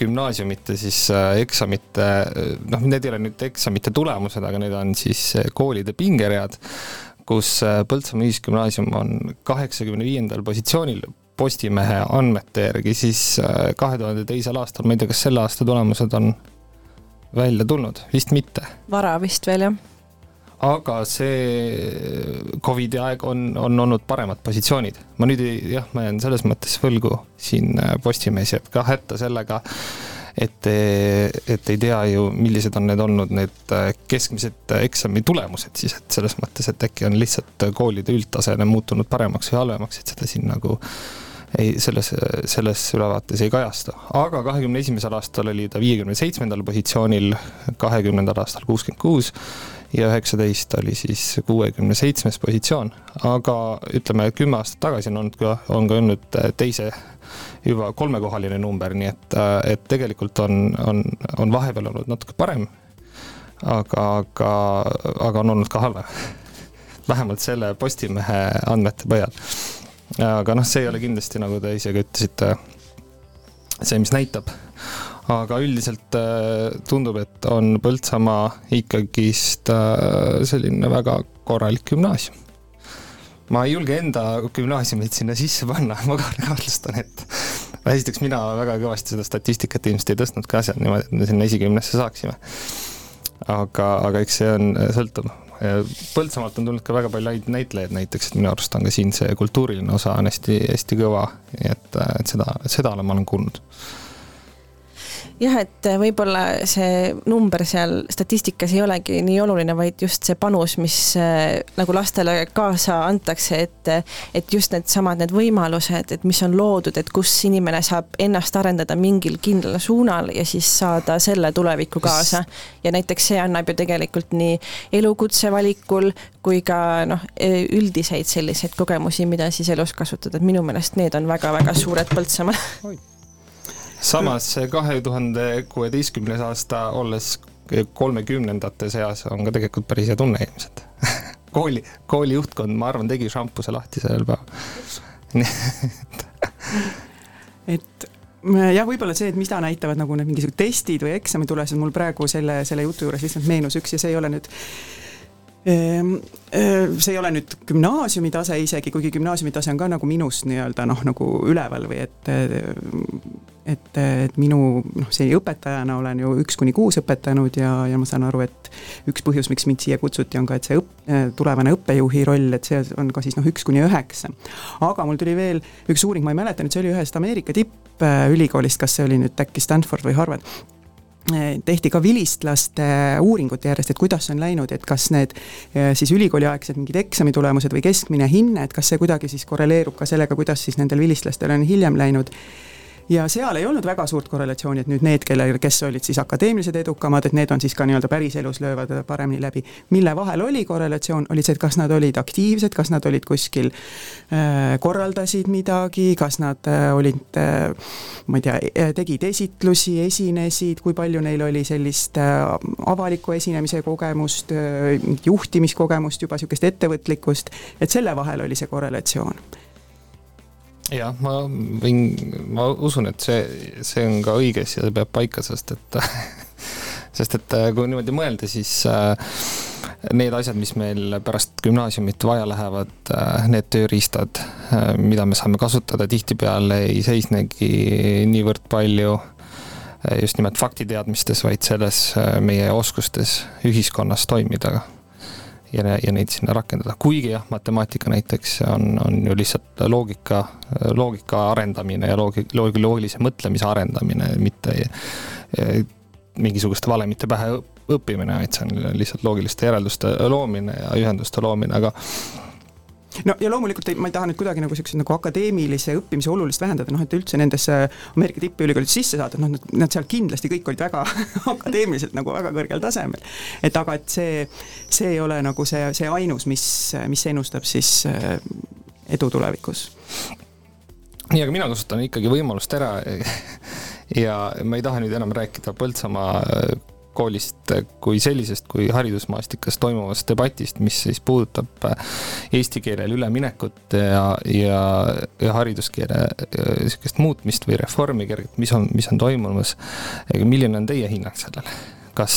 gümnaasiumite siis äh, eksamite, noh, need ei ole nüüd eksamite tulemused, aga need on siis koolide pingeread, kus Põltsamaa Ühisgümnaasium on kaheksakümne viiendal positsioonil Postimehe andmete järgi siis kahe tuhande teisel aastal, ma ei tea, kas selle aasta tulemused on välja tulnud, vist mitte. vara vist veel, jah. aga see Covidi aeg on, on olnud paremad positsioonid. ma nüüd ei, jah, ma jään selles mõttes võlgu, siin äh, Postimees jääb ka hätta sellega, et, et ei tea ju, millised on need olnud need äh, keskmised eksami tulemused siis, et selles mõttes, et äkki on lihtsalt koolide üldtaseme muutunud paremaks või halvemaks, et seda siin nagu ei, selles, selles ülevaates ei kajastu. aga kahekümne esimesel aastal oli ta viiekümne seitsmendal positsioonil, kahekümnendal aastal kuuskümmend kuus ja üheksateist oli siis kuuekümne seitsmes positsioon. aga ütleme, kümme aastat tagasi on olnud ka, on ka olnud teise juba kolmekohaline number, nii et, et tegelikult on, on, on vahepeal olnud natuke parem. aga, aga, aga on olnud ka halvem. vähemalt selle Postimehe andmete põhjal aga noh, see ei ole kindlasti, nagu te ise ka ütlesite, see, mis näitab. aga üldiselt äh, tundub, et on Põltsamaa ikkagist äh, selline väga korralik gümnaasium. ma ei julge enda gümnaasiumit sinna sisse panna, ma kahtlustan, et esiteks mina väga kõvasti seda statistikat ilmselt ei tõstnud ka seal niimoodi, et me sinna esikümnesse saaksime. aga, aga eks see on, sõltub Põltsamaalt on tulnud ka väga palju häid näitlejaid näiteks, et minu arust on ka siin see kultuuriline osa on hästi-hästi kõva, nii et, et seda, seda ma olen kuulnud jah, et võib-olla see number seal statistikas ei olegi nii oluline, vaid just see panus, mis äh, nagu lastele kaasa antakse, et et just needsamad, need võimalused, et mis on loodud, et kus inimene saab ennast arendada mingil kindlal suunal ja siis saada selle tuleviku kaasa. ja näiteks see annab ju tegelikult nii elukutse valikul kui ka noh, üldiseid selliseid kogemusi, mida siis elus kasutada, et minu meelest need on väga-väga suured Põltsamaal samas kahe tuhande kuueteistkümnes aasta, olles kolmekümnendate seas, on ka tegelikult päris hea tunne ilmselt. Kooli, kooli juhtkond, ma arvan, tegi šampuse lahti sellel päeval. Et jah, võib-olla see, et mida näitavad nagu need mingisugused testid või eksamitulemused, mul praegu selle, selle jutu juures lihtsalt meenus üks ja see ei ole nüüd see ei ole nüüd gümnaasiumi tase isegi, kuigi gümnaasiumi tase on ka nagu minust nii-öelda noh, nagu üleval või et et, et minu noh, see õpetajana olen ju üks kuni kuus õpetanud ja, ja ma saan aru, et üks põhjus, miks mind siia kutsuti, on ka, et see õpp, tulevane õppejuhi roll, et see on ka siis noh, üks kuni üheksa. aga mul tuli veel üks uuring, ma ei mäleta nüüd, see oli ühest Ameerika tippülikoolist, kas see oli nüüd äkki Stanford või Harvard tehti ka vilistlaste uuringute järjest, et kuidas on läinud, et kas need eh, siis ülikooliaegsed mingid eksamitulemused või keskmine hinne, et kas see kuidagi siis korreleerub ka sellega, kuidas siis nendel vilistlastel on hiljem läinud ja seal ei olnud väga suurt korrelatsiooni, et nüüd need, kellel, kes olid siis akadeemilised edukamad, et need on siis ka nii-öelda päriselus löövad paremini läbi. mille vahel oli korrelatsioon, oli see, et kas nad olid aktiivsed, kas nad olid kuskil äh,, korraldasid midagi, kas nad äh, olid äh,, ma ei tea, äh, tegid esitlusi, esinesid, kui palju neil oli sellist äh, avaliku esinemise kogemust äh,, juhtimiskogemust juba, niisugust ettevõtlikkust, et selle vahel oli see korrelatsioon jah, ma võin, ma usun, et see, see on ka õiges ja see peab paika, sest et sest et äh, kui niimoodi mõelda, siis äh, need asjad, mis meil pärast gümnaasiumit vaja lähevad, need tööriistad, mida me saame kasutada, tihtipeale ei seisnegi niivõrd palju just nimelt faktiteadmistes, vaid selles meie oskustes ühiskonnas toimida ja, ja neid sinna rakendada, kuigi jah, matemaatika näiteks on, on ju lihtsalt loogika, loogika arendamine ja loogi-, loogi-, loogilise mõtlemise arendamine, mitte mingisuguste valemite pähe õppimine, vaid see on lihtsalt loogiliste järelduste loomine ja ühenduste loomine, aga no ja loomulikult ei, ma ei taha nüüd kuidagi nagu siukse nagu akadeemilise õppimise olulist vähendada, noh et üldse nendesse Ameerika tippülikoolid sisse saada, noh nad, nad seal kindlasti kõik olid väga akadeemiliselt nagu väga kõrgel tasemel. et aga, et see, see ei ole nagu see, see ainus, mis, mis ennustab siis äh, edu tulevikus. nii, aga mina kasutan ikkagi võimalust ära ja ma ei taha nüüd enam rääkida Põltsamaa koolist kui sellisest, kui haridusmaastikas toimuvast debatist, mis siis puudutab äh, eesti keelele üleminekut ja, ja, ja hariduskeele niisugust äh, muutmist või reformi kergelt, mis on, mis on toimumas. milline on teie hinnang sellele? kas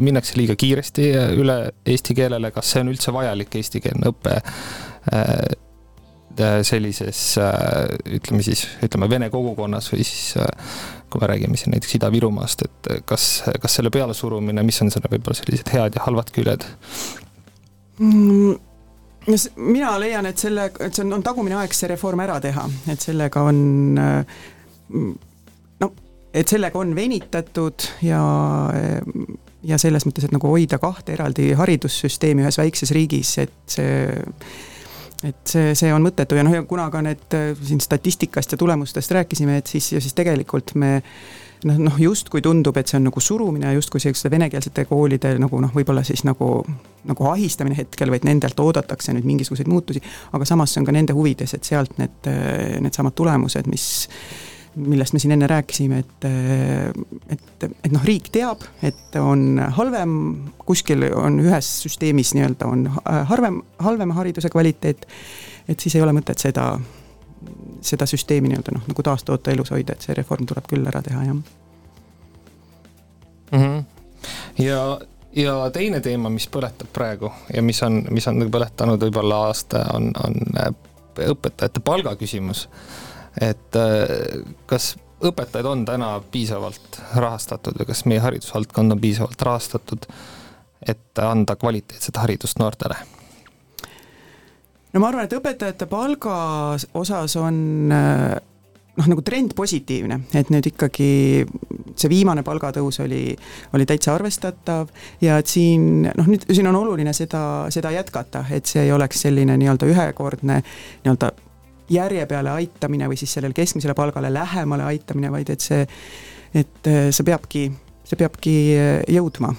minnakse liiga kiiresti üle eesti keelele, kas see on üldse vajalik eestikeelne õpe sellises ütleme siis, ütleme vene kogukonnas või siis kui me räägime siin näiteks Ida-Virumaast, et kas, kas selle pealesurumine, mis on selle võib-olla sellised head ja halvad küljed mm.? mina leian, et selle, et see on, on tagumine aeg see reform ära teha, et sellega on no, et sellega on venitatud ja ja selles mõttes, et nagu hoida kahte eraldi haridussüsteemi ühes väikses riigis, et see et see, see on mõttetu ja noh, ja kuna ka need äh, siin statistikast ja tulemustest rääkisime, et siis, siis tegelikult me noh, noh justkui tundub, et see on nagu surumine, justkui selliste venekeelsete koolide nagu noh, võib-olla siis nagu, nagu ahistamine hetkel, vaid nendelt oodatakse nüüd mingisuguseid muutusi, aga samas see on ka nende huvides, et sealt need, needsamad tulemused, mis millest me siin enne rääkisime, et, et, et noh, riik teab, et on halvem, kuskil on ühes süsteemis nii-öelda on harvem, halvem hariduse kvaliteet, et siis ei ole mõtet seda, seda süsteemi nii-öelda noh, nagu taastoota, elus hoida, et see reform tuleb küll ära teha, jah mm. -hmm. ja ja teine teema, mis põletab praegu ja mis on, mis on põletanud võib-olla aasta, on, on õpetajate palga küsimus et äh, kas õpetajaid on täna piisavalt rahastatud või kas meie haridusvaldkond on piisavalt rahastatud, et anda kvaliteetset haridust noortele? no ma arvan, et õpetajate palga osas on äh, noh, nagu trend positiivne, et nüüd ikkagi see viimane palgatõus oli, oli täitsa arvestatav ja et siin noh, nüüd siin on oluline seda, seda jätkata, et see ei oleks selline nii-öelda ühekordne nii-öelda järje peale aitamine või siis sellele keskmisele palgale lähemale aitamine, vaid et see, et äh, see peabki, see peabki äh, jõudma.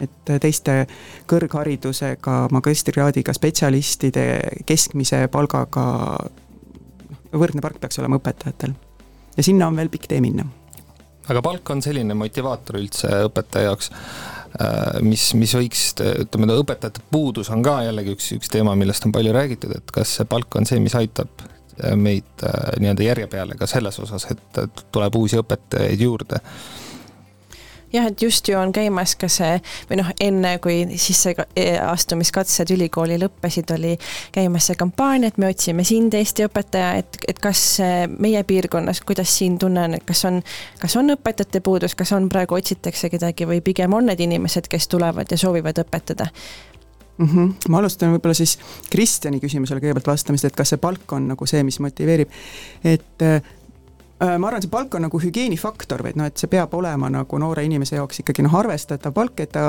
et äh, teiste kõrgharidusega, magistrikraadiga spetsialistide keskmise palgaga võrdne palk peaks olema õpetajatel. ja sinna on veel pikk tee minna. aga palk on selline motivaator üldse õpetaja jaoks mis, mis võiks, ütleme, õpetajate puudus on ka jällegi üks, üks teema, millest on palju räägitud, et kas see palk on see, mis aitab äh, meid äh, nii-öelda järje peale ka selles osas, et tuleb uusi õpetajaid juurde jah, et just ju on käimas ka see või noh, enne kui sisseastumiskatsed ülikooli lõppesid, oli käimas see kampaania, et me otsime sind, Eesti õpetaja, et, et kas meie piirkonnas, kuidas siin tunne on, et kas on, kas on õpetajate puudus, kas on praegu otsitakse kedagi või pigem on need inimesed, kes tulevad ja soovivad õpetada? Mm -hmm. ma alustan võib-olla siis Kristjani küsimusele kõigepealt vastamist, et kas see palk on nagu see, mis motiveerib. et Äh, ma arvan, see palk on nagu hügieenifaktor, vaid noh, et see peab olema nagu noore inimese jaoks ikkagi noh, arvestatav palk, et ta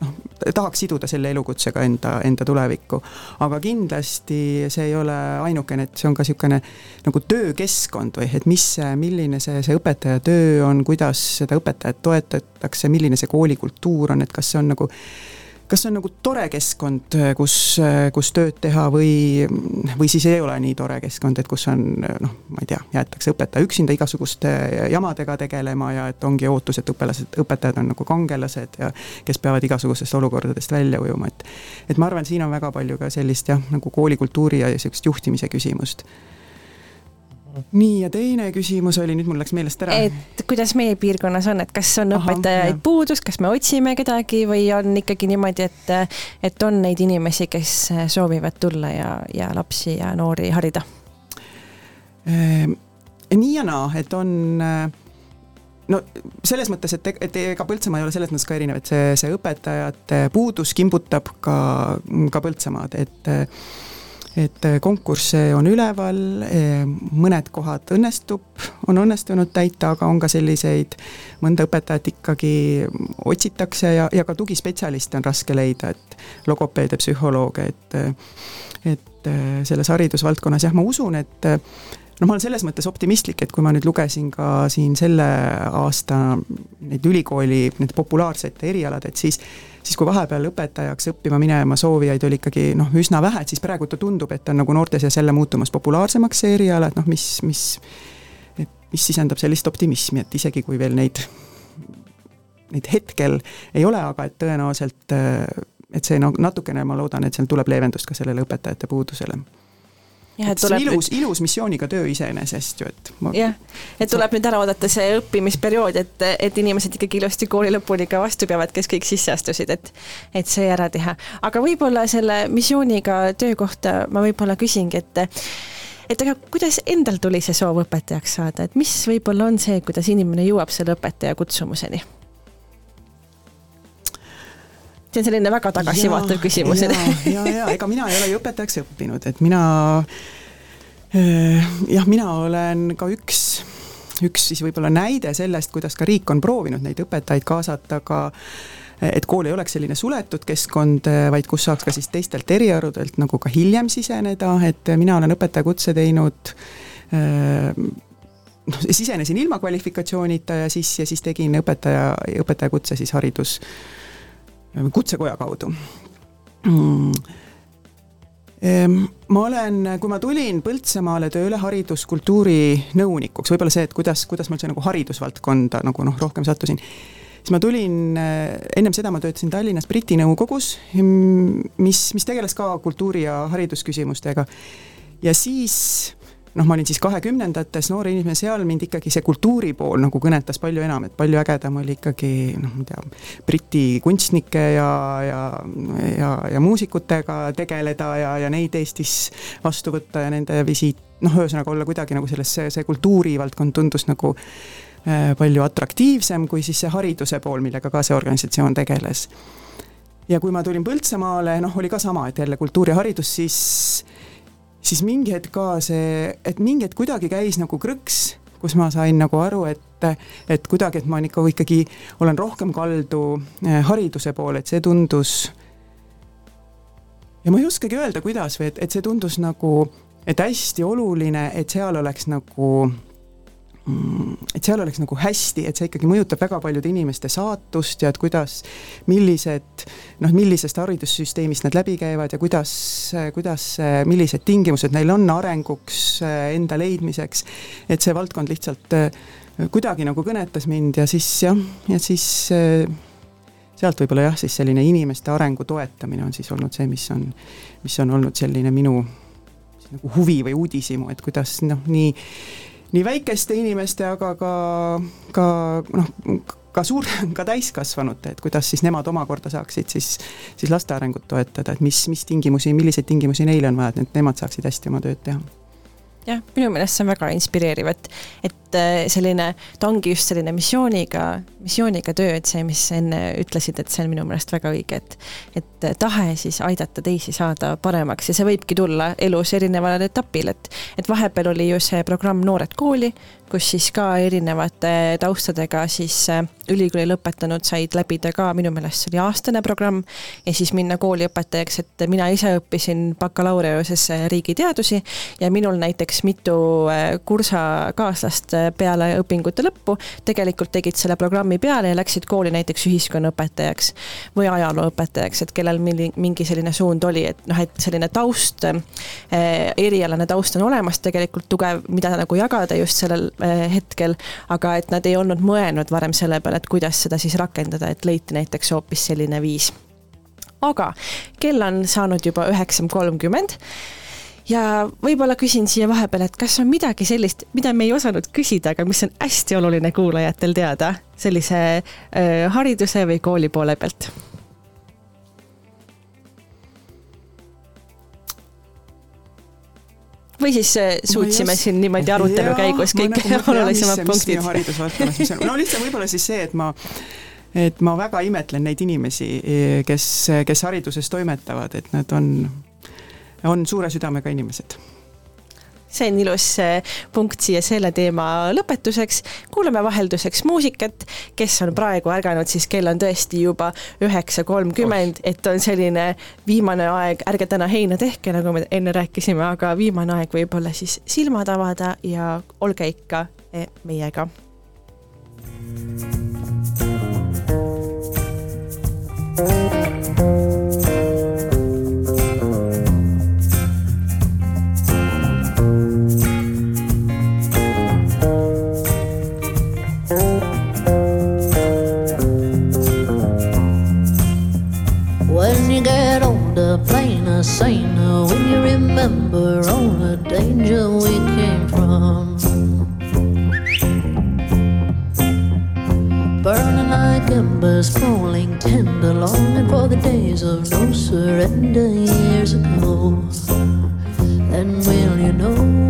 noh, tahaks siduda selle elukutsega enda, enda tulevikku. aga kindlasti see ei ole ainukene, et see on ka niisugune nagu töökeskkond või et mis, milline see, see õpetaja töö on, kuidas seda õpetajat toetatakse, milline see koolikultuur on, et kas see on nagu kas see on nagu tore keskkond, kus, kus tööd teha või, või siis ei ole nii tore keskkond, et kus on noh, ma ei tea, jäetakse õpetaja üksinda igasuguste jamadega tegelema ja et ongi ootus, et õpilased, õpetajad on nagu kangelased ja kes peavad igasugustest olukordadest välja ujuma, et et ma arvan, siin on väga palju ka sellist jah, nagu koolikultuuri ja niisugust juhtimise küsimust nii, ja teine küsimus oli, nüüd mul läks meelest ära. et kuidas meie piirkonnas on, et kas on Aha, õpetajaid puudus, kas me otsime kedagi või on ikkagi niimoodi, et, et on neid inimesi, kes soovivad tulla ja, ja lapsi ja noori harida? Ehm, nii ja naa, et on no selles mõttes, et, et ega Põltsamaa ei ole selles mõttes ka erinev, et see, see õpetajate puudus kimbutab ka, ka Põltsamaad, et et äh, konkursse on üleval, äh, mõned kohad õnnestub, on õnnestunud täita, aga on ka selliseid, mõnda õpetajat ikkagi otsitakse ja, ja ka tugispetsialiste on raske leida, et logopeede, psühholooge, et et äh, selles haridusvaldkonnas jah, ma usun, et no ma olen selles mõttes optimistlik, et kui ma nüüd lugesin ka siin selle aasta neid ülikooli, need populaarsete erialad, et siis siis kui vahepeal õpetajaks õppima minema soovijaid oli ikkagi noh, üsna vähe, et siis praegu tundub, et on nagu noorte seas jälle muutumas populaarsemaks see eriala, et noh, mis, mis mis sisendab sellist optimismi, et isegi kui veel neid, neid hetkel ei ole, aga et tõenäoliselt et see noh, natukene ma loodan, et seal tuleb leevendust ka sellele õpetajate puudusele jah, et tuleb ilus, ilus missiooniga töö iseenesest ju, et ma.... jah, et tuleb nüüd ära oodata see õppimisperiood, et, et inimesed ikkagi ilusti kooli lõpuni ka vastu peavad, kes kõik sisse astusid, et et see ära teha. aga võib-olla selle missiooniga töö kohta ma võib-olla küsingi, et et aga kuidas endal tuli see soov õpetajaks saada, et mis võib-olla on see, kuidas inimene jõuab selle õpetaja kutsumuseni? See on selline väga tagasivaatav küsimus. ja, ja, ja ega mina ei ole ju õpetajaks õppinud, et mina äh, jah, mina olen ka üks, üks siis võib-olla näide sellest, kuidas ka riik on proovinud neid õpetajaid kaasata ka et kool ei oleks selline suletud keskkond, vaid kus saaks ka siis teistelt eriharudelt nagu ka hiljem siseneda, et mina olen õpetajakutse teinud äh, noh, sisenesin ilma kvalifikatsioonita ja siis, ja siis tegin õpetaja, õpetajakutse siis haridus kutsekoja kaudu mm ma olen, kui ma tulin Põltsamaale tööle hariduskultuuri nõunikuks, võib-olla see, et kuidas, kuidas ma üldse nagu haridusvaldkonda nagu noh, rohkem sattusin, siis ma tulin, ennem seda ma töötasin Tallinnas Briti nõukogus, mis, mis tegeles ka kultuuri- ja haridusküsimustega. ja siis noh, ma olin siis kahekümnendates noore inimene, seal mind ikkagi see kultuuri pool nagu kõnetas palju enam, et palju ägedam oli ikkagi noh, ma ei tea, Briti kunstnike ja, ja, ja, ja muusikutega tegeleda ja, ja neid Eestis vastu võtta ja nende visiit, noh, ühesõnaga olla kuidagi nagu selles, see, see kultuurivaldkond tundus nagu äh, palju atraktiivsem kui siis see hariduse pool, millega ka see organisatsioon tegeles. ja kui ma tulin Põltsamaale, noh, oli ka sama, et jälle kultuur ja haridus, siis siis mingi hetk ka see, et mingi hetk kuidagi käis nagu krõks, kus ma sain nagu aru, et, et kuidagi, et ma ikka ikkagi olen rohkem kaldu eh, hariduse poole, et see tundus. ja ma ei oskagi öelda, kuidas või et, et see tundus nagu, et hästi oluline, et seal oleks nagu et seal oleks nagu hästi, et see ikkagi mõjutab väga paljude inimeste saatust ja et kuidas, millised noh, millisest haridussüsteemist nad läbi käivad ja kuidas, kuidas, millised tingimused neil on arenguks, enda leidmiseks. et see valdkond lihtsalt äh, kuidagi nagu kõnetas mind ja siis jah, ja siis äh, sealt võib-olla jah, siis selline inimeste arengu toetamine on siis olnud see, mis on, mis on olnud selline minu nagu huvi või uudishimu, et kuidas noh, nii nii väikeste inimeste, aga ka, ka noh, ka suur, ka täiskasvanute, et kuidas siis nemad omakorda saaksid siis, siis laste arengut toetada, et mis, mis tingimusi, milliseid tingimusi neile on vaja, et nemad saaksid hästi oma tööd teha. Jah, minu meelest see on väga inspireeriv, et, et äh, selline, ta ongi just selline missiooniga, missiooniga töö, et see, mis sa enne ütlesid, et see on minu meelest väga õige, et et tahe siis aidata teisi saada paremaks. Ja see võibki tulla elus erineval etapil, et et vahepeal oli ju see programm Noored kooli, kus siis ka erinevate taustadega siis äh, ülikooli lõpetanud said läbida ka, minu meelest see oli aastane programm, ja siis minna kooliõpetajaks, et mina ise õppisin bakalaureusesse riigiteadusi ja minul näiteks mitu äh, kursakaaslast peale õpingute lõppu tegelikult tegid selle programmi peale ja läksid kooli näiteks ühiskonnaõpetajaks või ajalooõpetajaks, et kellel mingi, mingi selline suund oli, et noh, et selline taust, erialane taust on olemas tegelikult tugev, mida nagu jagada just sellel Eh, hetkel, aga et nad ei olnud mõelnud varem selle peale, et kuidas seda siis rakendada, et leiti näiteks hoopis selline viis. aga kell on saanud juba üheksa kolmkümmend ja võib-olla küsin siia vahepeal, et kas on midagi sellist, mida me ei osanud küsida, aga mis on hästi oluline kuulajatel teada sellise äh, hariduse või kooli poole pealt? või siis suutsime just... siin niimoodi arutelu ja, käigus kõik nagu olulisemad punktid. haridusvaldkonnas, mis on, no lihtsalt võib-olla siis see, et ma et ma väga imetlen neid inimesi, kes, kes hariduses toimetavad, et nad on, on suure südamega inimesed see on ilus äh, punkt siia selle teema lõpetuseks. kuulame vahelduseks muusikat, kes on praegu ärganud, siis kell on tõesti juba üheksa kolmkümmend, et on selline viimane aeg, ärge täna heina tehke, nagu me enne rääkisime, aga viimane aeg võib-olla siis silmad avada ja olge ikka eh, meiega. thank you saner when you remember all the danger we came from. Burning like embers, falling tender, longing for the days of no surrender years ago. And will you know?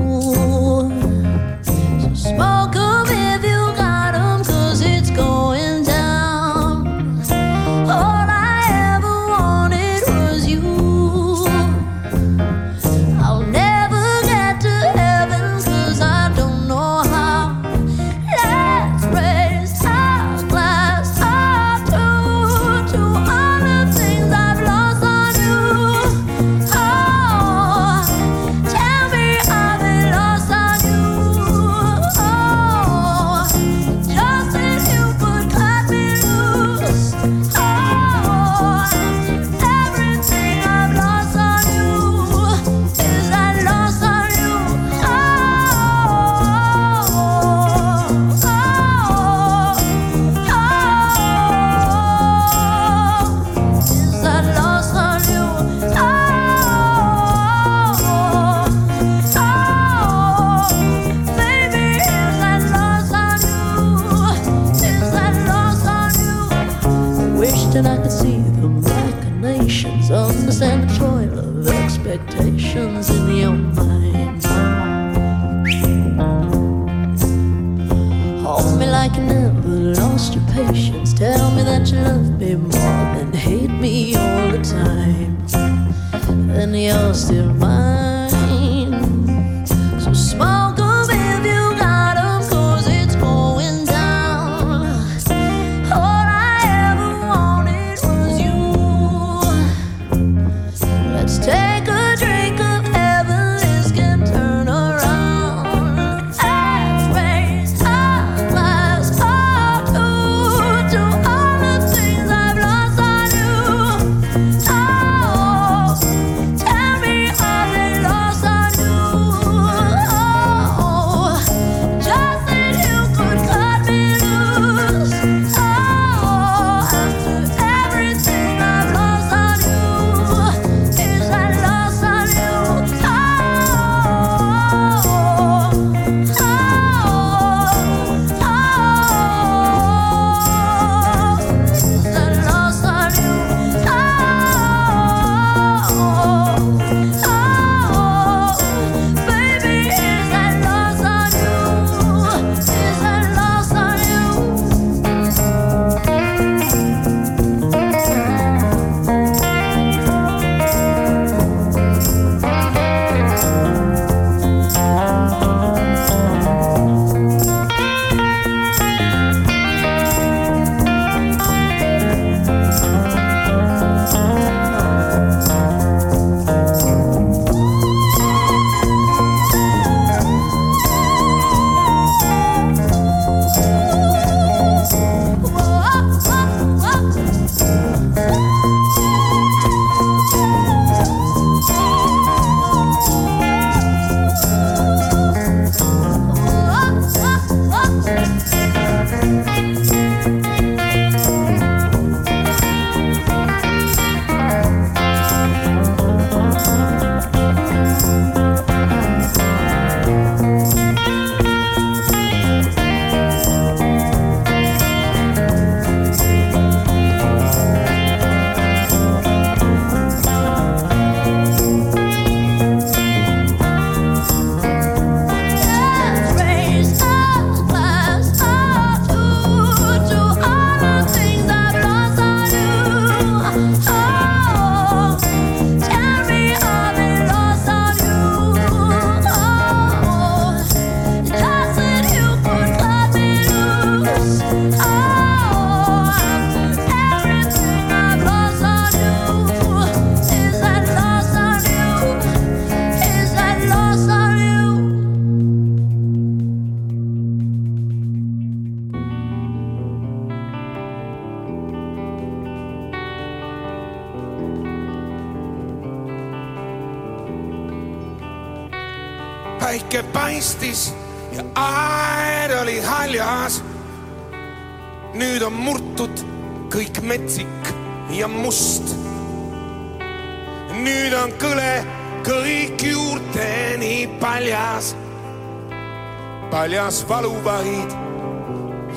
Valuvaid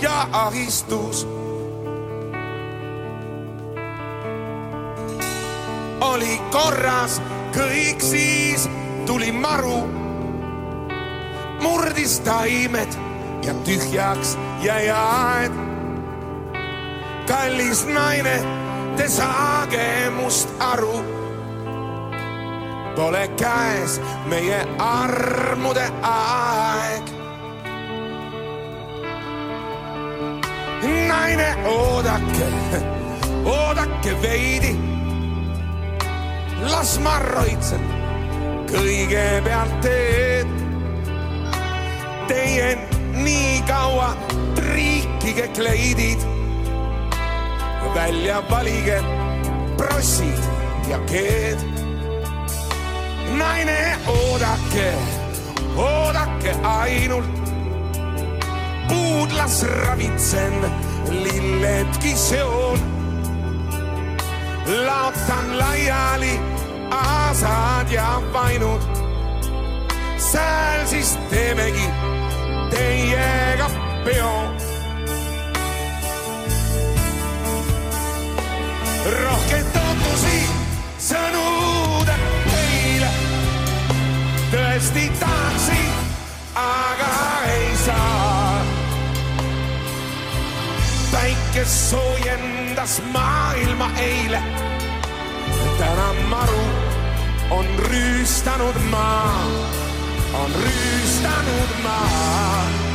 ja ahistus. oli korras kõik siis tuli maru, murdis taimed ja tühjaks jäi aed. kallis naine, te saage must aru. Pole käes meie armude aeg. Oodake, oodake veidi. las ma roitsen kõigepealt teed. Teie nii kaua triikige kleidid, välja valige prossid ja keed. naine, oodake, oodake ainult, puudlas ravitsen, lilledki seon. laotan laiali aasad ja vainud. sääl siis teemegi teiega peo. rohkem tootusi sõnuda teile. tõesti tahaksin, aga ei saa. Päike soojendas maailma eile täna maru on rüüstanud maa, on rüüstanud maa.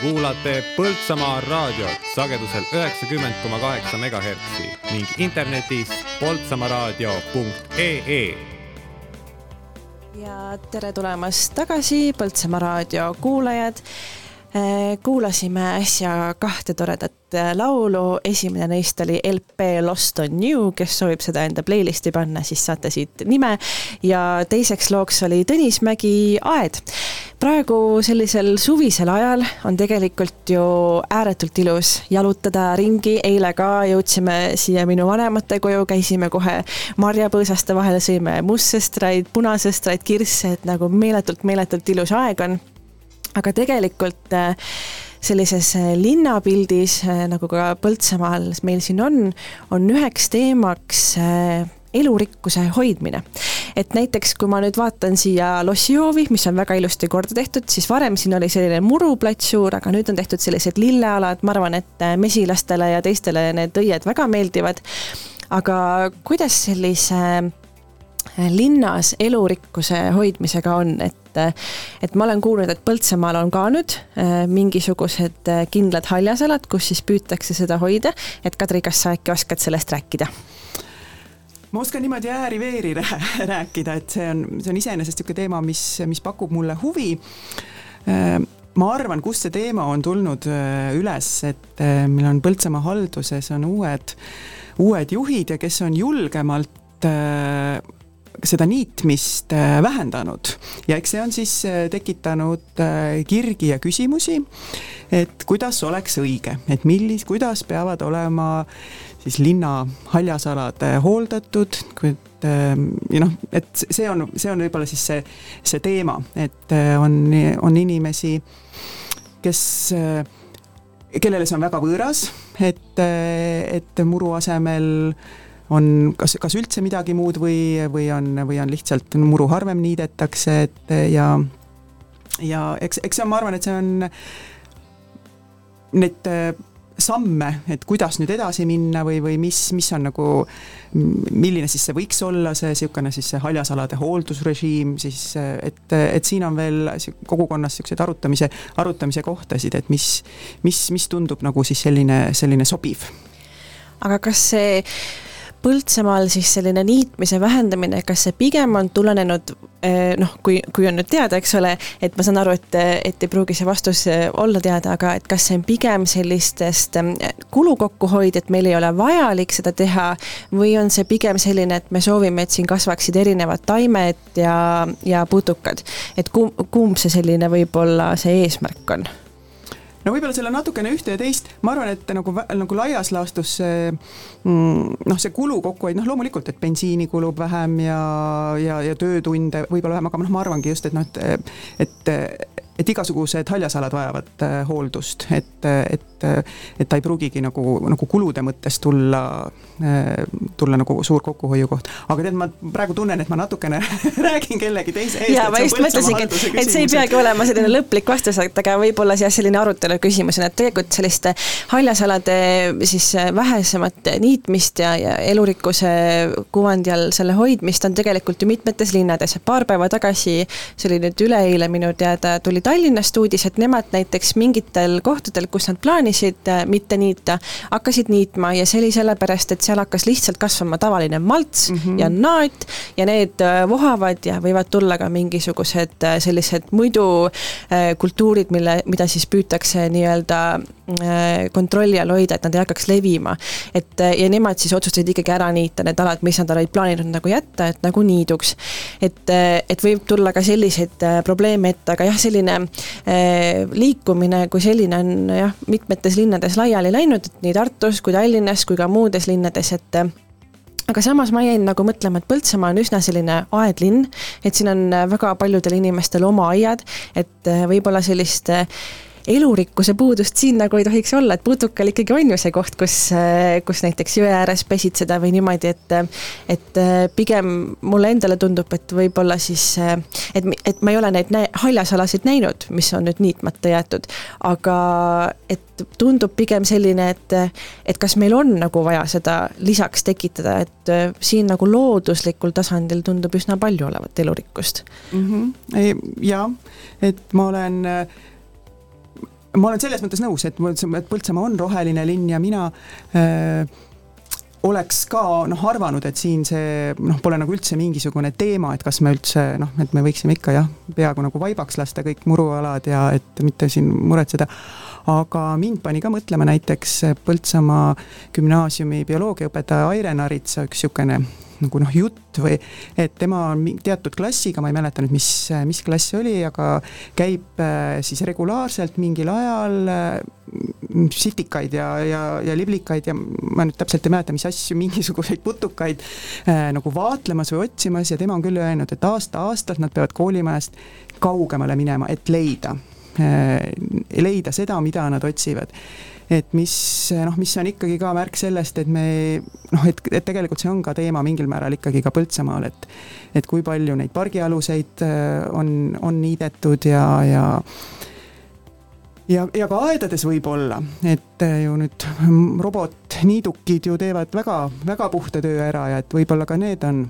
Kuulate Põltsamaa raadiot sagedusel üheksakümmend koma kaheksa megahertsi ning internetis poltsamaaraadio.ee. ja tere tulemast tagasi, Põltsamaa raadio kuulajad Äh, kuulasime äsja kahte toredat äh, laulu, esimene neist oli LP Lost on you, kes soovib seda enda playlist'i panna, siis saate siit nime. ja teiseks looks oli Tõnis Mägi Aed. Praegu sellisel suvisel ajal on tegelikult ju ääretult ilus jalutada ringi, eile ka jõudsime siia minu vanemate koju, käisime kohe marjapõõsaste vahel, sõime mustsõstraid, punasõstraid, kirsse, et nagu meeletult, meeletult ilus aeg on. Aga tegelikult äh, sellises äh, linnapildis, äh, nagu ka Põltsamaal meil siin on, on üheks teemaks elurikkuse hoidmine. et näiteks, kui ma nüüd vaatan siia lossihoovi, mis on väga ilusti korda tehtud, siis varem siin oli selline muruplatsuur, aga nüüd on tehtud sellised lillealad, ma arvan, et mesilastele ja teistele need õied väga meeldivad. aga kuidas sellise linnas elurikkuse hoidmisega on, et et ma olen kuulnud, et Põltsamaal on ka nüüd äh, mingisugused äh, kindlad haljasalad, kus siis püütakse seda hoida, et Kadri, kas sa äkki oskad sellest rääkida? Ma oskan niimoodi ääri-veeri rääkida, et see on, see on iseenesest niisugune teema, mis, mis pakub mulle huvi. Äh, ma arvan, kust see teema on tulnud üles, et meil on Põltsamaa halduses on uued, uued juhid ja kes on julgemalt seda niitmist äh, vähendanud ja eks see on siis äh, tekitanud äh, kirgi ja küsimusi, et kuidas oleks õige, et millis, kuidas peavad olema siis linna haljasalad hooldatud, et ja noh, et see on, see on võib-olla siis see, see teema, et on, on inimesi, kes kellele see on väga võõras, et, et muru asemel äh, on kas, kas üldse midagi muud või, või on, või on lihtsalt muru harvem niidetakse, et ja ja eks, eks see on, ma arvan, et see on need äh, samme, et kuidas nüüd edasi minna või, või mis, mis on nagu, milline siis see võiks olla, see niisugune siis see haljasalade hooldusrežiim siis, et, et siin on veel kogukonnas niisuguseid arutamise, arutamise kohtasid, et mis, mis, mis tundub nagu siis selline, selline sobiv. aga kas see Põltsamaal siis selline niitmise vähendamine, kas see pigem on tulenenud eh, noh, kui, kui on nüüd teada, eks ole, et ma saan aru, et, et ei pruugi see vastus eh, olla teada, aga et kas see on pigem sellistest eh, kulu kokkuhoid, et meil ei ole vajalik seda teha või on see pigem selline, et me soovime, et siin kasvaksid erinevad taimed ja, ja putukad. et kumb, kumb see selline võib-olla see eesmärk on? No võib-olla seal on natukene ühte ja teist, ma arvan, et nagu, nagu laias laastus see mm, noh, see kulu kokkuhoid, noh loomulikult, et bensiini kulub vähem ja, ja, ja töötunde võib-olla vähem, aga noh, ma arvangi just, et noh, et, et et igasugused haljasalad vajavad äh, hooldust, et, et, et ta ei pruugigi nagu, nagu kulude mõttes tulla, äh, tulla nagu suur kokkuhoiukoht. aga tead, ma praegu tunnen, et ma natukene räägin kellegi teise eest. ja ma just mõtlesingi, et, et see ei peagi olema selline lõplik vastus, aga võib-olla siis selline arutelu küsimus on, et tegelikult selliste haljasalade siis vähesemat niitmist ja, ja elurikkuse kuvandi all selle hoidmist on tegelikult ju mitmetes linnades. paar päeva tagasi, see oli nüüd üleeile minu teada, tuli Tallinnast uudis, et nemad näiteks mingitel kohtadel, kus nad plaanisid äh, mitte niita, hakkasid niitma ja see oli sellepärast, et seal hakkas lihtsalt kasvama tavaline malts mm -hmm. ja naat ja need äh, vohavad ja võivad tulla ka mingisugused äh, sellised muidu kultuurid, mille, mida siis püütakse nii-öelda kontrolli all hoida, et nad ei hakkaks levima. et ja nemad siis otsustasid ikkagi ära niita need alad, mis nad olid plaaninud nagu jätta, et nagu niiduks. et, et võib tulla ka selliseid probleeme ette, aga jah, selline Eh, liikumine kui selline on jah, mitmetes linnades laiali läinud, et nii Tartus kui Tallinnas kui ka muudes linnades, et aga samas ma jäin nagu mõtlema, et Põltsamaa on üsna selline aedlinn, et siin on väga paljudel inimestel oma aiad, et eh, võib-olla sellist elurikkuse puudust siin nagu ei tohiks olla, et putukal ikkagi on ju see koht, kus, kus näiteks jõe ääres pesitseda või niimoodi, et et pigem mulle endale tundub, et võib-olla siis, et, et ma ei ole neid nä-, haljasalasid näinud, mis on nüüd niitmata jäetud, aga et tundub pigem selline, et et kas meil on nagu vaja seda lisaks tekitada, et siin nagu looduslikul tasandil tundub üsna palju olevat elurikkust mm. -hmm. ja, et ma olen ma olen selles mõttes nõus, et, et Põltsamaa on roheline linn ja mina äh, oleks ka noh, arvanud, et siin see noh, pole nagu üldse mingisugune teema, et kas me üldse noh, et me võiksime ikka jah, peaaegu nagu vaibaks lasta kõik murualad ja et mitte siin muretseda. aga mind pani ka mõtlema näiteks Põltsamaa gümnaasiumi bioloogiaõpetaja Aire Naritsa üks niisugune nagu noh, jutt või et tema on teatud klassiga, ma ei mäleta nüüd, mis, mis klass see oli, aga käib äh, siis regulaarselt mingil ajal äh, sitikaid ja, ja, ja liblikaid ja ma nüüd täpselt ei mäleta, mis asju, mingisuguseid putukaid äh, nagu vaatlemas või otsimas ja tema on küll öelnud, et aasta-aastalt nad peavad koolimajast kaugemale minema, et leida leida seda, mida nad otsivad et mis noh, mis on ikkagi ka märk sellest, et me noh, et, et tegelikult see on ka teema mingil määral ikkagi ka Põltsamaal, et et kui palju neid pargialuseid äh, on, on niidetud ja, ja ja, ja ka aedades võib-olla, et äh, ju nüüd robotniidukid ju teevad väga, väga puhta töö ära ja et võib-olla ka need on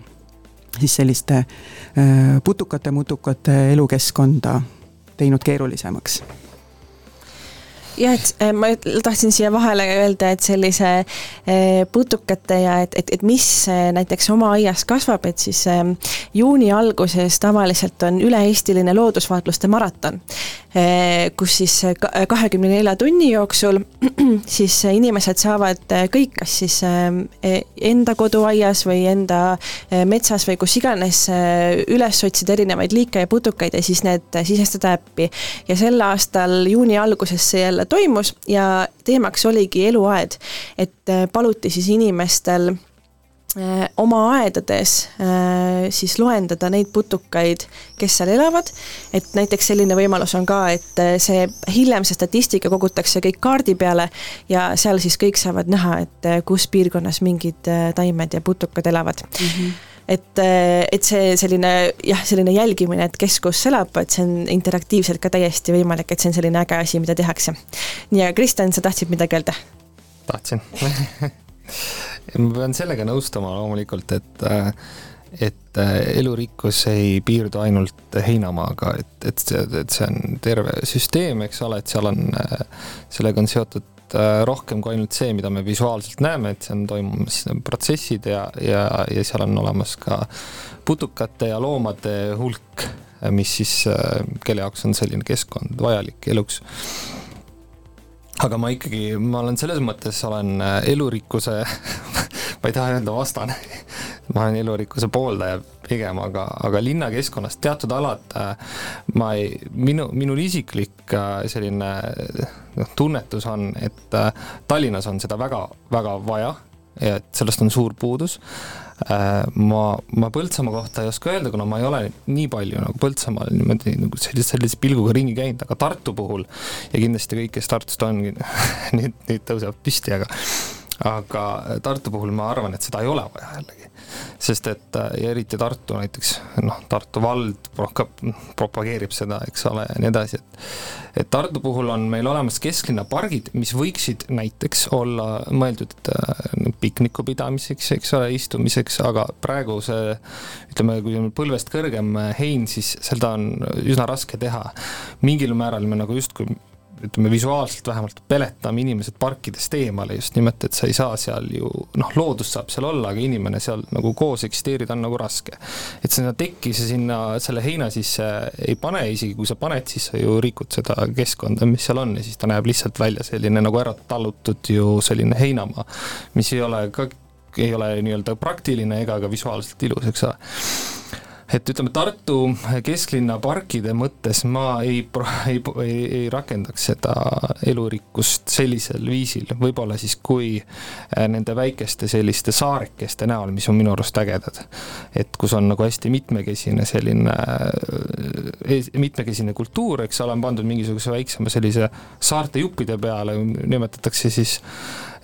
siis selliste äh, putukate-mutukate elukeskkonda teinud keerulisemaks jah, et äh, ma tahtsin siia vahele öelda, et sellise äh, putukate ja et, et, et mis äh, näiteks oma aias kasvab, et siis juuni alguses tavaliselt on üle-eestiline loodusvaatluste maraton, kus siis kahekümne nelja tunni jooksul siis inimesed saavad kõik, kas siis enda koduaias või enda metsas või kus iganes üles otsida erinevaid liike ja putukaid ja siis need sisestada äppi. ja sel aastal juuni alguses see jälle toimus ja teemaks oligi eluaed, et paluti siis inimestel oma aedades äh, siis loendada neid putukaid, kes seal elavad, et näiteks selline võimalus on ka, et see hiljem see statistika kogutakse kõik kaardi peale ja seal siis kõik saavad näha, et kus piirkonnas mingid taimed ja putukad elavad mm. -hmm et, et see selline jah, selline jälgimine, et kes kus elab, et see on interaktiivselt ka täiesti võimalik, et see on selline äge asi, mida tehakse. nii, aga Kristjan, sa tahtsid midagi öelda? tahtsin ma pean sellega nõustuma loomulikult, et et elurikkus ei piirdu ainult heinamaaga, et, et see, et see on terve süsteem, eks ole, et seal on, sellega on seotud Äh, rohkem kui ainult see, mida me visuaalselt näeme, et see on toimumas protsessid ja, ja, ja seal on olemas ka putukate ja loomade hulk, mis siis, äh, kelle jaoks on selline keskkond vajalik eluks aga ma ikkagi, ma olen selles mõttes, olen äh, elurikkuse ma ei taha öelda vastane ma olen elurikkuse pooldaja pigem, aga, aga linnakeskkonnas teatud alad ma ei, minu, minul isiklik selline noh, tunnetus on, et äh, Tallinnas on seda väga-väga vaja ja et sellest on suur puudus. Äh, ma, ma Põltsamaa kohta ei oska öelda, kuna ma ei ole nii palju nagu Põltsamaal niimoodi nagu sellise, sellise pilguga ringi käinud, aga Tartu puhul ja kindlasti kõik, kes Tartust on, nüüd, nüüd tõusevad püsti, aga aga Tartu puhul ma arvan, et seda ei ole vaja jällegi sest et äh, ja eriti Tartu näiteks, noh, Tartu vald propageerib seda, eks ole, ja nii edasi, et et Tartu puhul on meil olemas kesklinna pargid, mis võiksid näiteks olla mõeldud äh, pikniku pidamiseks, eks ole, istumiseks, aga praegu see ütleme, kui on põlvest kõrgem hein, siis seda on üsna raske teha. mingil määral me nagu justkui ütleme visuaalselt vähemalt peletame inimesed parkidest eemale just nimelt, et sa ei saa seal ju noh, loodus saab seal olla, aga inimene seal nagu koos eksisteerida on nagu raske. et sinna tekki sa sinna selle heina sisse ei pane, isegi kui sa paned, siis sa ju rikud seda keskkonda, mis seal on ja siis ta näeb lihtsalt välja selline nagu ära tallutud ju selline heinamaa, mis ei ole ka, ei ole nii-öelda praktiline ega ka visuaalselt ilus, eks ole et ütleme, Tartu kesklinna parkide mõttes ma ei, ei, ei, ei rakendaks seda elurikkust sellisel viisil, võib-olla siis kui äh, nende väikeste selliste saarekeste näol, mis on minu arust ägedad. et kus on nagu hästi mitmekesine selline, äh, mitmekesine kultuur, eks ole, on pandud mingisuguse väiksema sellise saarte juppide peale, nimetatakse siis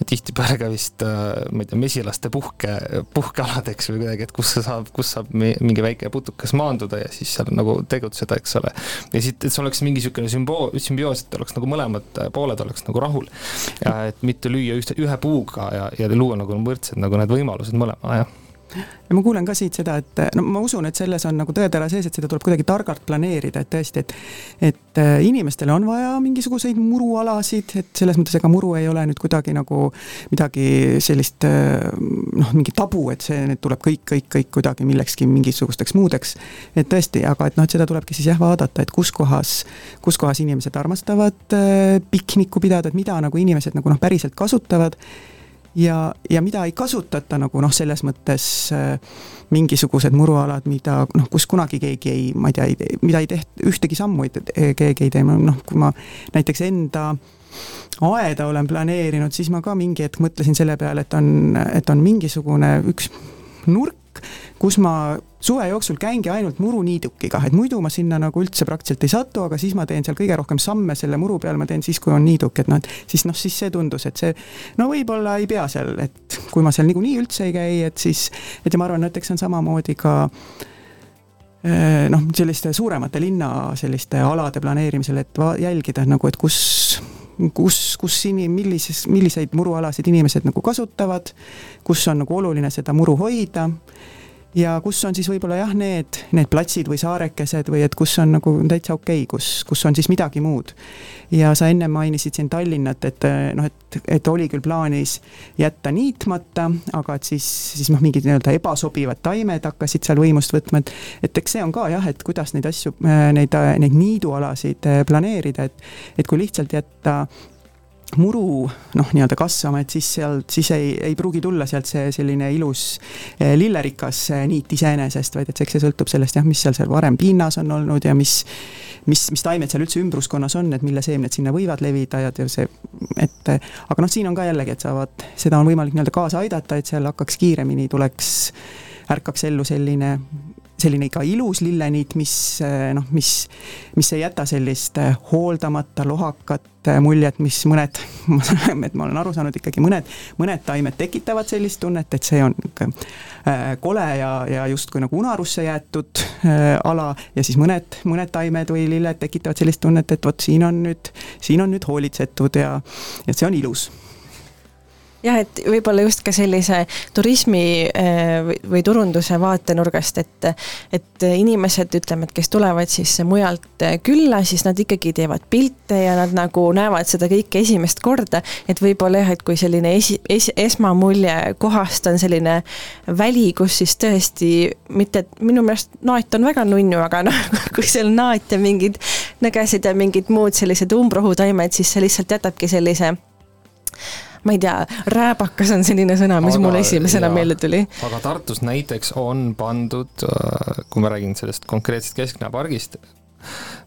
tihtipeale ka vist äh, ma ei tea, mesilaste puhke, puhkealadeks või kuidagi, et kus sa saab, kus saab mingi väike putukas maanduda ja siis seal nagu tegutseda, eks ole. ja siit, et see oleks mingi niisugune sümboo-, sümbioos, et oleks nagu mõlemad pooled oleks nagu rahul. et mitte lüüa ühte, ühe puuga ja, ja luua nagu võrdsed nagu need võimalused mõlema, jah ja ma kuulen ka siit seda, et no ma usun, et selles on nagu tõetera sees, et seda tuleb kuidagi targalt planeerida, et tõesti, et et äh, inimestele on vaja mingisuguseid murualasid, et selles mõttes ega muru ei ole nüüd kuidagi nagu midagi sellist äh, noh, mingi tabu, et see nüüd tuleb kõik, kõik, kõik kuidagi millekski mingisugusteks muudeks. et tõesti, aga et noh, et seda tulebki siis jah vaadata, et kus kohas, kus kohas inimesed armastavad äh, piknikku pidada, et mida nagu inimesed nagu noh, päriselt kasutavad ja, ja mida ei kasutata nagu noh, selles mõttes äh, mingisugused murualad, mida noh, kus kunagi keegi ei, ma ei tea, mida ei tehta, ühtegi sammu ei, keegi ei tee, noh, kui ma näiteks enda aeda olen planeerinud, siis ma ka mingi hetk mõtlesin selle peale, et on, et on mingisugune üks nurk, kus ma suve jooksul käingi ainult muruniidukiga, et muidu ma sinna nagu üldse praktiliselt ei satu, aga siis ma teen seal kõige rohkem samme selle muru peal, ma teen siis, kui on niiduk, et noh, et siis noh, siis see tundus, et see no võib-olla ei pea seal, et kui ma seal niikuinii üldse ei käi, et siis, et ja ma arvan, et eks see on samamoodi ka eh, noh, selliste suuremate linna selliste alade planeerimisel, et jälgida nagu, et kus kus, kus inim-, millises, milliseid murualasid inimesed nagu kasutavad, kus on nagu oluline seda muru hoida ja kus on siis võib-olla jah, need, need platsid või saarekesed või et kus on nagu täitsa okei okay,, kus, kus on siis midagi muud. ja sa enne mainisid siin Tallinnat, et noh, et, et oli küll plaanis jätta niitmata, aga et siis, siis noh, mingid nii-öelda ebasobivad taimed hakkasid seal võimust võtma, et et eks see on ka jah, et kuidas neid asju, neid, neid niidualasid planeerida, et et kui lihtsalt jätta muru noh, nii-öelda kasvama, et siis sealt, siis ei, ei pruugi tulla sealt see selline ilus eh, lillerikas eh, niit iseenesest, vaid et eks see sõltub sellest jah, mis seal seal varem pinnas on olnud ja mis mis, mis taimed seal üldse ümbruskonnas on, et mille seemned sinna võivad levida ja see, et aga noh, siin on ka jällegi, et saavad, seda on võimalik nii-öelda kaasa aidata, et seal hakkaks kiiremini, tuleks, ärkaks ellu selline selline ikka ilus lilleniit, mis noh, mis, mis ei jäta sellist eh, hooldamata lohakat eh, muljet, mis mõned, et ma olen aru saanud, ikkagi mõned, mõned taimed tekitavad sellist tunnet, et see on eh, kole ja, ja justkui nagu unarusse jäetud ala. Ja siis mõned, mõned taimed või lilled tekitavad sellist tunnet, et vot siin on nüüd, siin on nüüd hoolitsetud ja, ja see on ilus jah, et võib-olla just ka sellise turismi äh, või, turunduse vaatenurgast, et et inimesed, ütleme, et kes tulevad siis mujalt äh, külla, siis nad ikkagi teevad pilte ja nad nagu näevad seda kõike esimest korda, et võib-olla jah, et kui selline esi, es, esmamulje kohast on selline väli, kus siis tõesti mitte, minu meelest naat on väga nunnu, aga noh, kui seal naat ja mingid nõgesid ja mingid muud sellised umbrohutaimed, siis see lihtsalt jätabki sellise ma ei tea, rääbakas on selline sõna, mis aga, mulle esimesena meelde tuli. aga Tartus näiteks on pandud, äh, kui ma räägin sellest konkreetsest Kesklinna pargist,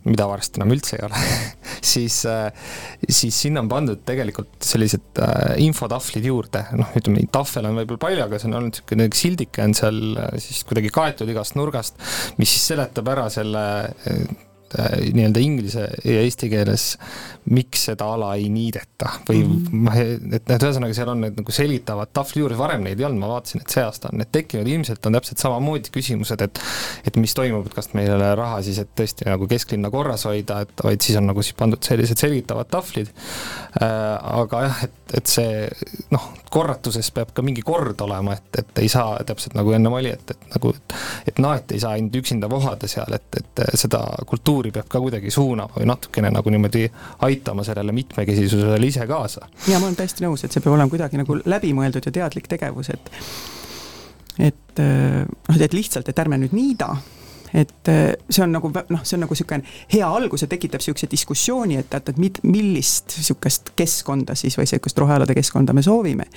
mida varsti enam üldse ei ole siis, äh, siis sinna on pandud tegelikult sellised äh, infotahvlid juurde, noh, ütleme, tahvel on võib-olla palju, aga see on olnud niisugune sildike on seal siis kuidagi kaetud igast nurgast, mis siis seletab ära selle Äh, nii-öelda inglise ja eesti keeles, miks seda ala ei niideta või mm -hmm. et need ühesõnaga seal on need nagu selgitavad tahvli juures, varem neid ei olnud, ma vaatasin, et see aasta on need tekkinud, ilmselt on täpselt samamoodi küsimused, et et mis toimub, et kas meil ei ole raha siis, et tõesti nagu kesklinna korras hoida, et vaid siis on nagu siis pandud sellised selgitavad tahvlid äh,, aga jah, et, et see noh, korratuses peab ka mingi kord olema, et, et ei saa täpselt nagu ennem oli, et, et nagu, et naet ei saa ainult üksinda vohada seal, et, et seda kultuuri kultuuri peab ka kuidagi suunama või natukene nagu niimoodi aitama sellele mitmekesisusele ise kaasa. ja ma olen täiesti nõus, et see peab olema kuidagi nagu läbimõeldud ja teadlik tegevus, et et noh, et lihtsalt, et ärme nüüd niida, et see on nagu noh, see on nagu niisugune hea algus ja tekitab niisuguse diskussiooni, et, et, et millist niisugust keskkonda siis või niisugust rohealade keskkonda me soovime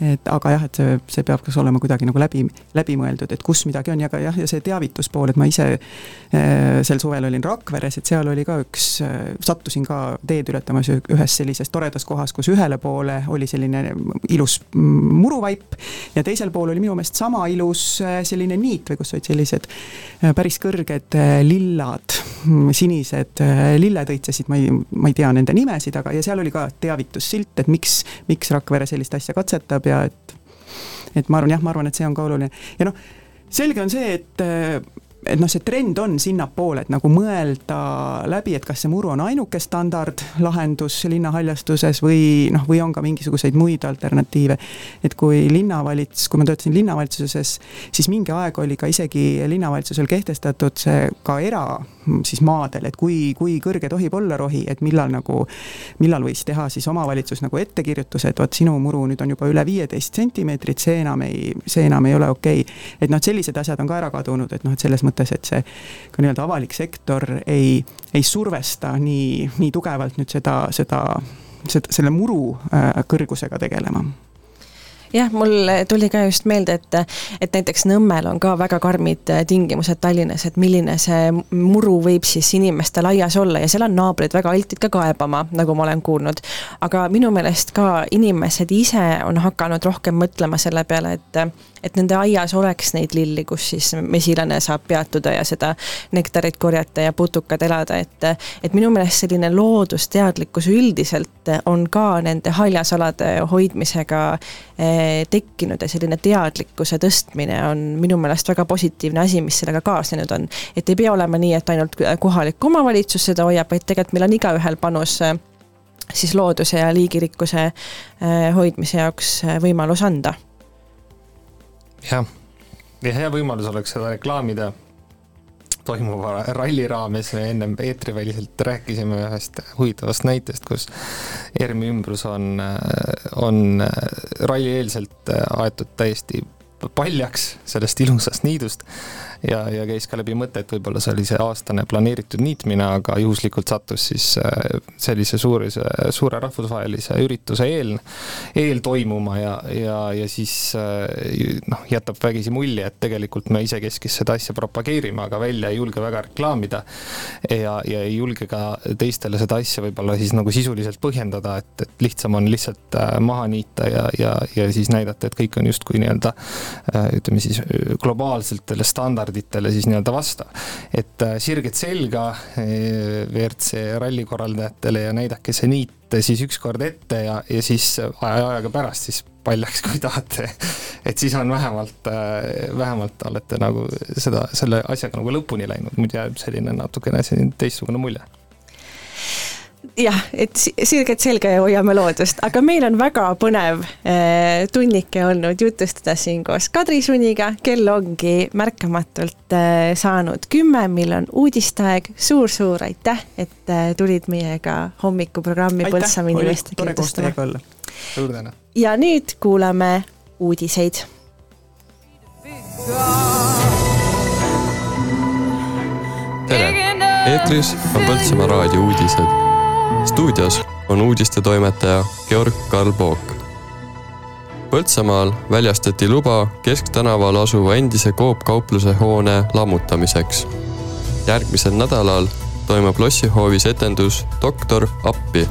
et aga jah, et see, see peab kas olema kuidagi nagu läbi, läbimõeldud, et kus midagi on ja ka jah, ja see teavituspool, et ma ise äh, sel suvel olin Rakveres, et seal oli ka üks äh,, sattusin ka teed ületamas ühes sellises toredas kohas, kus ühele poole oli selline ilus muruvaip ja teisel pool oli minu meelest sama ilus äh, selline niit või kus olid sellised päris kõrged lillad, sinised äh, lilled õitsesid, ma ei, ma ei tea nende nimesid, aga, ja seal oli ka teavitussilt, et miks, miks Rakvere sellist asja katsetab ja et, et ma arvan jah, ma arvan, et see on ka oluline ja noh, selge on see, et et noh, see trend on sinnapoole, et nagu mõelda läbi, et kas see muru on ainuke standardlahendus linnahäljastuses või noh, või on ka mingisuguseid muid alternatiive. et kui linnavalits, kui ma töötasin linnavalitsuses, siis mingi aeg oli ka isegi linnavalitsusel kehtestatud see ka era siis maadel, et kui, kui kõrge tohib olla rohi, et millal nagu, millal võis teha siis omavalitsus nagu ettekirjutuse, et vot sinu muru nüüd on juba üle viieteist sentimeetrit, see enam ei, see enam ei ole okei. Okay.. et noh, et sellised asjad on ka ära kadunud, et noh, et selles mõttes, et see ka nii-öelda avalik sektor ei, ei survesta nii, nii tugevalt nüüd seda, seda, seda, selle muru äh, kõrgusega tegelema jah, mul tuli ka just meelde, et, et näiteks Nõmmel on ka väga karmid tingimused Tallinnas, et milline see muru võib siis inimestel aias olla ja seal on naabrid väga altid ka kaebama, nagu ma olen kuulnud. aga minu meelest ka inimesed ise on hakanud rohkem mõtlema selle peale, et et nende aias oleks neid lilli, kus siis mesilane saab peatuda ja seda nektarit korjata ja putukad elada, et et minu meelest selline loodusteadlikkus üldiselt on ka nende haljasalade hoidmisega eh, tekkinud ja selline teadlikkuse tõstmine on minu meelest väga positiivne asi, mis sellega kaasnenud on. et ei pea olema nii, et ainult kohalik omavalitsus seda hoiab, vaid tegelikult meil on igaühel panus äh, siis looduse ja liigirikkuse äh, hoidmise jaoks äh, võimalus anda. jah, ja hea võimalus oleks seda reklaamida toimuva ralli raames me ennem eetriväliselt rääkisime ühest huvitavast näitest, kus ERM-i ümbrus on, on rallieelselt aetud täiesti paljaks sellest ilusast niidust ja, ja käis ka läbi mõte, et võib-olla see oli see aastane planeeritud niitmine, aga juhuslikult sattus siis äh, sellise suure, suure rahvusvahelise ürituse eel, eel toimuma ja, ja, ja siis äh, noh, jätab vägisi mulje, et tegelikult me isekeskis seda asja propageerime, aga välja ei julge väga reklaamida. Ja, ja ei julge ka teistele seda asja võib-olla siis nagu sisuliselt põhjendada, et, et lihtsam on lihtsalt äh, maha niita ja, ja, ja siis näidata, et kõik on justkui nii-öelda ütleme siis globaalsetele standarditele standarditele siis nii-öelda vastav. et äh, sirget selga äh, WRC ralli korraldajatele ja näidake see niit siis ükskord ette ja, ja siis aja ajaga pärast siis paljaks, kui tahate. et siis on vähemalt, äh, vähemalt olete nagu seda, selle asjaga nagu lõpuni läinud, muidu jääb selline natukene selline teistsugune mulje jah, et sirgelt selga ja hoiame loodust, aga meil on väga põnev eh, tunnike olnud jutustada siin koos Kadri Suniga, kell ongi märkamatult eh, saanud kümme, meil on uudisteaeg. Suur,, suur-suur aitäh, et eh, tulid meiega hommikuprogrammi Põltsamaa inimestega jutustama. suur tänu. ja nüüd kuulame uudiseid. tere, eetris on Põltsamaa raadio uudised stuudios on uudistetoimetaja Georg Karl Pook. Põltsamaal väljastati luba Kesktänaval asuva endise Coop kaupluse hoone lammutamiseks. järgmisel nädalal toimub lossihoovis etendus Doktor appi.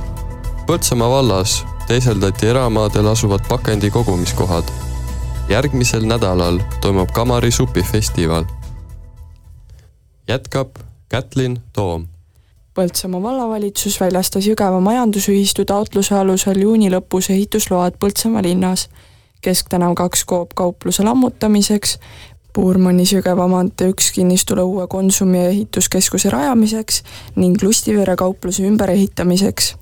Põltsamaa vallas teiseldati eramaadel asuvad pakendi kogumiskohad. järgmisel nädalal toimub Kamari supifestival. jätkab Kätlin Toom Põltsamaa vallavalitsus väljastas Jõgeva majandusühistu taotluse alusel juuni lõpus ehitusload Põltsamaa linnas. Kesktänav kaks Coop kaupluse lammutamiseks, Puurmannis Jõgeva maantee üks kinnistule uue Konsumi ehituskeskuse rajamiseks ning Lustivere kaupluse ümberehitamiseks.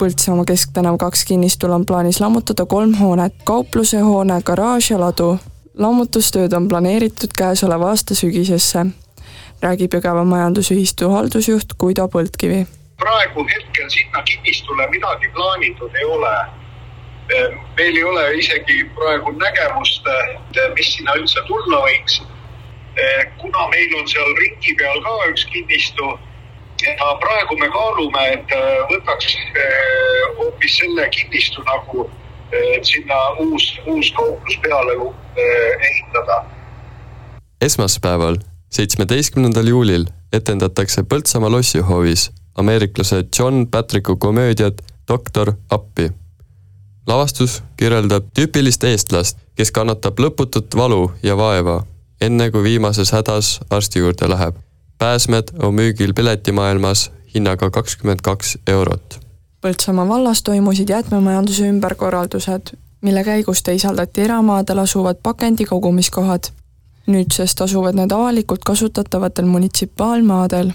Põltsamaa Kesktänav kaks kinnistul on plaanis lammutada kolm hoonet, kaupluse hoone, garaaž ja ladu. lammutustööd on planeeritud käesoleva aasta sügisesse räägib Jõgeva majandusühistu haldusjuht Guido Põldkivi. praegu hetkel sinna kinnistule midagi plaanitud ei ole. meil ei ole isegi praegu nägemust, mis sinna üldse tulla võiks. kuna meil on seal ringi peal ka üks kinnistu ja praegu me kaalume, et võtaks hoopis selle kinnistu nagu sinna uus, uus kauplus peale ehitada. esmaspäeval seitsmeteistkümnendal juulil etendatakse Põltsamaa lossihoovis ameeriklase John Patricku komöödiat Doktor appi. lavastus kirjeldab tüüpilist eestlast, kes kannatab lõputut valu ja vaeva, enne kui viimases hädas arsti juurde läheb. pääsmed on müügil piletimaailmas hinnaga kakskümmend kaks eurot. Põltsamaa vallas toimusid jäätmemajanduse ümberkorraldused, mille käigus teisaldati eramaadel asuvad pakendikogumiskohad nüüdsest asuvad need avalikult kasutatavatel munitsipaalmaadel.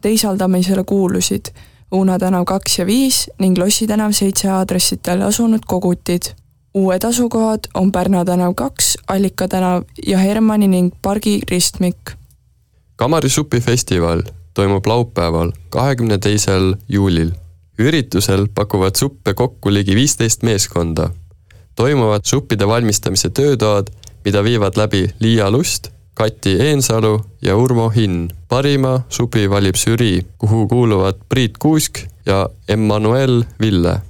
teisaldamisele kuulusid Uuna tänav kaks ja viis ning Lossi tänav seitse aadressitel asunud kogutid. uued asukohad on Pärna tänav kaks, Allika tänav ja Hermanni ning pargi ristmik. kamarisupi festival toimub laupäeval, kahekümne teisel juulil. üritusel pakuvad suppe kokku ligi viisteist meeskonda. toimuvad suppide valmistamise töötoad, mida viivad läbi Liia Lust Kati Eensalu ja Urmo Hinn. parima supi valib žürii, kuhu kuuluvad Priit Kuusk ja Emmanuel Ville.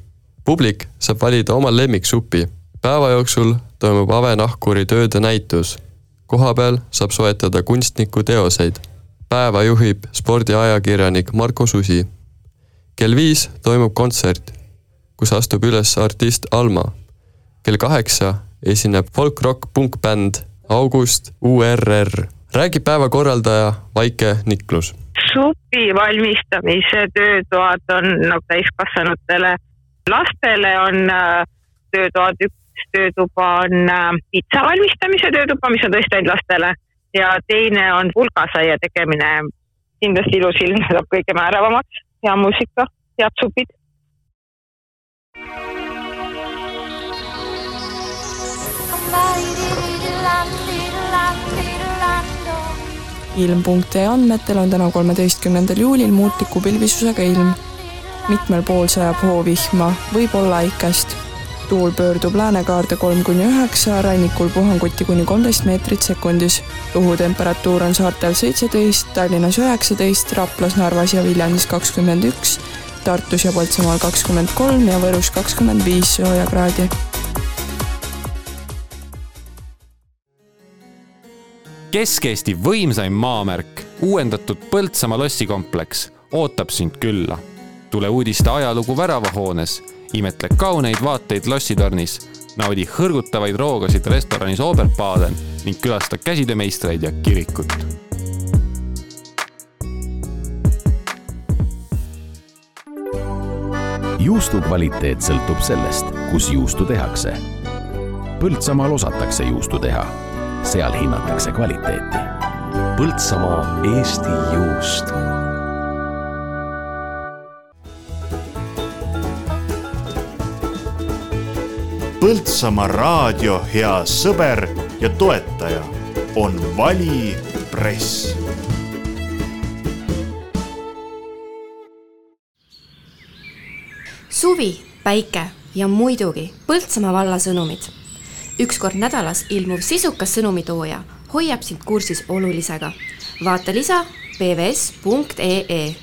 publik saab valida oma lemmiksupi. päeva jooksul toimub Ave-Nahkuri tööde näitus. kohapeal saab soetada kunstniku teoseid. päeva juhib spordiajakirjanik Marko Susi. kell viis toimub kontsert, kus astub üles artist Alma. kell kaheksa esineb folk-rock punkbänd August URR. räägib päeva korraldaja Vaike Niklus. supi valmistamise töötoad on nagu täiskasvanutele. lastele on äh, töötoad, üks töötuba on äh, pitsa valmistamise töötuba, mis on tõesti ainult lastele ja teine on pulgasaia tegemine. kindlasti ilus ilm saab kõige määravamaks, hea muusika, head supid. ilm.ee andmetel on täna, kolmeteistkümnendal juulil muutliku pilvisusega ilm. mitmel pool sajab hoovihma, võib-olla äikest. tuul pöördub läänekaarde kolm kuni üheksa, rannikul puhanguti kuni kolmteist meetrit sekundis. õhutemperatuur on saartel seitseteist, Tallinnas üheksateist, Raplas, Narvas ja Viljandis kakskümmend üks, Tartus ja Põltsamaal kakskümmend kolm ja Võrus kakskümmend viis soojakraadi Kesk-Eesti võimsaim maamärk, uuendatud Põltsamaa lossikompleks ootab sind külla. tule uudiste ajalugu väravahoones, imetle kauneid vaateid lossitornis, naudi hõrgutavaid roogasid restoranis Oberbaden ning külasta käsitöömeistreid ja kirikut. juustu kvaliteet sõltub sellest, kus juustu tehakse. Põltsamaal osatakse juustu teha seal hinnatakse kvaliteeti. Põltsamaa Eesti juust Põltsamaa raadio hea sõber ja toetaja on Vali Press. suvi, päike ja muidugi Põltsamaa valla sõnumid üks kord nädalas ilmuv sisukas sõnumitooja hoiab sind kursis olulisega. vaata lisa pvs.ee.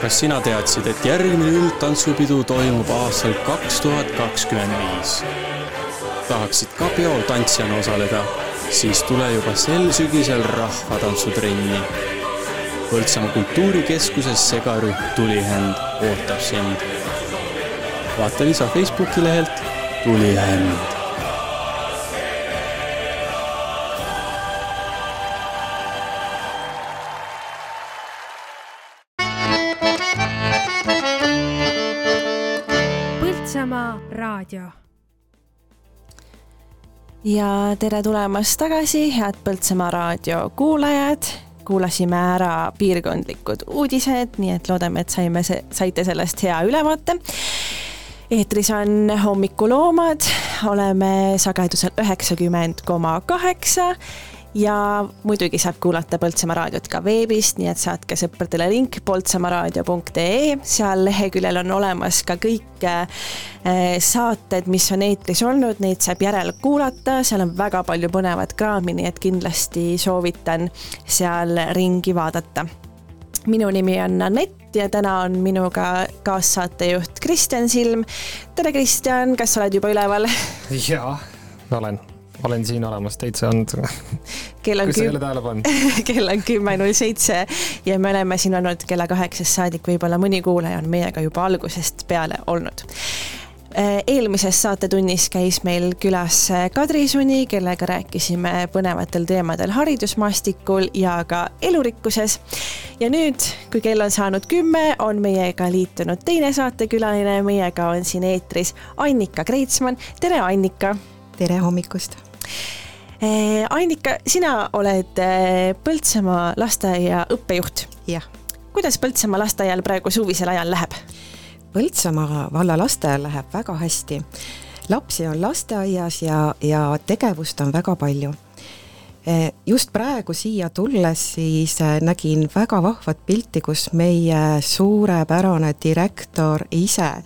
kas sina teadsid, et järgmine üldtantsupidu toimub aastal kaks tuhat kakskümmend viis? tahaksid ka peol tantsijana osaleda, siis tule juba sel sügisel rahvatantsutrenni. Põltsamaa kultuurikeskuses segarühm Tulihänd ootab sind vaata lisa Facebooki lehelt Tulihänd. Põltsamaa raadio. Ja tere tulemast tagasi, head Põltsamaa raadio kuulajad. Kuulasime ära piirkondlikud uudised, nii et loodame, et saime, saite sellest hea ülevaate eetris on Hommikuloomad, oleme sagedusel üheksakümmend koma kaheksa ja muidugi saab kuulata Põltsamaa raadiot ka veebist, nii et saatke sõpradele link poltsamaaraadio.ee, seal leheküljel on olemas ka kõik äh, saated, mis on eetris olnud, neid saab järelkuulata, seal on väga palju põnevat kraami, nii et kindlasti soovitan seal ringi vaadata minu nimi on Anett ja täna on minuga kaassaatejuht Kristjan Silm. tere, Kristjan, kas sa oled juba üleval? jaa, olen, olen siin olemas, täitsa on. kell on pannud kell on kümme null seitse ja me oleme siin olnud kella kaheksast saadik, võib-olla mõni kuulaja on meiega juba algusest peale olnud eelmises saatetunnis käis meil külas Kadri Suni, kellega rääkisime põnevatel teemadel haridusmaastikul ja ka elurikkuses. ja nüüd, kui kell on saanud kümme, on meiega liitunud teine saatekülaline, meiega on siin eetris Annika Kreitsmann. tere, Annika! tere hommikust! Annika, sina oled Põltsamaa lasteaia õppejuht. jah. kuidas Põltsamaa lasteaial praegu suvisel ajal läheb? Põltsamaa valla lasteaial läheb väga hästi. lapsi on lasteaias ja, ja tegevust on väga palju. just praegu siia tulles siis nägin väga vahvat pilti, kus meie suurepärane direktor ise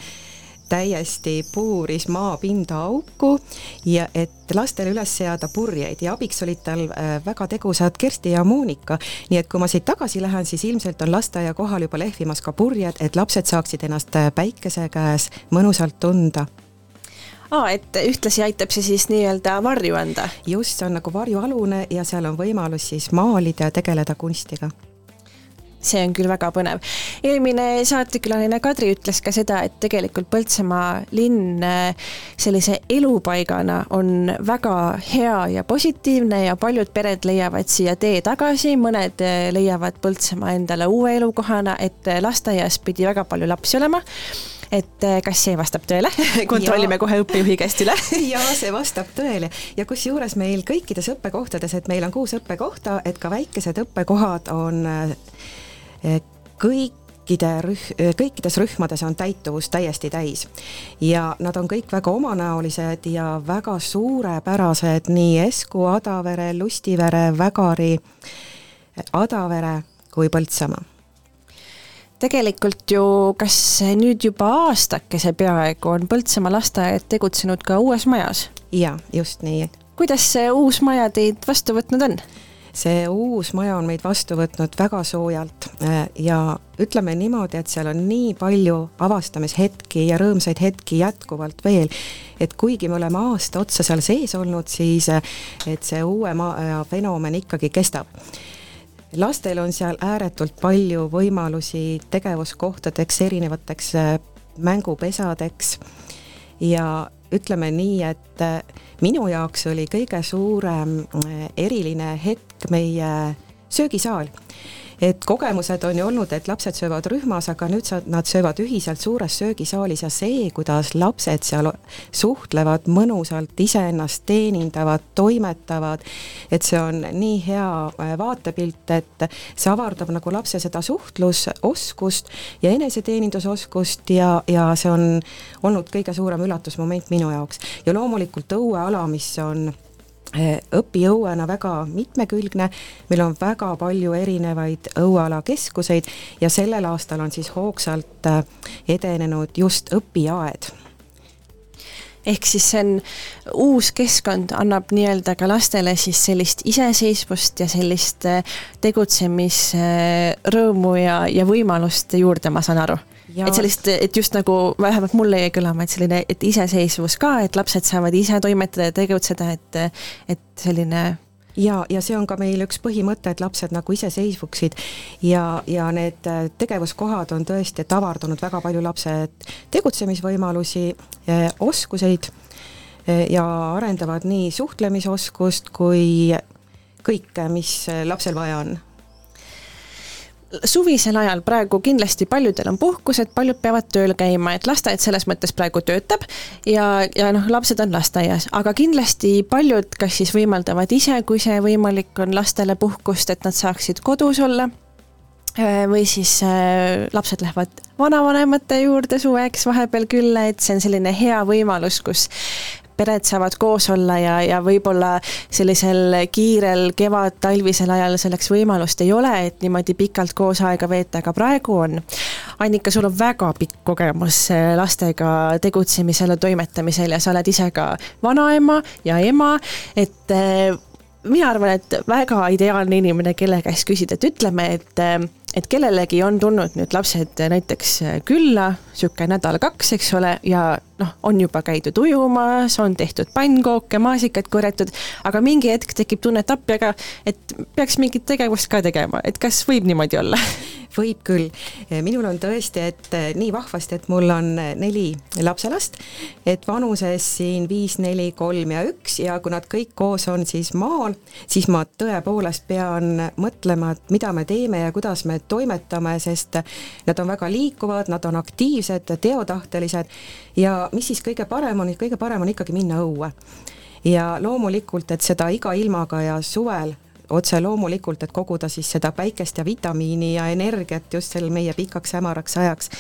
täiesti puuris maapinda auku ja et lastele üles seada purjeid ja abiks olid tal väga tegusad Kersti ja Monika. nii et kui ma siit tagasi lähen, siis ilmselt on lasteaia kohal juba lehvimas ka purjed, et lapsed saaksid ennast päikese käes mõnusalt tunda aa, et ühtlasi aitab see siis nii-öelda varju anda? just, see on nagu varjualune ja seal on võimalus siis maalida ja tegeleda kunstiga see on küll väga põnev. eelmine saatekülaline Kadri ütles ka seda, et tegelikult Põltsamaa linn äh, sellise elupaigana on väga hea ja positiivne ja paljud pered leiavad siia tee tagasi, mõned äh, leiavad Põltsamaa endale uue elukohana, et äh, lasteaias pidi väga palju lapsi olema et kas see vastab tõele kontrollime ja. kohe õppejuhi käest üle ja see vastab tõele ja kusjuures meil kõikides õppekohtades, et meil on kuus õppekohta, et ka väikesed õppekohad on kõikide rüh-, kõikides rühmades on täituvus täiesti täis. ja nad on kõik väga omanäolised ja väga suurepärased, nii Esku, Adavere, Lustivere, Vägari, Adavere kui Põltsamaa tegelikult ju, kas nüüd juba aastakese peaaegu on Põltsamaa lasteaed tegutsenud ka uues majas? jaa, just nii. kuidas see uus maja teid vastu võtnud on? See uus maja on meid vastu võtnud väga soojalt äh, ja ütleme niimoodi, et seal on nii palju avastamishetki ja rõõmsaid hetki jätkuvalt veel, et kuigi me oleme aasta otsa seal sees olnud, siis äh, et see uue maja fenomen ikkagi kestab. Lastel on seal ääretult palju võimalusi tegevuskohtadeks, erinevateks äh, mängupesadeks ja ütleme nii, et minu jaoks oli kõige suurem eriline hetk meie söögisaal et kogemused on ju olnud, et lapsed söövad rühmas, aga nüüd sa, nad söövad ühiselt suures söögisaalis ja see, kuidas lapsed seal suhtlevad mõnusalt, iseennast teenindavad, toimetavad, et see on nii hea äh, vaatepilt, et see avardab nagu lapse seda suhtlusoskust ja eneseteenindusoskust ja, ja see on olnud kõige suurem üllatusmoment minu jaoks. ja loomulikult õueala, mis on Eh, õpiõuena väga mitmekülgne, meil on väga palju erinevaid õuealakeskuseid ja sellel aastal on siis hoogsalt eh, edenenud just õpiaed ehk siis see on uus keskkond, annab nii-öelda ka lastele siis sellist iseseisvust ja sellist eh, tegutsemisrõõmu ja, ja võimalust juurde, ma saan aru. Et sellist, et just nagu vähemalt mulle jäi kõlama, et selline, et iseseisvus ka, et lapsed saavad ise toimetada ja tegutseda, et, et selline ja, ja see on ka meil üks põhimõte, et lapsed nagu iseseisvuksid. Ja, ja need tegevuskohad on tõesti, et avardunud väga palju lapse tegutsemisvõimalusi, eh, oskuseid eh, ja arendavad nii suhtlemisoskust kui kõike, mis lapsel vaja on suvisel ajal praegu kindlasti paljudel on puhkused, paljud peavad tööl käima, et lasteaed selles mõttes praegu töötab ja, ja noh, lapsed on lasteaias, aga kindlasti paljud kas siis võimaldavad ise, kui see võimalik on, lastele puhkust, et nad saaksid kodus olla äh, või siis äh, lapsed lähevad vanavanemate juurde suveks vahepeal külla, et see on selline hea võimalus, kus pered saavad koos olla ja, ja võib-olla sellisel kiirel kevad-talvisel ajal selleks võimalust ei ole, et niimoodi pikalt koos aega veeta, aga praegu on. Annika, sul on väga pikk kogemus eh, lastega tegutsemisel ja toimetamisel ja sa oled ise ka vanaema ja ema, et eh, mina arvan, et väga ideaalne inimene, kelle käest küsida, et ütleme, et eh, et kellelegi on tulnud nüüd lapsed näiteks külla, niisugune nädal-kaks, eks ole, ja noh, on juba käidud ujumas, on tehtud pannkooke, maasikaid korjatud, aga mingi hetk tekib tunne, et appi, aga et peaks mingit tegevust ka tegema, et kas võib niimoodi olla? võib küll, minul on tõesti, et nii vahvasti, et mul on neli lapselast, et vanuses siin viis, neli, kolm ja üks ja kui nad kõik koos on siis maal, siis ma tõepoolest pean mõtlema, et mida me teeme ja kuidas me toimetame, sest nad on väga liikuvad, nad on aktiivsed, teotahtelised ja mis siis kõige parem on, kõige parem on ikkagi minna õue ja loomulikult, et seda iga ilmaga ja suvel otse loomulikult, et koguda siis seda päikest ja vitamiini ja energiat just sel meie pikaks hämaraks ajaks.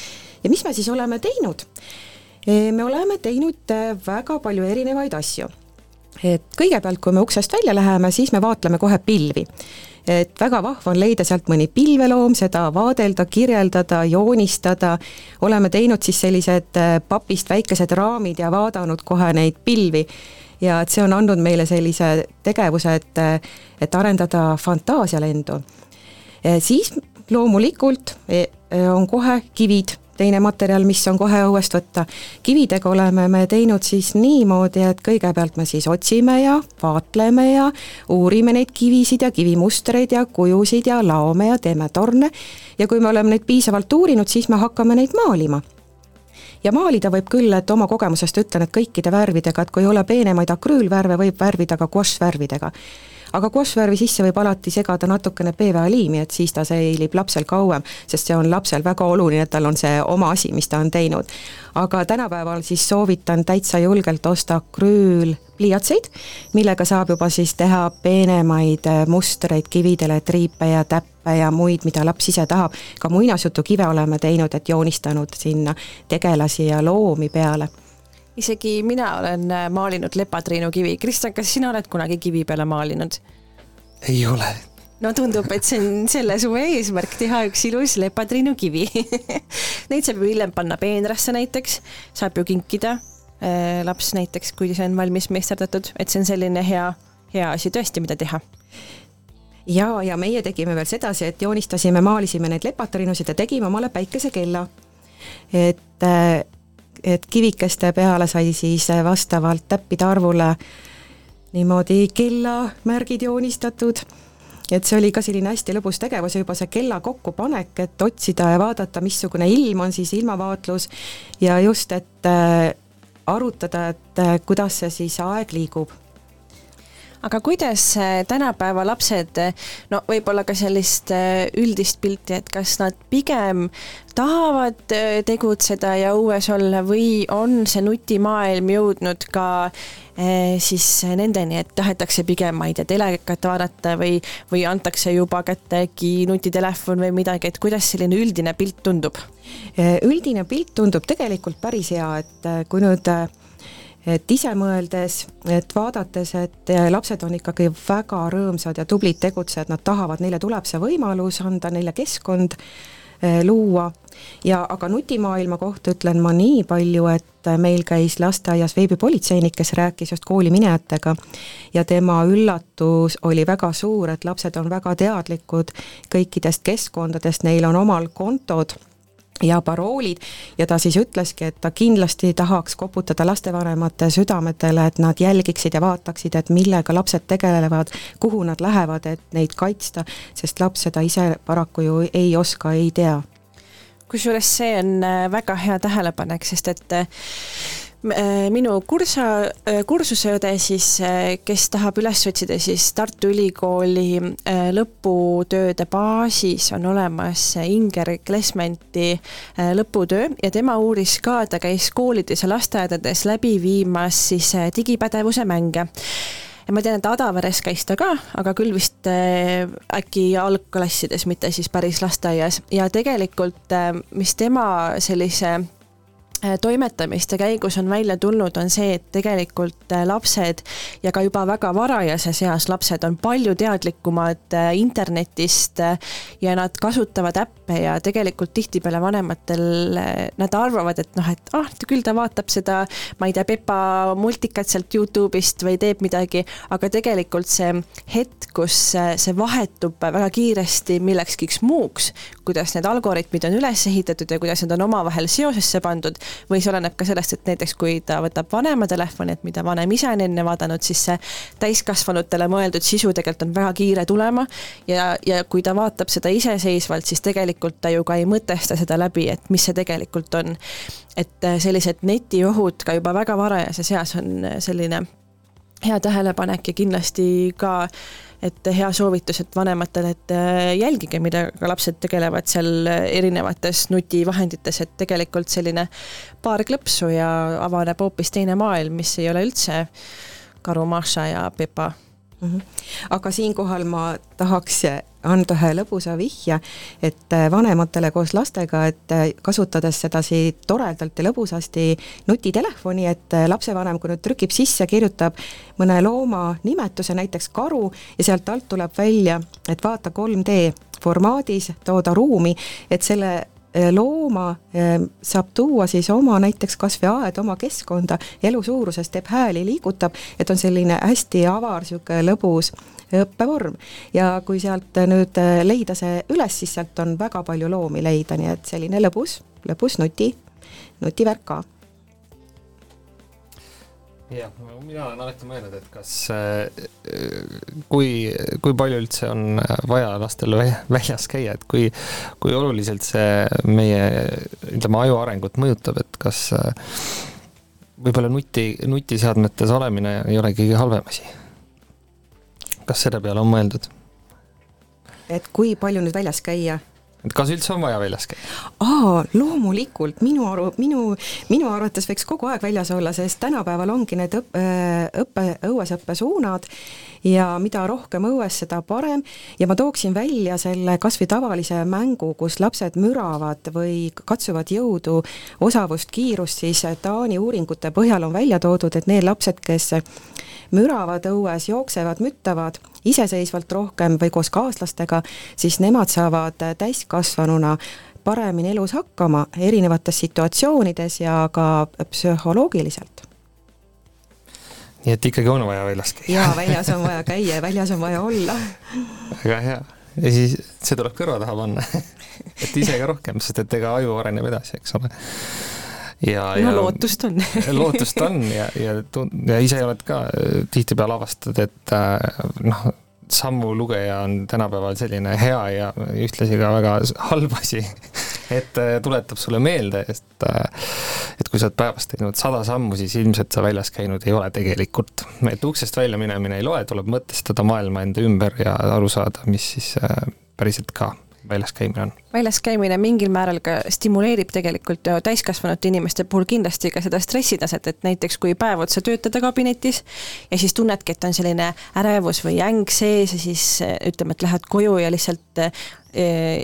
ja mis me siis oleme teinud? E, me oleme teinud e, väga palju erinevaid asju. et kõigepealt, kui me uksest välja läheme, siis me vaatleme kohe pilvi et väga vahva on leida sealt mõni pilveloom, seda vaadelda, kirjeldada, joonistada, oleme teinud siis sellised e, papist väikesed raamid ja vaadanud kohe neid pilvi. Ja et see on andnud meile sellise tegevuse, et, et arendada fantaasialendu. E, siis loomulikult e, e, on kohe kivid, teine materjal, mis on kohe õuest võtta. kividega oleme me teinud siis niimoodi, et kõigepealt me siis otsime ja vaatleme ja uurime neid kivisid ja kivimustreid ja kujusid ja laome ja teeme torne. ja kui me oleme neid piisavalt uurinud, siis me hakkame neid maalima ja maalida võib küll, et oma kogemusest ütlen, et kõikide värvidega, et kui ei ole peenemaid akrüülvärve, võib värvida ka guaššvärvidega aga košvärvi sisse võib alati segada natukene PVA liimi, et siis ta säilib lapsel kauem, sest see on lapsel väga oluline, et tal on see oma asi, mis ta on teinud. aga tänapäeval siis soovitan täitsa julgelt osta akrüül pliiatseid, millega saab juba siis teha peenemaid äh, mustreid kividele, triipe ja täppe ja muid, mida laps ise tahab. ka muinasjutukive oleme teinud, et joonistanud sinna tegelasi ja loomi peale isegi mina olen äh, maalinud lepatriinu kivi. Kristjan, kas sina oled kunagi kivi peale maalinud? ei ole. no tundub, et see on selle suve eesmärk, teha üks ilus lepatriinu kivi Neid saab ju hiljem panna peenrasse näiteks, saab ju kinkida Äh, laps näiteks, kui see on valmis meisterdatud, et see on selline hea, hea asi tõesti, mida teha ja, ja meie tegime veel sedasi, et joonistasime, maalisime neid lepatarinusid ja tegime omale päikesekella. et, äh, et kivikeste peale sai siis vastavalt täppide arvule niimoodi kellamärgid joonistatud. Et see oli ka selline hästi lõbus tegevus ja juba see kella kokkupanek, et otsida ja vaadata, missugune ilm on siis ilmavaatlus ja just, et äh, arutada, et äh, kuidas see siis aeg liigub aga kuidas äh, tänapäeva lapsed, no võib-olla ka sellist äh, üldist pilti, et kas nad pigem tahavad tegutseda ja õues olla või on see nutimaailm jõudnud ka siis nendeni, et tahetakse pigem, ma ei tea, telekat vaadata või, või antakse juba kätte äkki nutitelefon või midagi, et kuidas selline üldine pilt tundub? üldine pilt tundub tegelikult päris hea, et äh, kui nüüd äh, et ise mõeldes, et vaadates, et äh, lapsed on ikkagi väga rõõmsad ja tublid tegutsejad, nad tahavad, neile tuleb see võimalus anda neile keskkond luua. Ja aga nutimaailma kohta ütlen ma nii palju, et meil käis lasteaias veebipolitseinik, kes rääkis just kooliminejatega. Ja tema üllatus oli väga suur, et lapsed on väga teadlikud kõikidest keskkondadest, neil on omal kontod ja paroolid ja ta siis ütleski, et ta kindlasti tahaks koputada lastevanemate südametele, et nad jälgiksid ja vaataksid, et millega lapsed tegelevad, kuhu nad lähevad, et neid kaitsta, sest laps seda ise paraku ju ei oska, ei tea. kusjuures see on äh, väga hea tähelepanek, sest et äh, minu kursa, äh, kursuseõde siis, äh, kes tahab üles otsida, siis Tartu Ülikooli lõputööde baasis on olemas Inger Klesmenti lõputöö ja tema uuris ka, ta käis koolides ja lasteaedades läbi viimas siis digipädevuse mänge. Ja ma tean, et Adaveres käis ta ka, aga küll vist äh, äkki algklassides, mitte siis päris lasteaias. Ja tegelikult äh, mis tema sellise Äh, toimetamiste käigus on välja tulnud, on see, et tegelikult äh, lapsed ja ka juba väga varajases eas lapsed on palju teadlikumad äh, internetist ja nad kasutavad äppe ja tegelikult tihtipeale vanematel, nad arvavad, et noh, et ah, küll ta vaatab seda, ma ei tea, Pepa multikat sealt Youtube'ist või teeb midagi, aga tegelikult see hetk, kus see vahetub väga kiiresti millekski muuks, kuidas need algoritmid on üles ehitatud ja kuidas need on omavahel seosesse pandud või see oleneb ka sellest, et näiteks kui ta võtab vanema telefoni, et mida vanem ise on enne vaadanud, siis see täiskasvanutele mõeldud sisu tegelikult on väga kiire tulema ja, ja kui ta vaatab seda iseseisvalt, siis tegelikult ta ju ka ei mõtesta seda läbi, et mis see tegelikult on. et sellised netiohud ka juba väga varajases eas on selline hea tähelepanek ja kindlasti ka et hea soovitus, et vanematele, et äh, jälgige, millega lapsed tegelevad seal erinevates nutivahendites, et tegelikult selline paar klõpsu ja avaneb hoopis teine maailm, mis ei ole üldse Karu Maša ja Pepa mm. -hmm. aga siinkohal ma tahaks anda ühe lõbusa vihje, et äh, vanematele koos lastega, et äh, kasutades sedasi toredalt ja lõbusasti nutitelefoni, et äh, lapsevanem, kui nüüd trükib sisse, kirjutab mõne looma nimetuse, näiteks karu, ja sealt alt tuleb välja, et vaata 3D formaadis, tooda ruumi, et selle looma saab tuua siis oma näiteks kas või aeda, oma keskkonda, elu suuruses teeb hääli, liigutab, et on selline hästi avar, niisugune lõbus õppevorm. ja kui sealt nüüd leida see üles, siis sealt on väga palju loomi leida, nii et selline lõbus, lõbus nuti, nutivärk ka jah, mina olen alati mõelnud, et kas, kui, kui palju üldse on vaja lastel väljas käia, et kui, kui oluliselt see meie, ütleme, aju arengut mõjutab, et kas võib-olla nuti, nutiseadmetes olemine ei ole kõige halvem asi kas selle peale on mõeldud? et kui palju nüüd väljas käia? Et kas üldse on vaja väljas käia? aa, loomulikult, minu aru, minu, minu arvates võiks kogu aeg väljas olla, sest tänapäeval ongi need õppe, õppe, õuesõppe suunad ja mida rohkem õues, seda parem. ja ma tooksin välja selle kasvõi tavalise mängu, kus lapsed müravad või katsuvad jõudu, osavust, kiirust, siis Taani uuringute põhjal on välja toodud, et need lapsed, kes müravad õues, jooksevad, müttavad iseseisvalt rohkem või koos kaaslastega, siis nemad saavad täiskasvanuna paremini elus hakkama erinevates situatsioonides ja ka psühholoogiliselt. nii et ikkagi on vaja väljas käia? jaa, väljas on vaja käia ja väljas on vaja olla. väga hea. ja siis see tuleb kõrva taha panna et ise ka rohkem, sest et ega aju areneb edasi, eks ole ja, no ja lootust on lootust on ja, ja, ja ise oled ka äh, tihtipeale avastad, et äh, noh, sammulugeja on tänapäeval selline hea ja ühtlasi ka väga halb asi, et äh, tuletab sulle meelde, et et kui sa oled päevas teinud sada sammu, siis ilmselt sa väljas käinud ei ole tegelikult. et uksest välja minemine ei loe, tuleb mõtestada maailma enda ümber ja aru saada, mis siis päriselt ka väljas käimine on? väljas käimine mingil määral ka stimuleerib tegelikult täiskasvanute inimeste puhul kindlasti ka seda stressitaset, et näiteks kui päev otsa töötada kabinetis ja siis tunnedki, et on selline ärevus või äng sees ja siis ütleme, et lähed koju ja lihtsalt Eh,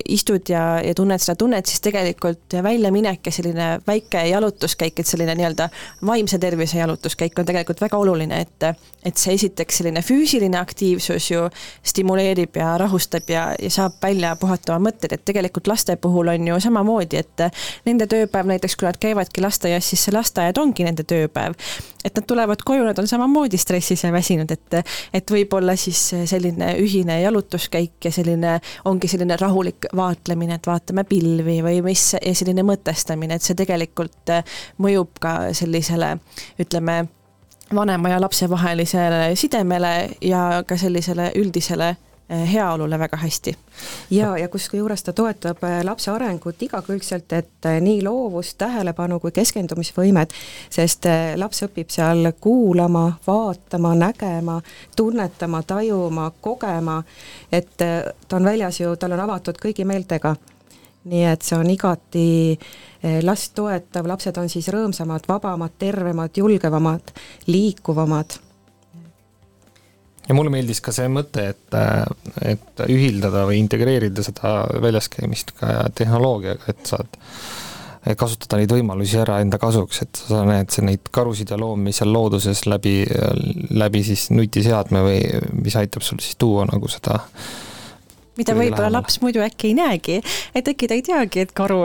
istud ja, ja tunned seda tunnet, siis tegelikult väljaminek ja selline väike jalutuskäik, et selline nii-öelda vaimse tervise jalutuskäik on tegelikult väga oluline, et et see esiteks selline füüsiline aktiivsus ju stimuleerib ja rahustab ja, ja saab välja puhata oma mõtted, et tegelikult laste puhul on ju samamoodi, et nende tööpäev näiteks, kui nad käivadki lasteaias, siis see lasteaed ongi nende tööpäev. et nad tulevad koju, nad on samamoodi stressis ja väsinud, et et võib-olla siis selline ühine jalutuskäik ja selline, ongi selline rahulik vaatlemine, et vaatame pilvi või mis, selline mõtestamine, et see tegelikult äh, mõjub ka sellisele, ütleme, vanema ja lapse vahelisele sidemele ja ka sellisele üldisele heaolule väga hästi. ja, ja kusjuures ta toetab äh, lapse arengut igakülgselt, et nii loovust, tähelepanu kui keskendumisvõimet, sest laps õpib seal kuulama, vaatama, nägema, tunnetama, tajuma, kogema, et ta on väljas ju, tal on avatud kõigi meeltega nii et see on igati eh, last toetav, lapsed on siis rõõmsamad, vabamad, tervemad, julgevamad, liikuvamad. Ja mulle meeldis ka see mõte, et, äh, et ühildada või integreerida seda väljaskäimist ka tehnoloogiaga, et saad kasutada neid võimalusi ära enda kasuks, et sa näed neid karusid ja loomi seal looduses läbi, läbi siis nutiseadme või mis aitab sul siis tuua nagu seda mida võib-olla laps muidu äkki ei näegi, et äkki ta ei teagi, et karu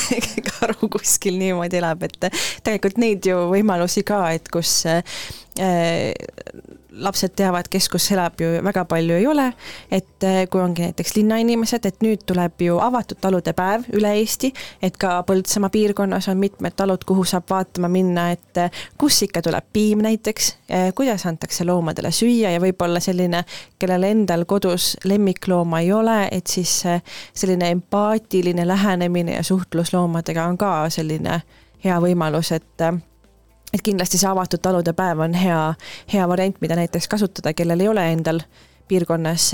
karu kuskil niimoodi elab, et tegelikult neid ju võimalusi ka, et kus äh, lapsed teavad, kes kus elab ju väga palju ei ole, et äh, kui ongi näiteks linnainimesed, et nüüd tuleb ju avatud talude päev üle Eesti, et ka Põltsamaa piirkonnas on mitmed talud, kuhu saab vaatama minna, et äh, kus ikka tuleb piim näiteks, kuidas antakse loomadele süüa ja võib-olla selline, kellel endal kodus lemmiklooma ei ole, et siis selline empaatiline lähenemine ja suhtlus loomadega on ka selline hea võimalus, et et kindlasti see avatud talude päev on hea, hea variant, mida näiteks kasutada, kellel ei ole endal piirkonnas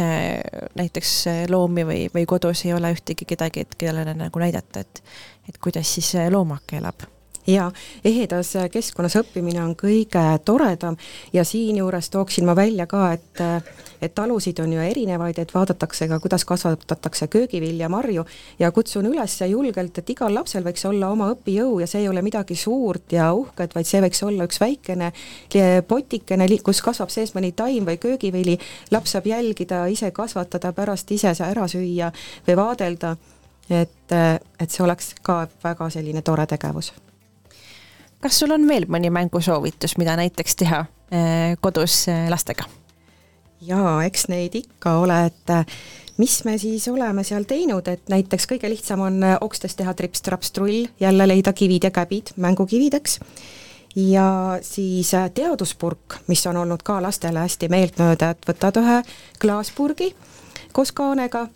näiteks loomi või, või kodus ei ole ühtegi kedagi, et kellele nagu näidata, et et kuidas siis loomake elab ja ehedas keskkonnas õppimine on kõige toredam. Ja siinjuures tooksin ma välja ka, et et talusid on ju erinevaid, et vaadatakse ka, kuidas kasvatatakse köögivilja, marju. Ja kutsun üles julgelt, et igal lapsel võiks olla oma õpijõu ja see ei ole midagi suurt ja uhket, vaid see võiks olla üks väikene potikene, kus kasvab sees mõni taim või köögivili, laps saab jälgida, ise kasvatada, pärast ise ära süüa või vaadelda, et, et see oleks ka väga selline tore tegevus kas sul on veel mõni mängusoovitus, mida näiteks teha eh, kodus eh, lastega? jaa, eks neid ikka ole, et eh, mis me siis oleme seal teinud, et näiteks kõige lihtsam on okstest teha trips-traps-trull, jälle leida kivid ja käbid mängukivideks, ja siis teaduspurk, mis on olnud ka lastele hästi meeltmööda, et võtad ühe klaaspurgi koos kaanega,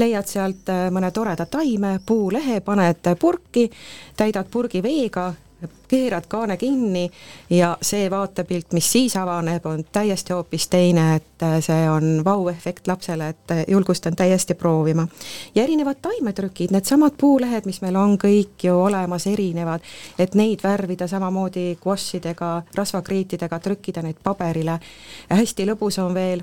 leiad sealt mõne toreda taime, puulehe, paned purki, täidad purgi veega keerad kaane kinni ja see vaatepilt, mis siis avaneb, on täiesti hoopis teine, et äh, see on vau-efekt lapsele, et äh, julgustan täiesti proovima. ja erinevad taimetrükid, needsamad puulehed, mis meil on kõik ju olemas, erinevad, et neid värvida samamoodi gouache'idega, rasvakriitidega, trükkida neid paberile. hästi lõbus on veel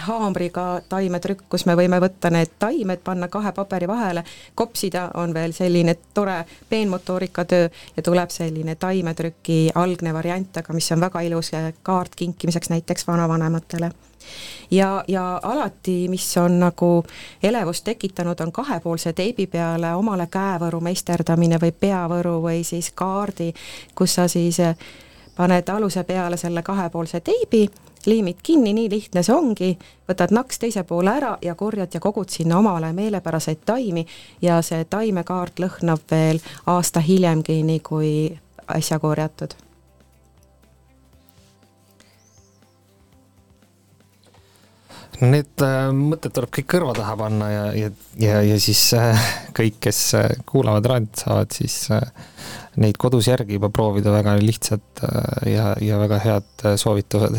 haamriga taimetrükk, kus me võime võtta need taimed, panna kahe paberi vahele, kopsida, on veel selline tore peenmotoorika töö ja tuleb selline taimetrüki algne variant, aga mis on väga ilus kaart kinkimiseks näiteks vanavanematele. Ja, ja alati, mis on nagu elevust tekitanud, on kahepoolse teibi peale omale käevõru meisterdamine või peavõru või siis kaardi, kus sa siis paned aluse peale selle kahepoolse teibi liimid kinni, nii lihtne see ongi, võtad naks teise poole ära ja korjad ja kogud sinna omale meelepäraseid taimi ja see taimekaart lõhnab veel aasta hiljemgi, nii kui äsja korjatud. Need äh, mõtted tuleb kõik kõrva taha panna ja, ja, ja, ja siis äh, kõik, kes äh, kuulavad raadiot, saavad siis neid kodus järgi juba proovida, väga lihtsad ja, ja väga head soovitused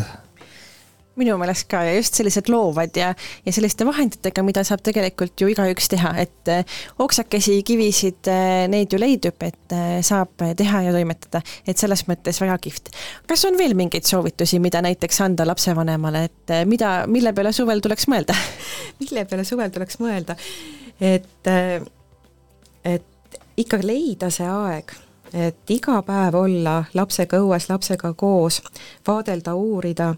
minu meelest ka ja just sellised loovad ja, ja selliste vahenditega, mida saab tegelikult ju igaüks teha, et eh, oksakesi, kivisid, eh, neid ju leidub, et eh, saab teha ja toimetada, et selles mõttes väga kihvt. kas on veel mingeid soovitusi, mida näiteks anda lapsevanemale, et mida, mille peale suvel tuleks mõelda? Mille peale suvel tuleks mõelda, et, et ikka leida see aeg et iga päev olla lapsega õues, lapsega koos, vaadelda, uurida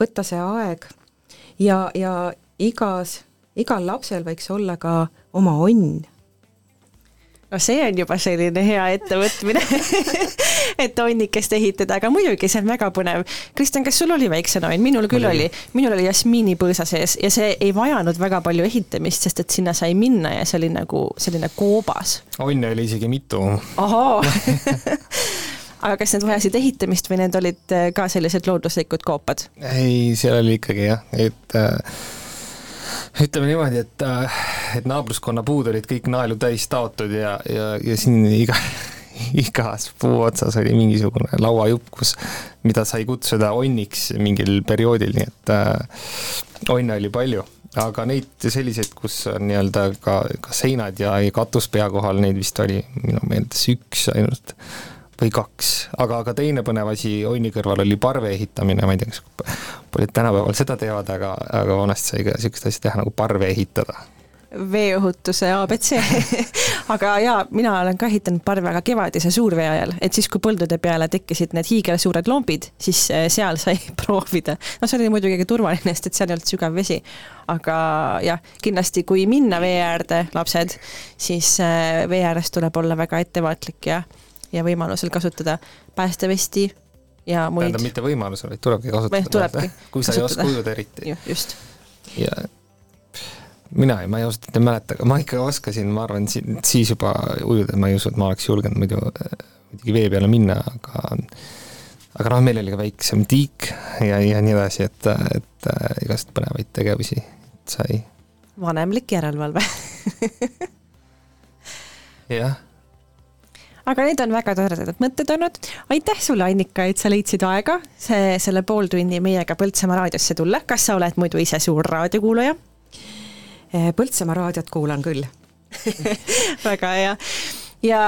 võtta see aeg ja, ja igas, igal lapsel võiks olla ka oma onn no see on juba selline hea ettevõtmine et onnikest ehitada, aga muidugi see on väga põnev. Kristjan, kas sul oli väiksena onn? minul küll oli, minul oli jasmiinipõõsa sees ja see ei vajanud väga palju ehitamist, sest et sinna sai minna ja see oli nagu selline koobas. onne oli isegi mitu. ahhaa aga kas need vajasid ehitamist või need olid äh, ka sellised looduslikud koopad? ei, seal oli ikkagi jah, et äh, ütleme niimoodi, et, äh, et naabruskonna puud olid kõik naelu täis taotud ja, ja, ja siin iga, igas puu otsas oli mingisugune lauajupp, kus, mida sai kutsuda onniks mingil perioodil, nii et äh, onne oli palju aga neid selliseid, kus on nii-öelda ka, ka seinad ja, katus pea kohal, neid vist oli minu meelest üks ainult või kaks, aga, aga teine põnev asi onni kõrval oli parve ehitamine, ma ei tea, kas paljud tänapäeval seda teevad, aga, aga vanasti sai ka niisugust asja teha nagu parve ehitada. Veeohutuse abc aga jaa, mina olen ka ehitanud parve aga kevadise suurvee ajal, et siis, kui põldude peale tekkisid need hiigelsuured lombid, siis eh, seal sai proovida. no see oli muidugi ka turvaline, sest et seal ei olnud sügav vesi. aga jah, kindlasti kui minna vee äärde, lapsed, siis eh, vee ääres tuleb olla väga ettevaatlik ja ja võimalusel kasutada päästevesti, ja muid tähendab, mitte võimalusel, vaid tulebki kasutada. Tulebki kui sa ei kasutada. oska ujuda eriti. just. ja mina ei, ma ei ausalt ei mäleta, aga ma ikka oskasin, ma arvan, siis juba ujuda, ma ei usu, et ma oleks julgenud muidu muidugi vee peale minna, aga aga noh, meil oli ka väiksem tiik ja, ja nii edasi, et, et äh, igast põnevaid tegevusi sai. vanemlik järelevalve. jah, aga need on väga toredad mõtted olnud. aitäh sulle, Annika, et sa leidsid aega see, selle pooltunni meiega Põltsamaa raadiosse tulla. kas sa oled muidu ise suur raadiokuulaja? Põltsamaa raadiot kuulan küll. väga hea ja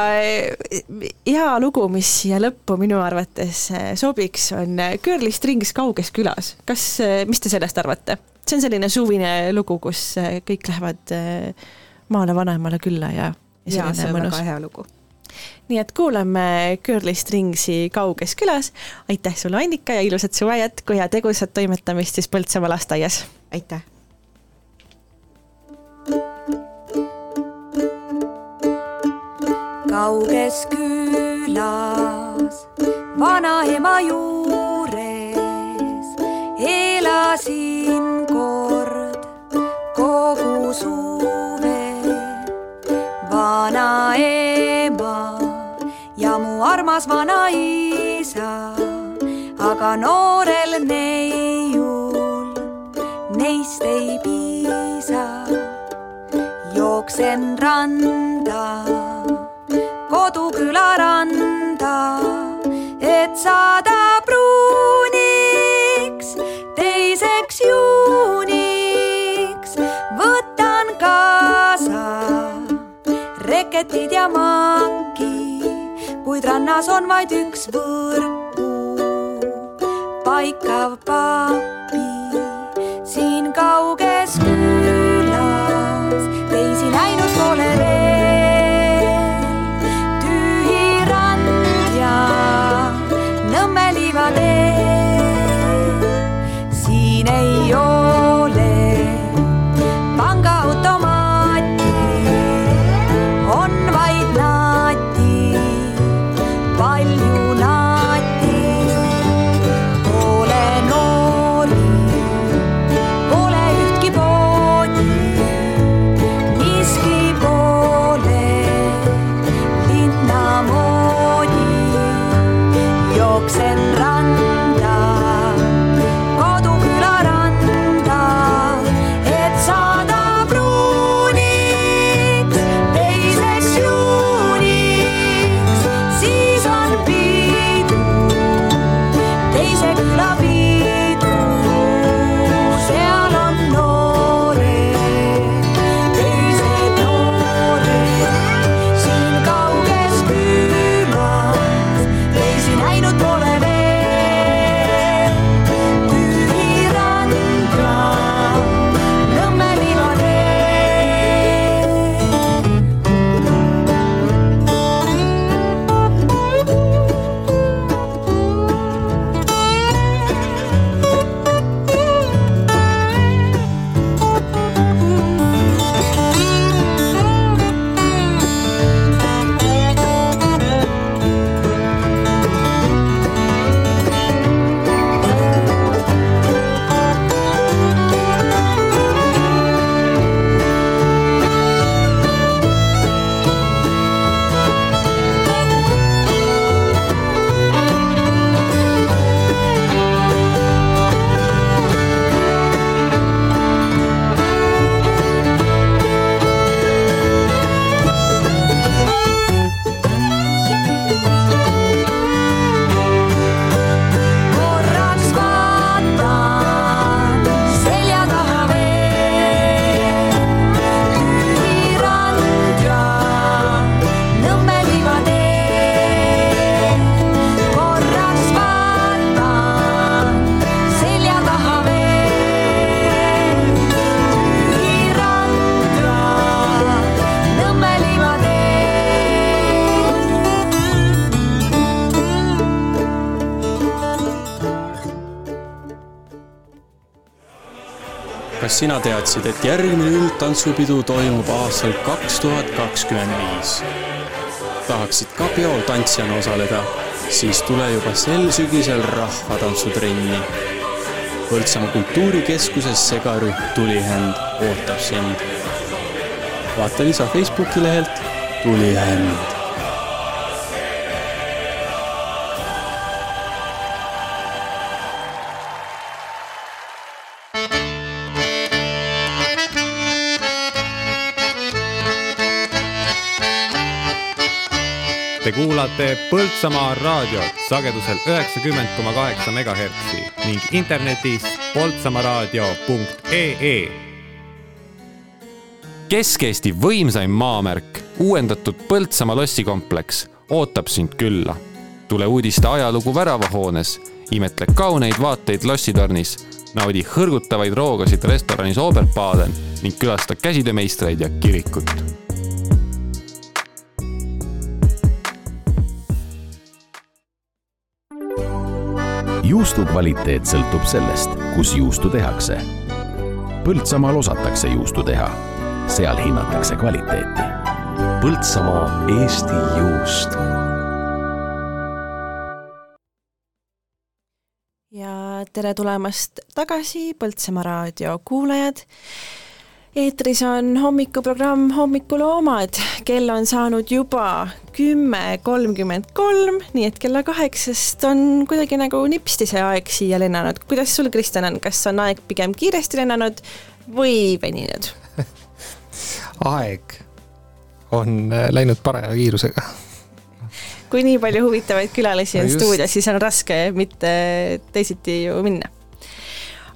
hea lugu, mis siia lõppu minu arvates eh, sobiks, on Girly Strings kauges külas. kas, mis te sellest arvate? see on selline suvine lugu, kus kõik lähevad maale vanaemale külla ja, ja see on väga hea lugu. Nii et kuulame Girly Stringsi kauges külas. aitäh sulle, Annika ja ilusat suve jätku ja tegusat toimetamist siis Põltsamaa lasteaias. aitäh. kauges külas vanaema juures elasin kord kogu suve. vanaema ja mu armas vanaisa, aga noorel neiul neist ei piisa. jooksen randa koduküla randa, et saada pruuniks teiseks juuniks. võtan kaasa reketid ja maki, kuid rannas on vaid üks võrku paikav papi siin kauges külas, kas sina teadsid, et järgmine üldtantsupidu toimub aastal kaks tuhat kakskümmend viis? tahaksid ka peol tantsijana osaleda? siis tule juba sel sügisel rahvatantsutrenni. Põltsamaa kultuurikeskuses segarühm Tulihänd ootab sind. vaata lisa Facebooki lehelt Tulihänd kuulate Põltsamaa raadiot sagedusel üheksakümmend koma kaheksa megahertsi ning internetis poltsamaaraadio.ee. Kesk-Eesti võimsaim maamärk, uuendatud Põltsamaa lossikompleks ootab sind külla. tule uudiste ajalugu väravahoones, imetle kauneid vaateid lossitornis, naudi hõrgutavaid roogasid restoranis Oberbaden ning külasta käsitöömeistreid ja kirikut juustu kvaliteet sõltub sellest, kus juustu tehakse. Põltsamaal osatakse juustu teha, seal hinnatakse kvaliteeti. Põltsamaa Eesti juust. ja tere tulemast tagasi Põltsamaa raadio kuulajad eetris on hommikuprogramm Hommikuloomad, kell on saanud juba kümme kolmkümmend kolm, nii et kella kaheksast on kuidagi nagu nipsti see aeg siia lennanud. kuidas sul, Kristjan, on, kas on aeg pigem kiiresti lennanud või veninud aeg on äh, läinud parema kiirusega. kui nii palju huvitavaid külalisi on No stuudios, siis on raske mitte teisiti ju minna.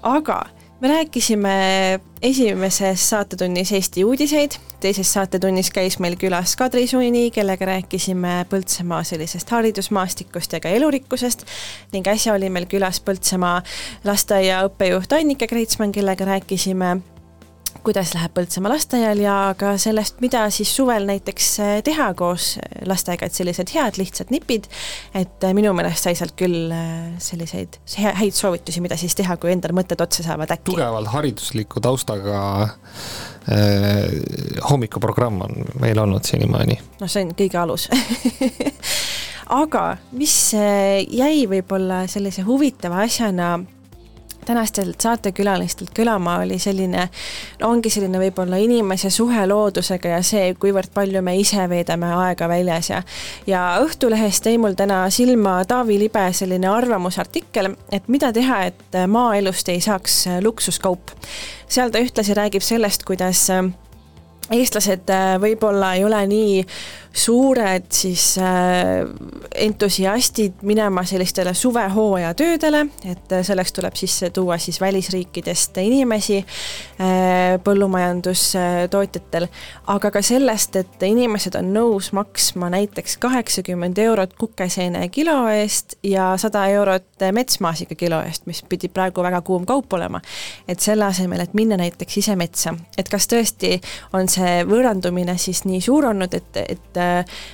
aga me rääkisime esimeses saatetunnis Eesti uudiseid, teises saatetunnis käis meil külas Kadri Suini, kellega rääkisime Põltsamaa sellisest haridusmaastikust ja ka elurikkusest. Ning äsja oli meil külas Põltsamaa lasteaia õppejuht Annike Kreitsmann, kellega rääkisime kuidas läheb Põltsamaa lasteaial ja ka sellest, mida siis suvel näiteks eh, teha koos lastega, et sellised head lihtsad nipid, et eh, minu meelest sai sealt küll eh, selliseid häid soovitusi, mida siis teha, kui endal mõtted otsa saavad äkki. tugevalt haridusliku taustaga äh, hommikuprogramm on meil olnud senimaani. noh, see on kõige alus aga mis eh, jäi võib-olla sellise huvitava asjana tänastelt saatekülalistelt kõlama, oli selline, ongi selline võib-olla inimese suhe loodusega ja see, kuivõrd palju me ise veedame aega väljas ja ja Õhtulehest jäi mul täna silma Taavi Libe selline arvamusartikkel, et mida teha, et maaelust ei saaks luksuskaup. seal ta ühtlasi räägib sellest, kuidas eestlased võib-olla ei ole nii suured siis äh, entusiastid minema sellistele suvehooaja töödele, et äh, selleks tuleb sisse tuua siis välisriikidest inimesi äh, põllumajandustootjatel, aga ka sellest, et inimesed on nõus maksma näiteks kaheksakümmend eurot kukeseene kilo eest ja sada eurot metsmaasika kilo eest, mis pidi praegu väga kuum kaup olema. et selle asemel, et minna näiteks ise metsa, et kas tõesti on see võõrandumine siis nii suur olnud, et, et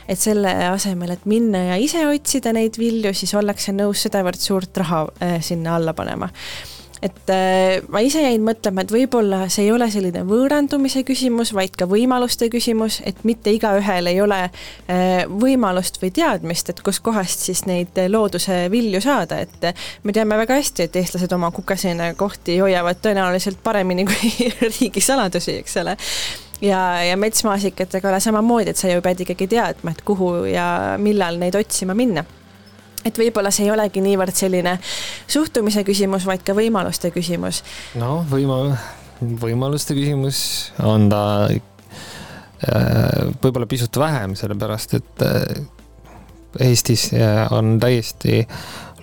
et selle asemel, et minna ja ise otsida neid vilju, siis ollakse nõus sedavõrd suurt raha äh, sinna alla panema. Et äh, ma ise jäin mõtlema, et võib-olla see ei ole selline võõrandumise küsimus, vaid ka võimaluste küsimus, et mitte igaühel ei ole äh, võimalust või teadmist, et kuskohast siis neid äh, looduse vilju saada, et äh, me teame väga hästi, et eestlased oma kukeseene kohti hoiavad tõenäoliselt paremini kui riigisaladusi, eks ole ja, ja metsmaasikatega ole samamoodi, et sa ju pead ikkagi teadma, et kuhu ja millal neid otsima minna et võib-olla see ei olegi niivõrd selline suhtumise küsimus, vaid ka võimaluste küsimus. noh, võima-, võimaluste küsimus on ta äh, võib-olla pisut vähem, sellepärast et äh, Eestis äh, on täiesti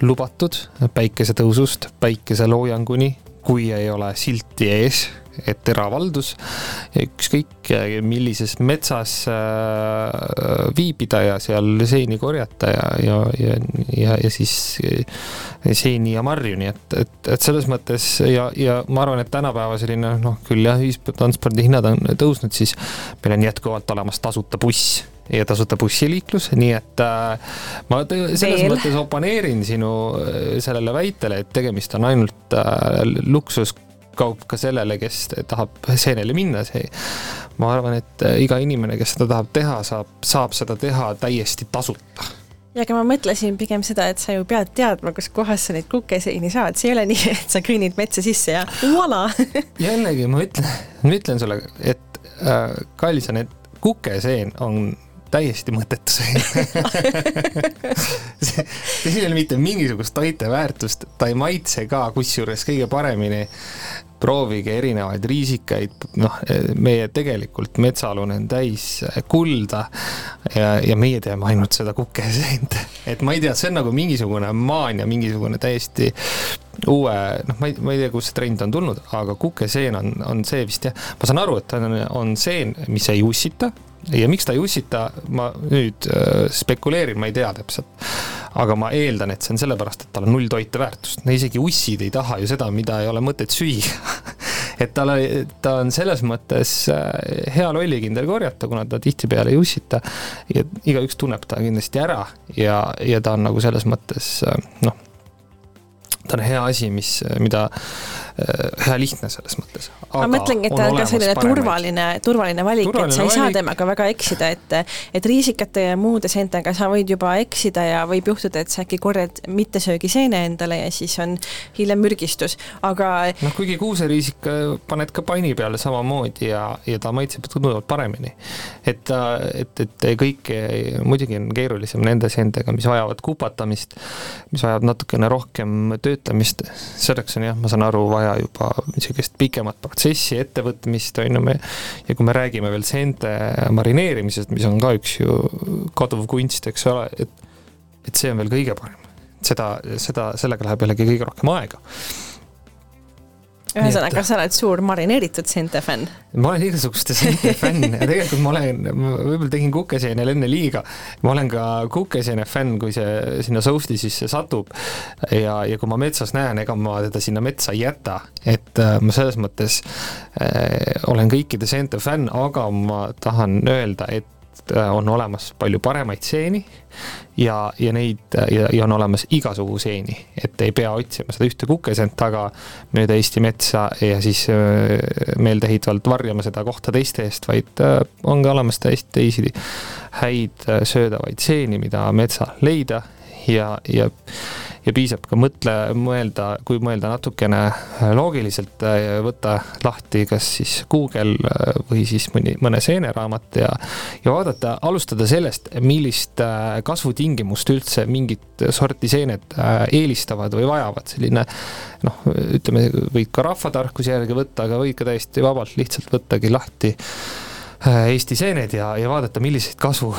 lubatud päikesetõusust päikeseloojanguni, kui ei ole silti ees et eravaldus, ükskõik millises metsas äh, viibida ja seal seeni korjata ja, ja, ja, ja, ja siis seeni ja marju, nii et, et, et selles mõttes ja, ja ma arvan, et tänapäeva selline noh, küll jah, ühistranspordi hinnad on tõusnud, siis meil on jätkuvalt olemas tasuta buss ja tasuta bussiliiklus, nii et äh, ma selles Veel. mõttes oponeerin sinu äh, sellele väitele, et tegemist on ainult äh, luksus kaup ka sellele, kes tahab seenele minna, see, ma arvan, et äh, iga inimene, kes seda tahab teha, saab, saab seda teha täiesti tasuta. ja aga ma mõtlesin pigem seda, et sa ju pead teadma, kus kohas sa neid kukeseini saad, see ei ole nii, et sa kõnnid metsa sisse ja voila! Jällegi ma ütlen, ma ütlen sulle, et äh, kallis on, et kukeseen on täiesti mõttetu sein siin ei ole mitte mingisugust toiteväärtust, ta ei maitse ka, kusjuures kõige paremini proovige erinevaid riisikaid, noh, meie tegelikult metsaalune on täis kulda ja, ja meie teeme ainult seda kukeseent. et ma ei tea, see on nagu mingisugune maania, mingisugune täiesti uue, noh, ma ei, ma ei tea, kust see trend on tulnud, aga kukeseen on, on see vist jah, ma saan aru, et ta on, on seen, mis ei ussita ja miks ta ei ussita, ma nüüd äh, spekuleerin, ma ei tea täpselt. aga ma eeldan, et see on sellepärast, et tal on null toiteväärtust, no isegi ussid ei taha ju seda, mida ei ole mõtet süüa et tal, ta on selles mõttes äh, hea lollikindel korjata, kuna ta tihtipeale ei ussita. ja igaüks tunneb ta kindlasti ära ja, ja ta on nagu selles mõttes äh, noh, ta on hea asi, mis, mida hea lihtne selles mõttes. ma mõtlengi, et ta on ka selline paremaid. turvaline, turvaline valik, et sa ei valik. saa temaga väga eksida, et et riisikate ja muude seentega sa võid juba eksida ja võib juhtuda, et sa äkki korjad mittesöögiseene endale ja siis on hiljem mürgistus, aga noh, kuigi kuuseriisika paned ka panni peale samamoodi ja, ja ta maitseb tunduvalt paremini. et et, et kõik muidugi on keerulisem nende seentega, mis vajavad kupatamist, mis vajavad natukene rohkem töötlemist, selleks on jah, ma saan aru, vaja vaja juba niisugust pikemat protsessi, ettevõtmist, on ju, me ja kui me räägime veel seente marineerimisest, mis on ka üks ju kaduv kunst, eks ole, et et see on veel kõige parem. seda, seda, sellega läheb jällegi kõige rohkem aega ühesõnaga, sa oled suur marineeritud seente fänn? ma olen igasuguste seente fänn ja tegelikult ma olen, ma võib-olla tegin kukeseenele enne liiga. ma olen ka kukeseene fänn, kui see sinna sousti sisse satub. ja, ja kui ma metsas näen, ega ma teda sinna metsa ei jäta, et äh, ma selles mõttes äh, olen kõikide seente fänn, aga ma tahan öelda, et Äh, on olemas palju paremaid seeni ja, ja neid ja, ja on olemas igasugu seeni, et ei pea otsima seda ühte kukeseent taga mööda Eesti metsa ja siis äh, meeldeheidvalt varjama seda kohta teiste eest, vaid äh, on ka olemas täiesti teisi häid söödavaid seeni, mida metsal leida ja, ja ja piisab ka mõtle, mõelda, kui mõelda natukene loogiliselt, äh, võtta lahti kas siis Google äh, või siis mõni, mõne seeneraamat ja, ja vaadata, alustada sellest, millist äh, kasvutingimust üldse mingit sorti seened eelistavad või vajavad, selline noh, ütleme, võid ka rahvatarkuse järgi võtta, aga võid ka täiesti vabalt lihtsalt võttagi lahti Eesti seened ja, ja vaadata, milliseid kasvu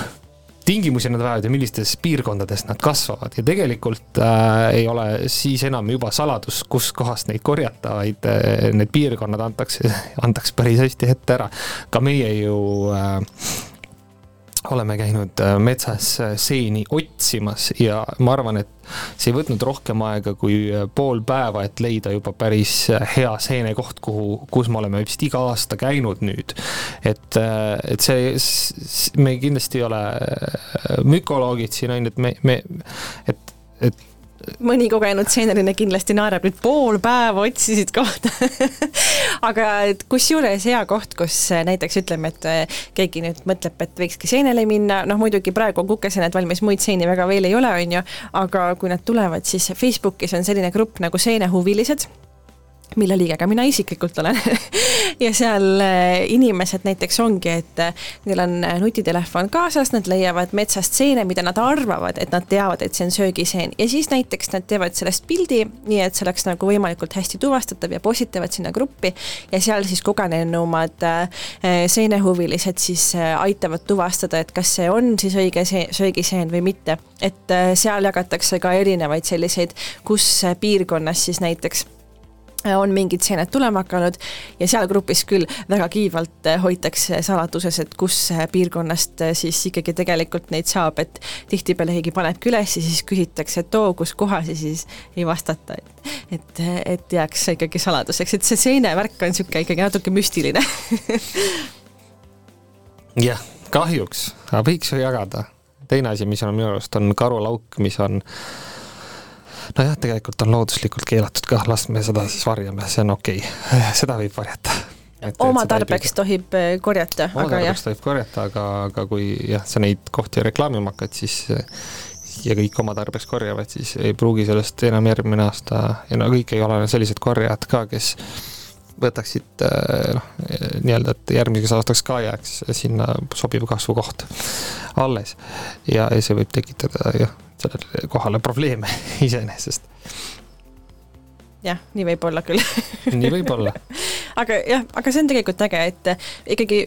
tingimusi nad vajavad ja millistes piirkondades nad kasvavad ja tegelikult äh, ei ole siis enam juba saladus, kuskohast neid korjata, vaid äh, need piirkonnad antakse, antakse päris hästi ette ära. ka meie ju äh, oleme käinud äh, metsas äh, seeni otsimas ja ma arvan, et see ei võtnud rohkem aega kui äh, pool päeva, et leida juba päris hea seenekoht, kuhu, kus me oleme vist iga aasta käinud nüüd. et, et see, me kindlasti ei ole mükoloogid siin on ju, et me, me, et, et mõni kogenud seeneline kindlasti naerab nüüd pool päeva otsisid kohta. Aga kusjuures hea koht, kus näiteks ütleme, et eh, keegi nüüd mõtleb, et võikski seenele minna, noh muidugi praegu on kukeseened valmis, muid seeni väga veel ei ole, on ju, aga kui nad tulevad, siis Facebookis on selline grupp nagu seenehuvilised mille liige ka mina isiklikult olen. Ja seal äh, inimesed näiteks ongi, et äh, neil on äh, nutitelefon kaasas, nad leiavad metsast seene, mida nad arvavad, et nad teavad, et see on söögiseen. Ja siis näiteks nad teevad sellest pildi, nii et see oleks nagu võimalikult hästi tuvastatav ja postitavad sinna gruppi. Ja seal siis kogenenumad seenehuvilised siis aitavad tuvastada, et kas see on siis õige see, söögiseen või mitte. et seal jagatakse ka erinevaid selliseid, kus piirkonnas siis näiteks on mingid seened tulema hakanud ja seal grupis küll väga kiivalt eh, hoitakse saladuses, et kus piirkonnast eh, siis ikkagi tegelikult neid saab, et tihtipeale keegi panebki üles ja siis küsitakse, et oo, kus kohas ja siis ei vastata, et, et, et jääks ikkagi saladuseks, et see seenevärk on niisugune ikkagi natuke müstiline. Jah, kahjuks, aga võiks ju jagada. teine asi, mis on minu arust, on karulauk, mis on nojah, tegelikult on looduslikult keelatud ka, las me seda siis varjame, see on okei okay., seda võib varjata. oma tarbeks tohib eh, korjata, aga jah. oma tarbeks tohib korjata, aga, aga kui jah, sa neid kohti reklaamima hakkad, siis ja kõik oma tarbeks korjavad, siis ei pruugi sellest enam järgmine aasta ja no kõik ei ole sellised korjajad ka, kes võtaksid noh, nii-öelda, et järgmiseks aastaks ka jääks sinna sobiv kasvukoht alles. ja, ja see võib tekitada jah, sellele kohale probleeme iseenesest. jah, nii võib olla küll nii võib olla aga jah, aga see on tegelikult äge, et ikkagi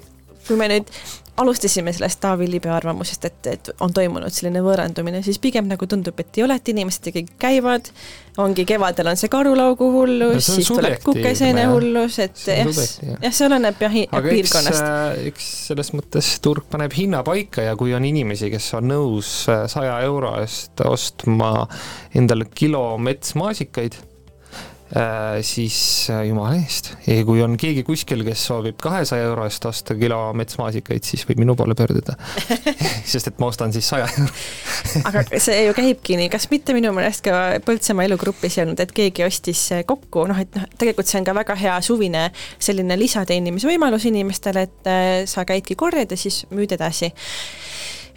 kui me nüüd alustasime sellest Taavi Liibe arvamusest, et, et on toimunud selline võõrandumine, siis pigem nagu tundub, et ei ole, et inimesed ikkagi käivad, ongi kevadel on see karulaugu hullus, siis tuleb kukeseene hullus, et jah, jah, see oleneb jah piirkonnast. eks, eks selles mõttes turg paneb hinna paika ja kui on inimesi, kes on nõus saja euro eest ostma endale kilo metsmaasikaid Äh, siis äh, jumala eest, ja kui on keegi kuskil, kes soovib kahesaja euro eest osta kilo metsmaasikaid, siis võib minu poole pöörduda. Sest et ma ostan siis saja euro. Aga see ju käibki nii, kas mitte minu meelest ka Põltsamaa elugrupis ei olnud, et keegi ostis kokku, noh et noh, tegelikult see on ka väga hea suvine selline lisateenimisvõimalus inimestele, et äh, sa käidki korjad ja siis müüd edasi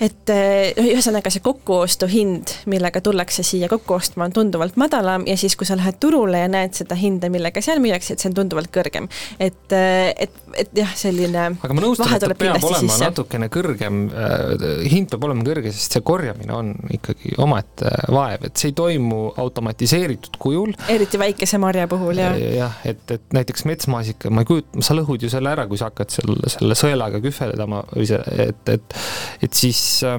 et eh, ühesõnaga see kokkuostuhind, millega tullakse siia kokku ostma, on tunduvalt madalam ja siis, kui sa lähed turule ja näed seda hinda, millega seal müüakse, et see on tunduvalt kõrgem. et, eh, et, et jah, selline aga ma nõustun, et ta peab olema sisse. natukene kõrgem äh,, hind peab olema kõrge, sest see korjamine on ikkagi omaette vaev, et see ei toimu automatiseeritud kujul. eriti väikese marja puhul, jah. jah, et, et näiteks metsmaasika, ma ei kujuta, sa lõhud ju selle ära, kui sa hakkad seal selle sõelaga kühveldama või see, et, et, et siis siis äh,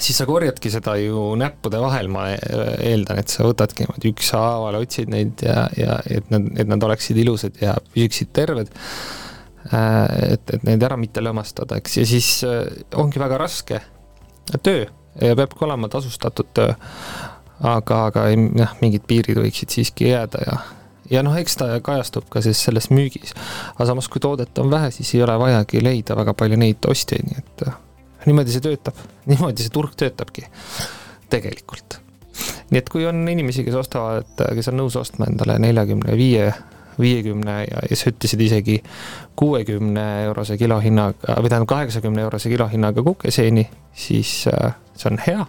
siis sa korjadki seda ju näppude vahel, ma eeldan, et sa võtadki niimoodi ükshaaval, otsid neid ja, ja et nad, et nad oleksid ilusad ja püsiksid terved. Äh, et, et neid ära mitte lömastada, eks, ja siis äh, ongi väga raske töö ja peabki olema tasustatud töö. aga, aga jah, mingid piirid võiksid siiski jääda ja, ja noh, eks ta kajastub ka siis selles müügis. aga samas, kui toodet on vähe, siis ei ole vajagi leida väga palju neid ostjaid, nii et niimoodi see töötab, niimoodi see turg töötabki tegelikult. nii et kui on inimesi, kes ostavad, kes on nõus ostma endale neljakümne viie, viiekümne ja, ja sa ütlesid isegi kuuekümne eurose kilohinnaga või tähendab kaheksakümne eurose kilohinnaga kukeseeni, siis äh, see on hea.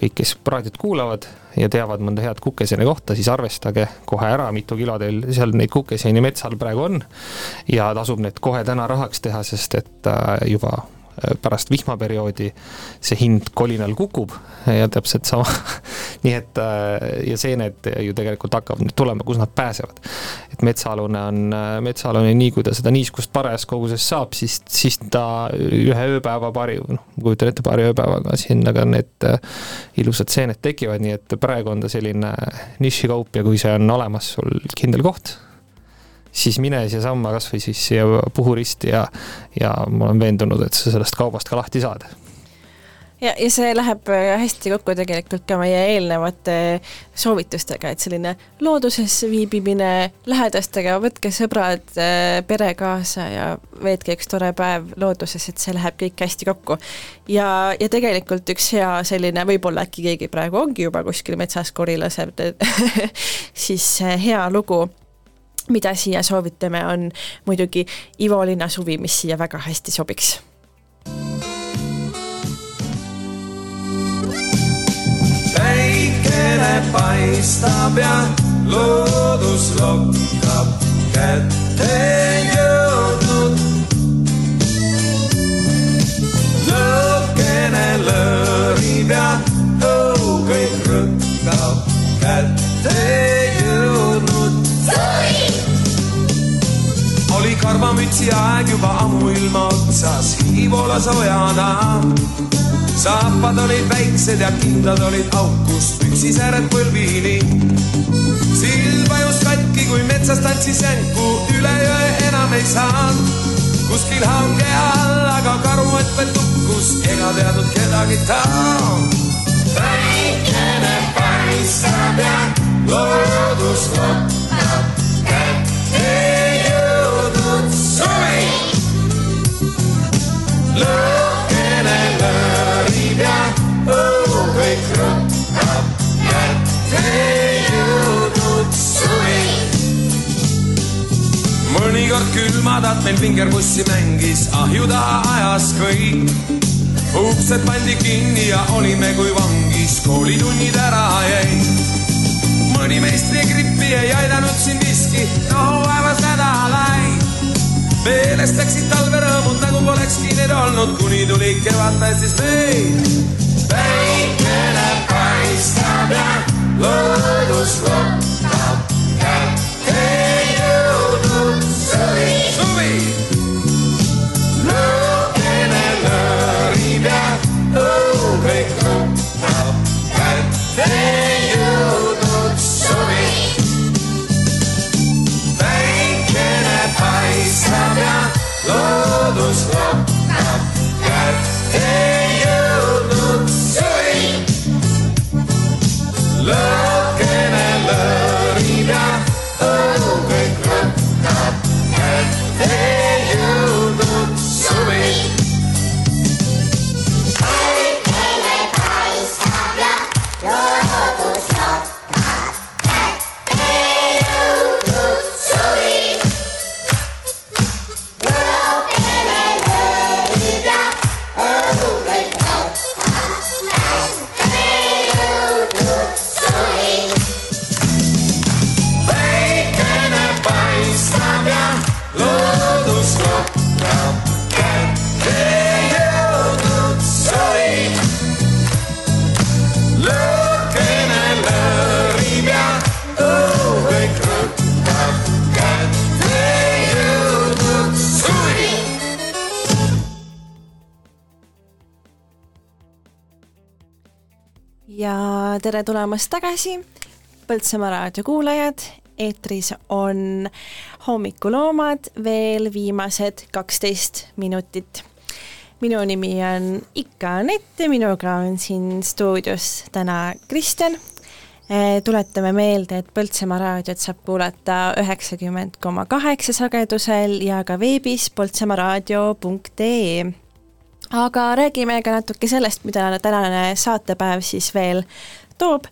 kõik, kes raadiot kuulavad ja teavad mõnda head kukeseene kohta, siis arvestage kohe ära, mitu kilo teil seal neid kukeseeni metsal praegu on. ja tasub need kohe täna rahaks teha, sest et äh, juba pärast vihmaperioodi see hind kolinal kukub ja täpselt sama nii et äh, ja seened ju tegelikult hakkavad nüüd tulema, kus nad pääsevad. et metsaalune on, äh, metsaalune nii, kui ta seda niiskust parajas koguses saab, siis, siis ta ühe ööpäeva, paari, noh, ma kujutan ette, paari ööpäevaga sinna ka need ilusad seened tekivad, nii et praegu on ta selline nišikaup ja kui see on olemas sul kindel koht siis mine siiasamma kasvõi siis siia Puhuristi ja, ja ma olen veendunud, et sa sellest kaubast ka lahti saad ja, ja see läheb äh, hästi kokku tegelikult ka meie eelnevate soovitustega, et selline looduses viibimine lähedastega, võtke sõbrad, äh, pere kaasa ja veetke üks tore päev looduses, et see läheb kõik hästi kokku. ja, ja tegelikult üks hea selline, võib-olla äkki keegi praegu ongi juba kuskil metsas kori laseb siis äh, hea lugu mida siia soovitame, on muidugi Ivo Linna suvi, mis siia väga hästi sobiks. päikene paistab ja loodus lokkab kätte jõudnud. lõhkene lõõrib ja õu kõik rõkkab kätte karvamütsi aeg juba ammuilma otsas, hiivola soojana. saapad olid väiksed ja kindad olid aukust püksisääred põlvini. sild vajus katki, kui metsas tantsis jänku, üle jõe enam ei saanud. kuskil hange all, aga karuott veel tukkus, ega teadnud kedagi ta. päikene paistab ja loodus lokkab lõhkene lõõrib ja õu kõik rõkkab, kätte jõudnud suvi. mõnikord külmatad meil vingerpussi mängis, ahju taha ajas kõik uksed pandi kinni ja olime kui vangis, koolitunnid ära jäid. mõni meistrigrippi ei aidanud siin miski, nohupäevas nädalaid. Meelest läksid talverõõmud nagu polekski need olnud, kuni tuli kevad päästis meid. päikene paistab ja loodus lokkab tere tulemast tagasi, Põltsamaa raadio kuulajad, eetris on hommikuloomad veel viimased kaksteist minutit. minu nimi on ikka Anett ja minuga on siin stuudios täna Kristjan. tuletame meelde, et Põltsamaa raadiot saab kuulata üheksakümmend koma kaheksa sagedusel ja ka veebis poltsamaaraadio.ee aga räägime ka natuke sellest, mida tänane saatepäev siis veel toob.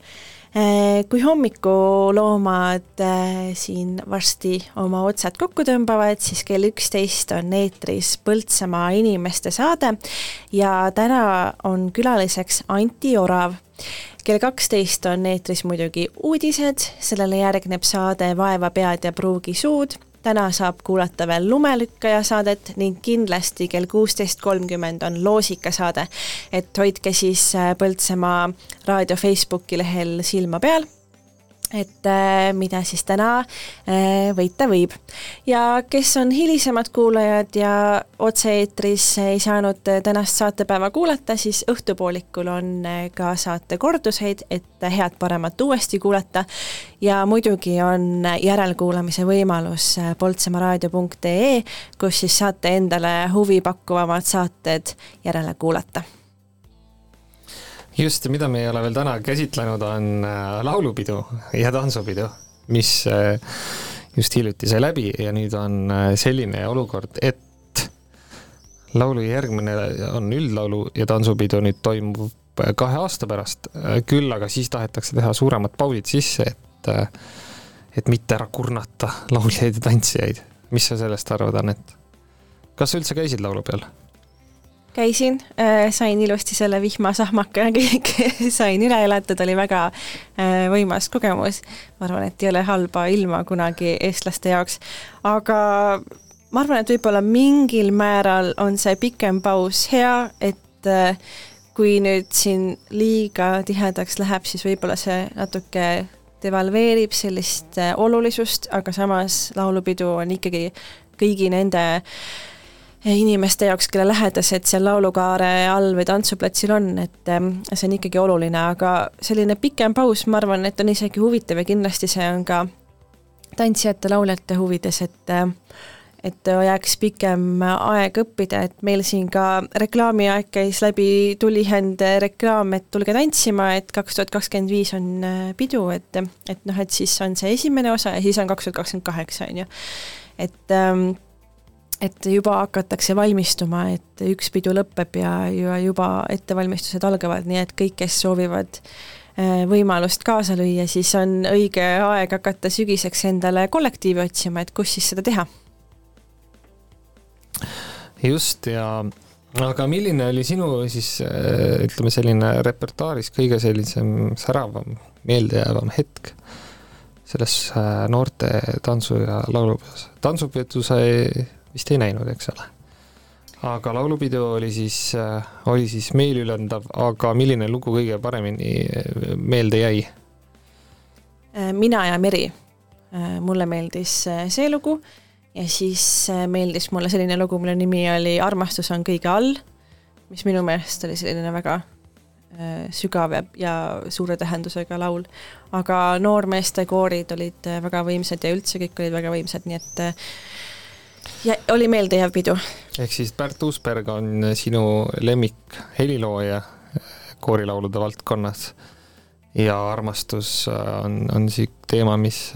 kui hommikuloomad äh, siin varsti oma otsad kokku tõmbavad, siis kell üksteist on eetris Põltsamaa inimeste saade ja täna on külaliseks Anti Orav kell kaksteist on eetris muidugi uudised, sellele järgneb saade Vaeva pead ja pruugi suud täna saab kuulata veel lumelükkaja saadet ning kindlasti kell kuusteist kolmkümmend on loosikasaade. et hoidke siis äh, Põltsamaa raadio Facebooki lehel silma peal et äh, mida siis täna äh, võita võib. ja kes on hilisemad kuulajad ja otse-eetris ei saanud tänast saatepäeva kuulata, siis õhtupoolikul on äh, ka saate korduseid, et head-paremat uuesti kuulata ja muidugi on järelkuulamise võimalus poltsamaaraadio.ee, kus siis saate endale huvipakkuvamad saated järele kuulata just, mida me ei ole veel täna käsitlenud, on äh, laulupidu ja tantsupidu, mis äh, just hiljuti sai läbi ja nüüd on äh, selline olukord, et laulu järgmine on üldlaulu ja tantsupidu nüüd toimub kahe aasta pärast, küll aga siis tahetakse teha suuremad pausid sisse, et et mitte ära kurnata lauljaid ja tantsijaid. mis sa sellest arvad, Anett? kas sa üldse käisid laulupeol? Käisin äh,, sain ilusti selle vihmasahmaka kõik sain üle elatud, oli väga äh, võimas kogemus. ma arvan, et ei ole halba ilma kunagi eestlaste jaoks, aga ma arvan, et võib-olla mingil määral on see pikem paus hea, et äh, kui nüüd siin liiga tihedaks läheb, siis võib-olla see natuke devalveerib sellist äh, olulisust, aga samas laulupidu on ikkagi kõigi nende inimeste jaoks, kelle lähedased seal laulukaare all või tantsuplatsil on, et ähm, see on ikkagi oluline, aga selline pikem paus, ma arvan, et on isegi huvitav ja kindlasti see on ka tantsijate, lauljate huvides, et äh, et jääks pikem aeg õppida, et meil siin ka reklaamiaeg käis läbi tulihänd reklaam, et tulge tantsima, et kaks tuhat kakskümmend viis on pidu, et, et noh, et siis on see esimene osa ja siis on kaks tuhat kakskümmend kaheksa, on ju. et ähm, et juba hakatakse valmistuma, et üks pidu lõpeb ja, ja juba ettevalmistused algavad, nii et kõik, kes soovivad äh, võimalust kaasa lüüa, siis on õige aeg hakata sügiseks endale kollektiivi otsima, et kus siis seda teha just ja aga milline oli sinu siis äh, ütleme, selline repertuaaris kõige sellisem säravam, meeldejäävam hetk selles äh, noorte tantsu- ja laulupeos? tantsupidu sa ei, vist ei näinud, eks ole? aga laulupidu oli siis, oli siis meeliülendav, aga milline lugu kõige paremini meelde jäi? mina ja Meri. mulle meeldis see lugu ja siis meeldis mulle selline lugu, mille nimi oli Armastus on kõige all, mis minu meelest oli selline väga sügav ja, ja suure tähendusega laul. aga noormeeste koorid olid väga võimsad ja üldse kõik olid väga võimsad, nii et ja oli meeldejääv pidu. ehk siis Pärt Uusberg on sinu lemmik helilooja koorilaulude valdkonnas ja armastus on, on siik teema, mis,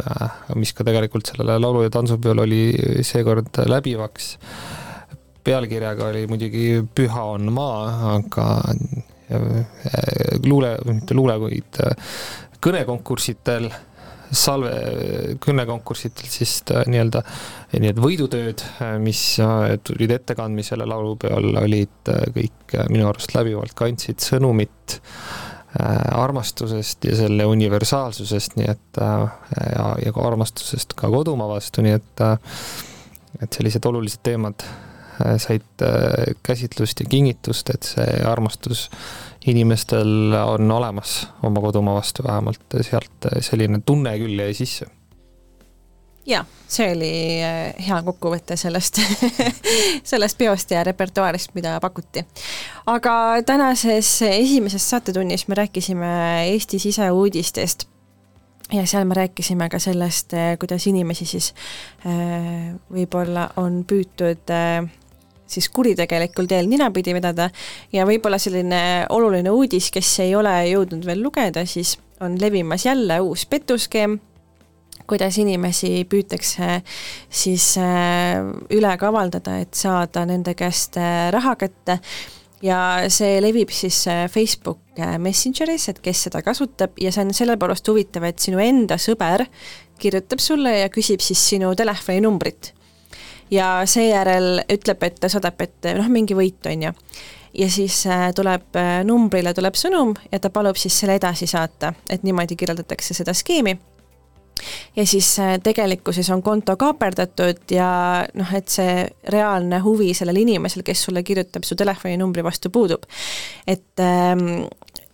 mis ka tegelikult sellele laulu- ja tantsupeol oli seekord läbivaks. pealkirjaga oli muidugi Püha on maa, aga luule, mitte luule, vaid kõnekonkursitel salve kõnekonkursitel siis äh, nii-öelda need võidutööd, äh, mis äh, tulid ettekandmisele laulupeol, olid kõik minu arust läbivalt kandsid sõnumit armastusest ja selle universaalsusest, nii et ja, ja ka armastusest ka kodumaa vastu, nii et et sellised olulised teemad said käsitlust ja kinnitust, et see armastus inimestel on olemas oma kodumaa vastu, vähemalt sealt selline tunne küll jäi sisse. jaa, see oli äh, hea kokkuvõte sellest sellest peost ja repertuaarist, mida pakuti. aga tänases esimeses saatetunnis me rääkisime Eesti siseuudistest ja seal me rääkisime ka sellest, äh, kuidas inimesi siis võib-olla on püütud siis kuritegelikul teel ninapidi vedada. Ja võib-olla selline oluline uudis, kes ei ole jõudnud veel lugeda, siis on levimas jälle uus petuskeem, kuidas inimesi püütakse siis äh, üle kavaldada, et saada nende käest äh, raha kätte. Ja see levib siis äh, Facebook Messengeris, et kes seda kasutab. Ja see on selle poolest huvitav, et sinu enda sõber kirjutab sulle ja küsib siis sinu telefoninumbrit ja seejärel ütleb, et ta saadab ette noh, mingi võit, on ju. ja siis äh, tuleb äh, numbrile tuleb sõnum ja ta palub siis selle edasi saata, et niimoodi kirjeldatakse seda skeemi ja siis äh, tegelikkuses on konto kaaperdatud ja noh, et see reaalne huvi sellel inimesel, kes sulle kirjutab, su telefoninumbri vastu puudub. et ähm,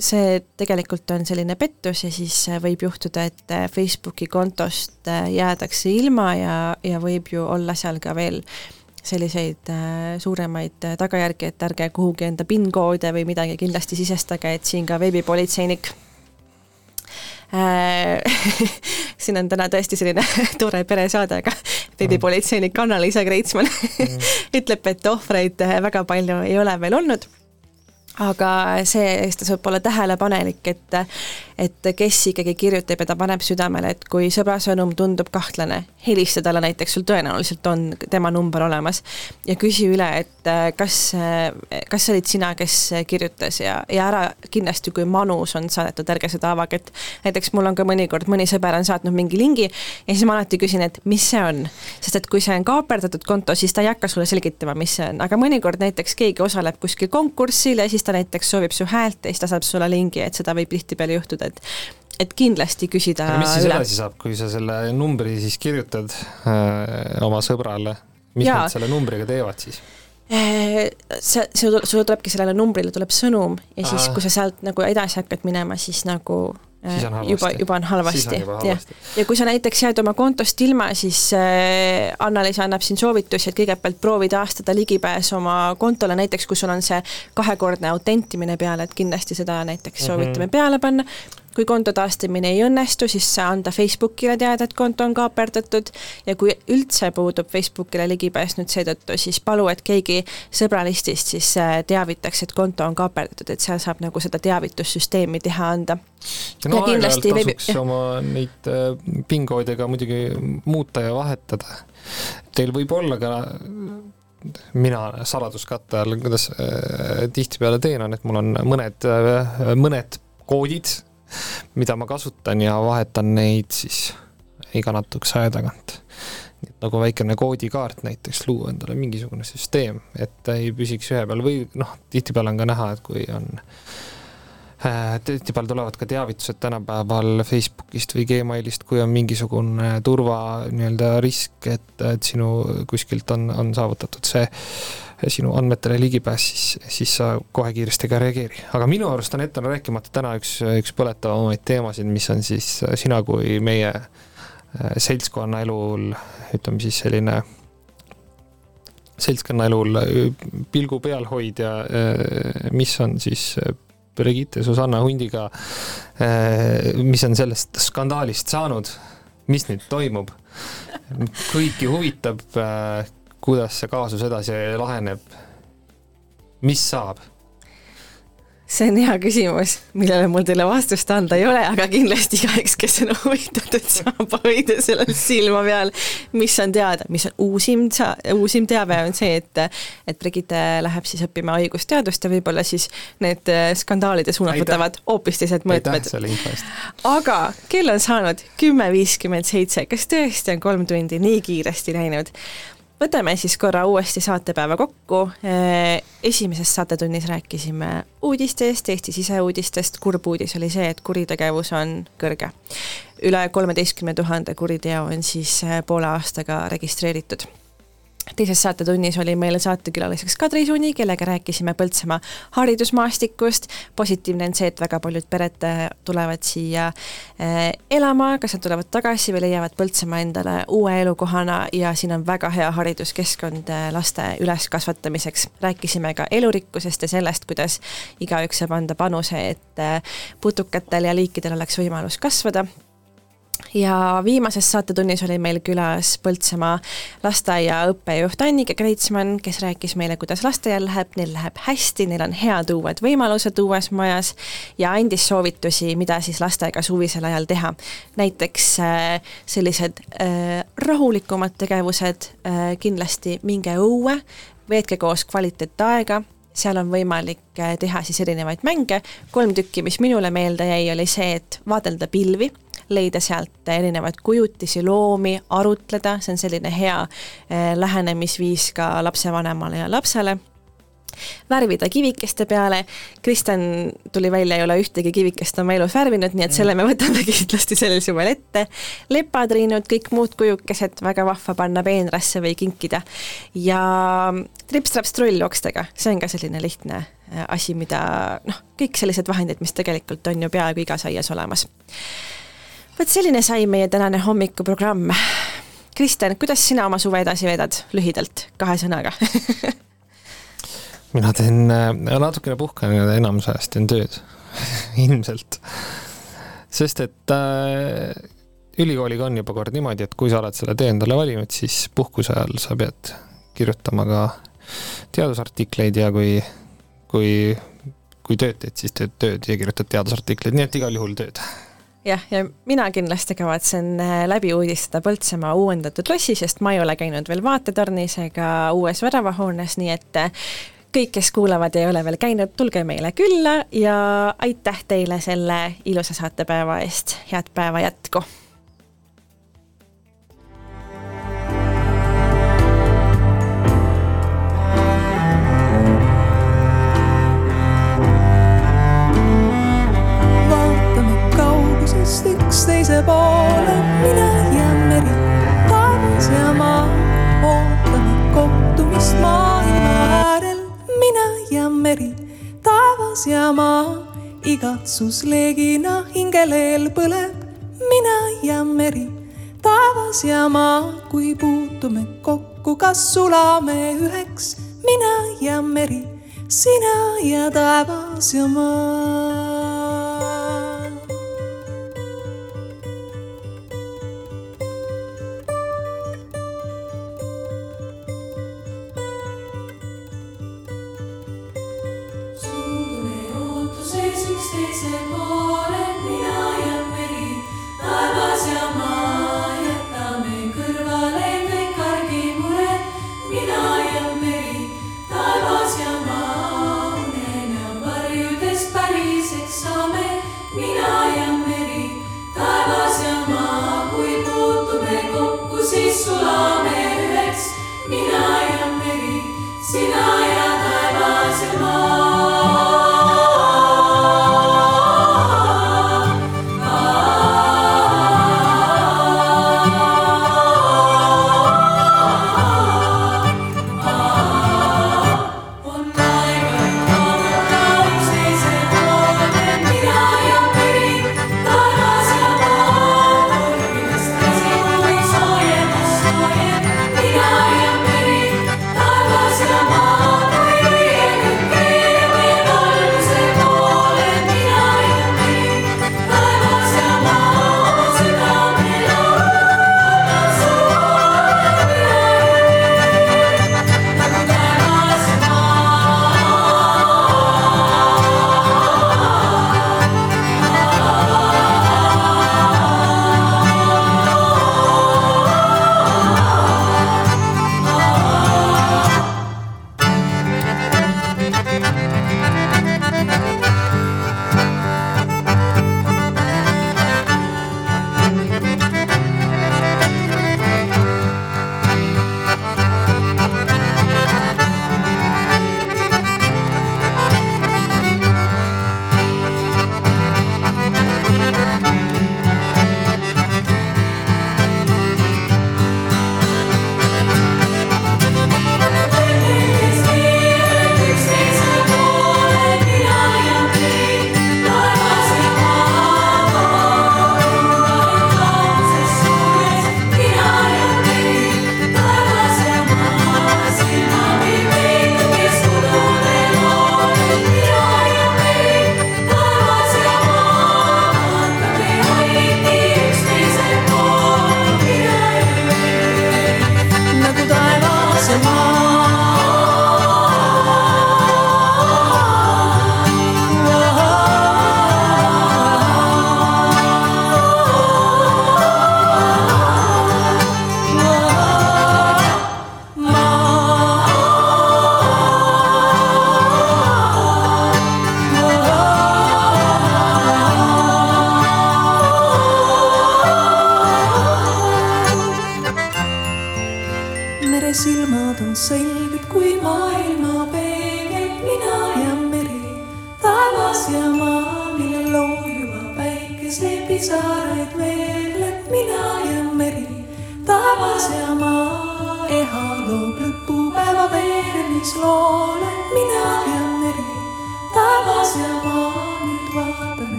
see tegelikult on selline pettus ja siis äh, võib juhtuda, et äh, Facebooki kontost äh, jäädakse ilma ja, ja võib ju olla seal ka veel selliseid suuremaid tagajärgi, et ärge kuhugi enda PIN-koode või midagi kindlasti sisestage, et siin ka veebipolitseinik siin on täna tõesti selline tore peresaade, aga veebipolitseinik Anna-Liisa Kreitsmann mm. ütleb, et ohvreid väga palju ei ole veel olnud aga see-eest tasub olla tähelepanelik, et et kes ikkagi kirjutab ja ta paneb südamele, et kui sõbra sõnum tundub kahtlane, helista talle näiteks, sul tõenäoliselt on tema number olemas ja küsi üle, et kas, kas see olid sina, kes kirjutas ja, ja ära kindlasti, kui manus on saadetud, ärge seda avage, et näiteks mul on ka mõnikord, mõni sõber on saatnud mingi lingi ja siis ma alati küsin, et mis see on. sest et kui see on kaaperdatud konto, siis ta ei hakka sulle selgitama, mis see on, aga mõnikord näiteks keegi osaleb kuskil konkursil ja siis ta näiteks soovib su häält ja siis ta saab sulle lingi, et seda võib tihtipeale juhtuda, et et kindlasti küsida aga mis siis üle. edasi saab, kui sa selle numbri siis kirjutad äh, oma sõbrale, mis Jaa. nad selle numbriga teevad siis? Äh, sa, sul, sul tulebki sellele numbrile tuleb sõnum ja siis, kui sa sealt nagu edasi hakkad minema, siis nagu äh, juba, juba on halvasti, jah. ja kui sa näiteks jääd oma kontost ilma, siis äh, Anna-Liisa annab siin soovitusi, et kõigepealt proovi taastada ligipääs oma kontole, näiteks kui sul on see kahekordne autentimine peal, et kindlasti seda näiteks soovitame mm -hmm. peale panna kui konto taastamine ei õnnestu, siis anda Facebookile teada, et konto on kaaperdatud ja kui üldse puudub Facebookile ligipääs nüüd seetõttu, siis palu, et keegi sõbralistist siis äh, teavitaks, et konto on kaaperdatud, et seal saab nagu seda teavitussüsteemi teha anda. ja no aeg-ajalt tasuks veebi... oma neid äh, PIN-koode ka muidugi muuta ja vahetada. Teil võib olla ka mina saladuskatte all, kuidas äh, tihtipeale teen, on, et mul on mõned mõned koodid mida ma kasutan ja vahetan neid siis iga natukese aja tagant. nagu väikene koodikaart näiteks luua endale mingisugune süsteem, et ta ei püsiks ühe peal või noh, tihtipeale on ka näha, et kui on äh, tihtipeale tulevad ka teavitused tänapäeval Facebookist või Gmailist, kui on mingisugune turva nii-öelda risk, et, et sinu kuskilt on, on saavutatud see sinu andmetele ligipääs, siis, siis sa kohe kiiresti ka reageeri. aga minu arust on ette rääkimata täna üks, üks põletavamaid teemasid, mis on siis sina kui meie äh, seltskonnaelul, ütleme siis selline seltskonnaelul pilgu peal hoidja, äh, mis on siis Brigitte Susanna Hundiga, äh, mis on sellest skandaalist saanud, mis nüüd toimub? kõiki huvitab, kuidas see kaasus edasi laheneb, mis saab? see on hea küsimus, millele mul teile vastust anda ei ole, aga kindlasti igaüks, kes on huvitatud, saab hoida sellel silma peal, mis on teada, mis on uusim, uusim teave on see, et et Brigitte läheb siis õppima õigusteadust ja võib-olla siis need skandaalide suunad võtavad hoopis teised mõõtmed. aga kell on saanud kümme viiskümmend seitse, kas tõesti on kolm tundi nii kiiresti läinud? Võtame siis korra uuesti saatepäeva kokku. esimeses saatetunnis rääkisime uudistest, Eesti siseuudistest, kurb uudis oli see, et kuritegevus on kõrge. üle kolmeteistkümne tuhande kuriteo on siis poole aastaga registreeritud teises saatetunnis oli meil saatekülaliseks Kadri Suni, kellega rääkisime Põltsamaa haridusmaastikust. positiivne on see, et väga paljud pered äh, tulevad siia äh, elama, kas nad tulevad tagasi või leiavad Põltsamaa endale uue elukohana ja siin on väga hea hariduskeskkond äh, laste üleskasvatamiseks. rääkisime ka elurikkusest ja sellest, kuidas igaüks saab anda panuse, et putukatel ja liikidel oleks võimalus kasvada ja viimases saatetunnis oli meil külas Põltsamaa lasteaia õppejuht Annika Kreitsmann, kes rääkis meile, kuidas lasteaial läheb, neil läheb hästi, neil on head uued võimalused uues majas ja andis soovitusi, mida siis lastega suvisel ajal teha. näiteks äh, sellised äh, rahulikumad tegevused, äh, kindlasti minge õue, veetke koos kvaliteetaega, seal on võimalik teha siis erinevaid mänge, kolm tükki, mis minule meelde jäi, oli see, et vaadelda pilvi leida sealt erinevaid kujutisi, loomi, arutleda, see on selline hea eh, lähenemisviis ka lapsevanemale ja lapsele värvida kivikeste peale. Kristjan tuli välja, ei ole ühtegi kivikest oma elus värvinud, nii et selle me võtame kindlasti sellel suvel ette. lepatriinud, kõik muud kujukesed, väga vahva panna peenrasse või kinkida. ja trips-traps-trull okstega, see on ka selline lihtne eh, asi, mida noh, kõik sellised vahendid, mis tegelikult on ju peaaegu igas aias olemas vot selline sai meie tänane hommikuprogramm. Kristjan, kuidas sina oma suve edasi veedad, lühidalt, kahe sõnaga. Mina teen äh, natukene puhkan enamus ajast teen tööd. Ilmselt. sest et äh, ülikooliga on juba kord niimoodi, et kui sa oled selle tee endale valinud, siis puhkuse ajal sa pead kirjutama ka teadusartikleid ja kui, kui, kui tööd teed, siis teed tööd ja kirjutad teadusartikleid, nii et igal juhul tööd jah, ja mina kindlasti kavatsen äh, läbi uudistada Põltsamaa uuendatud lossi, sest ma ei ole käinud veel vaatetornis ega uues väravahoones, nii et äh, kõik, kes kuulavad ja ei ole veel käinud, tulge meile külla ja aitäh teile selle ilusa saatepäeva eest, head päeva jätku! Üksteise poole, mina ja meri, taevas ja maa, ootame kohtumist maailma äärel, mina ja meri, taevas ja maa, igatsusleegina hingeleel põleb, mina ja meri, taevas ja maa, kui puutume kokku, kas sulame üheks, mina ja meri, sina ja taevas ja maa.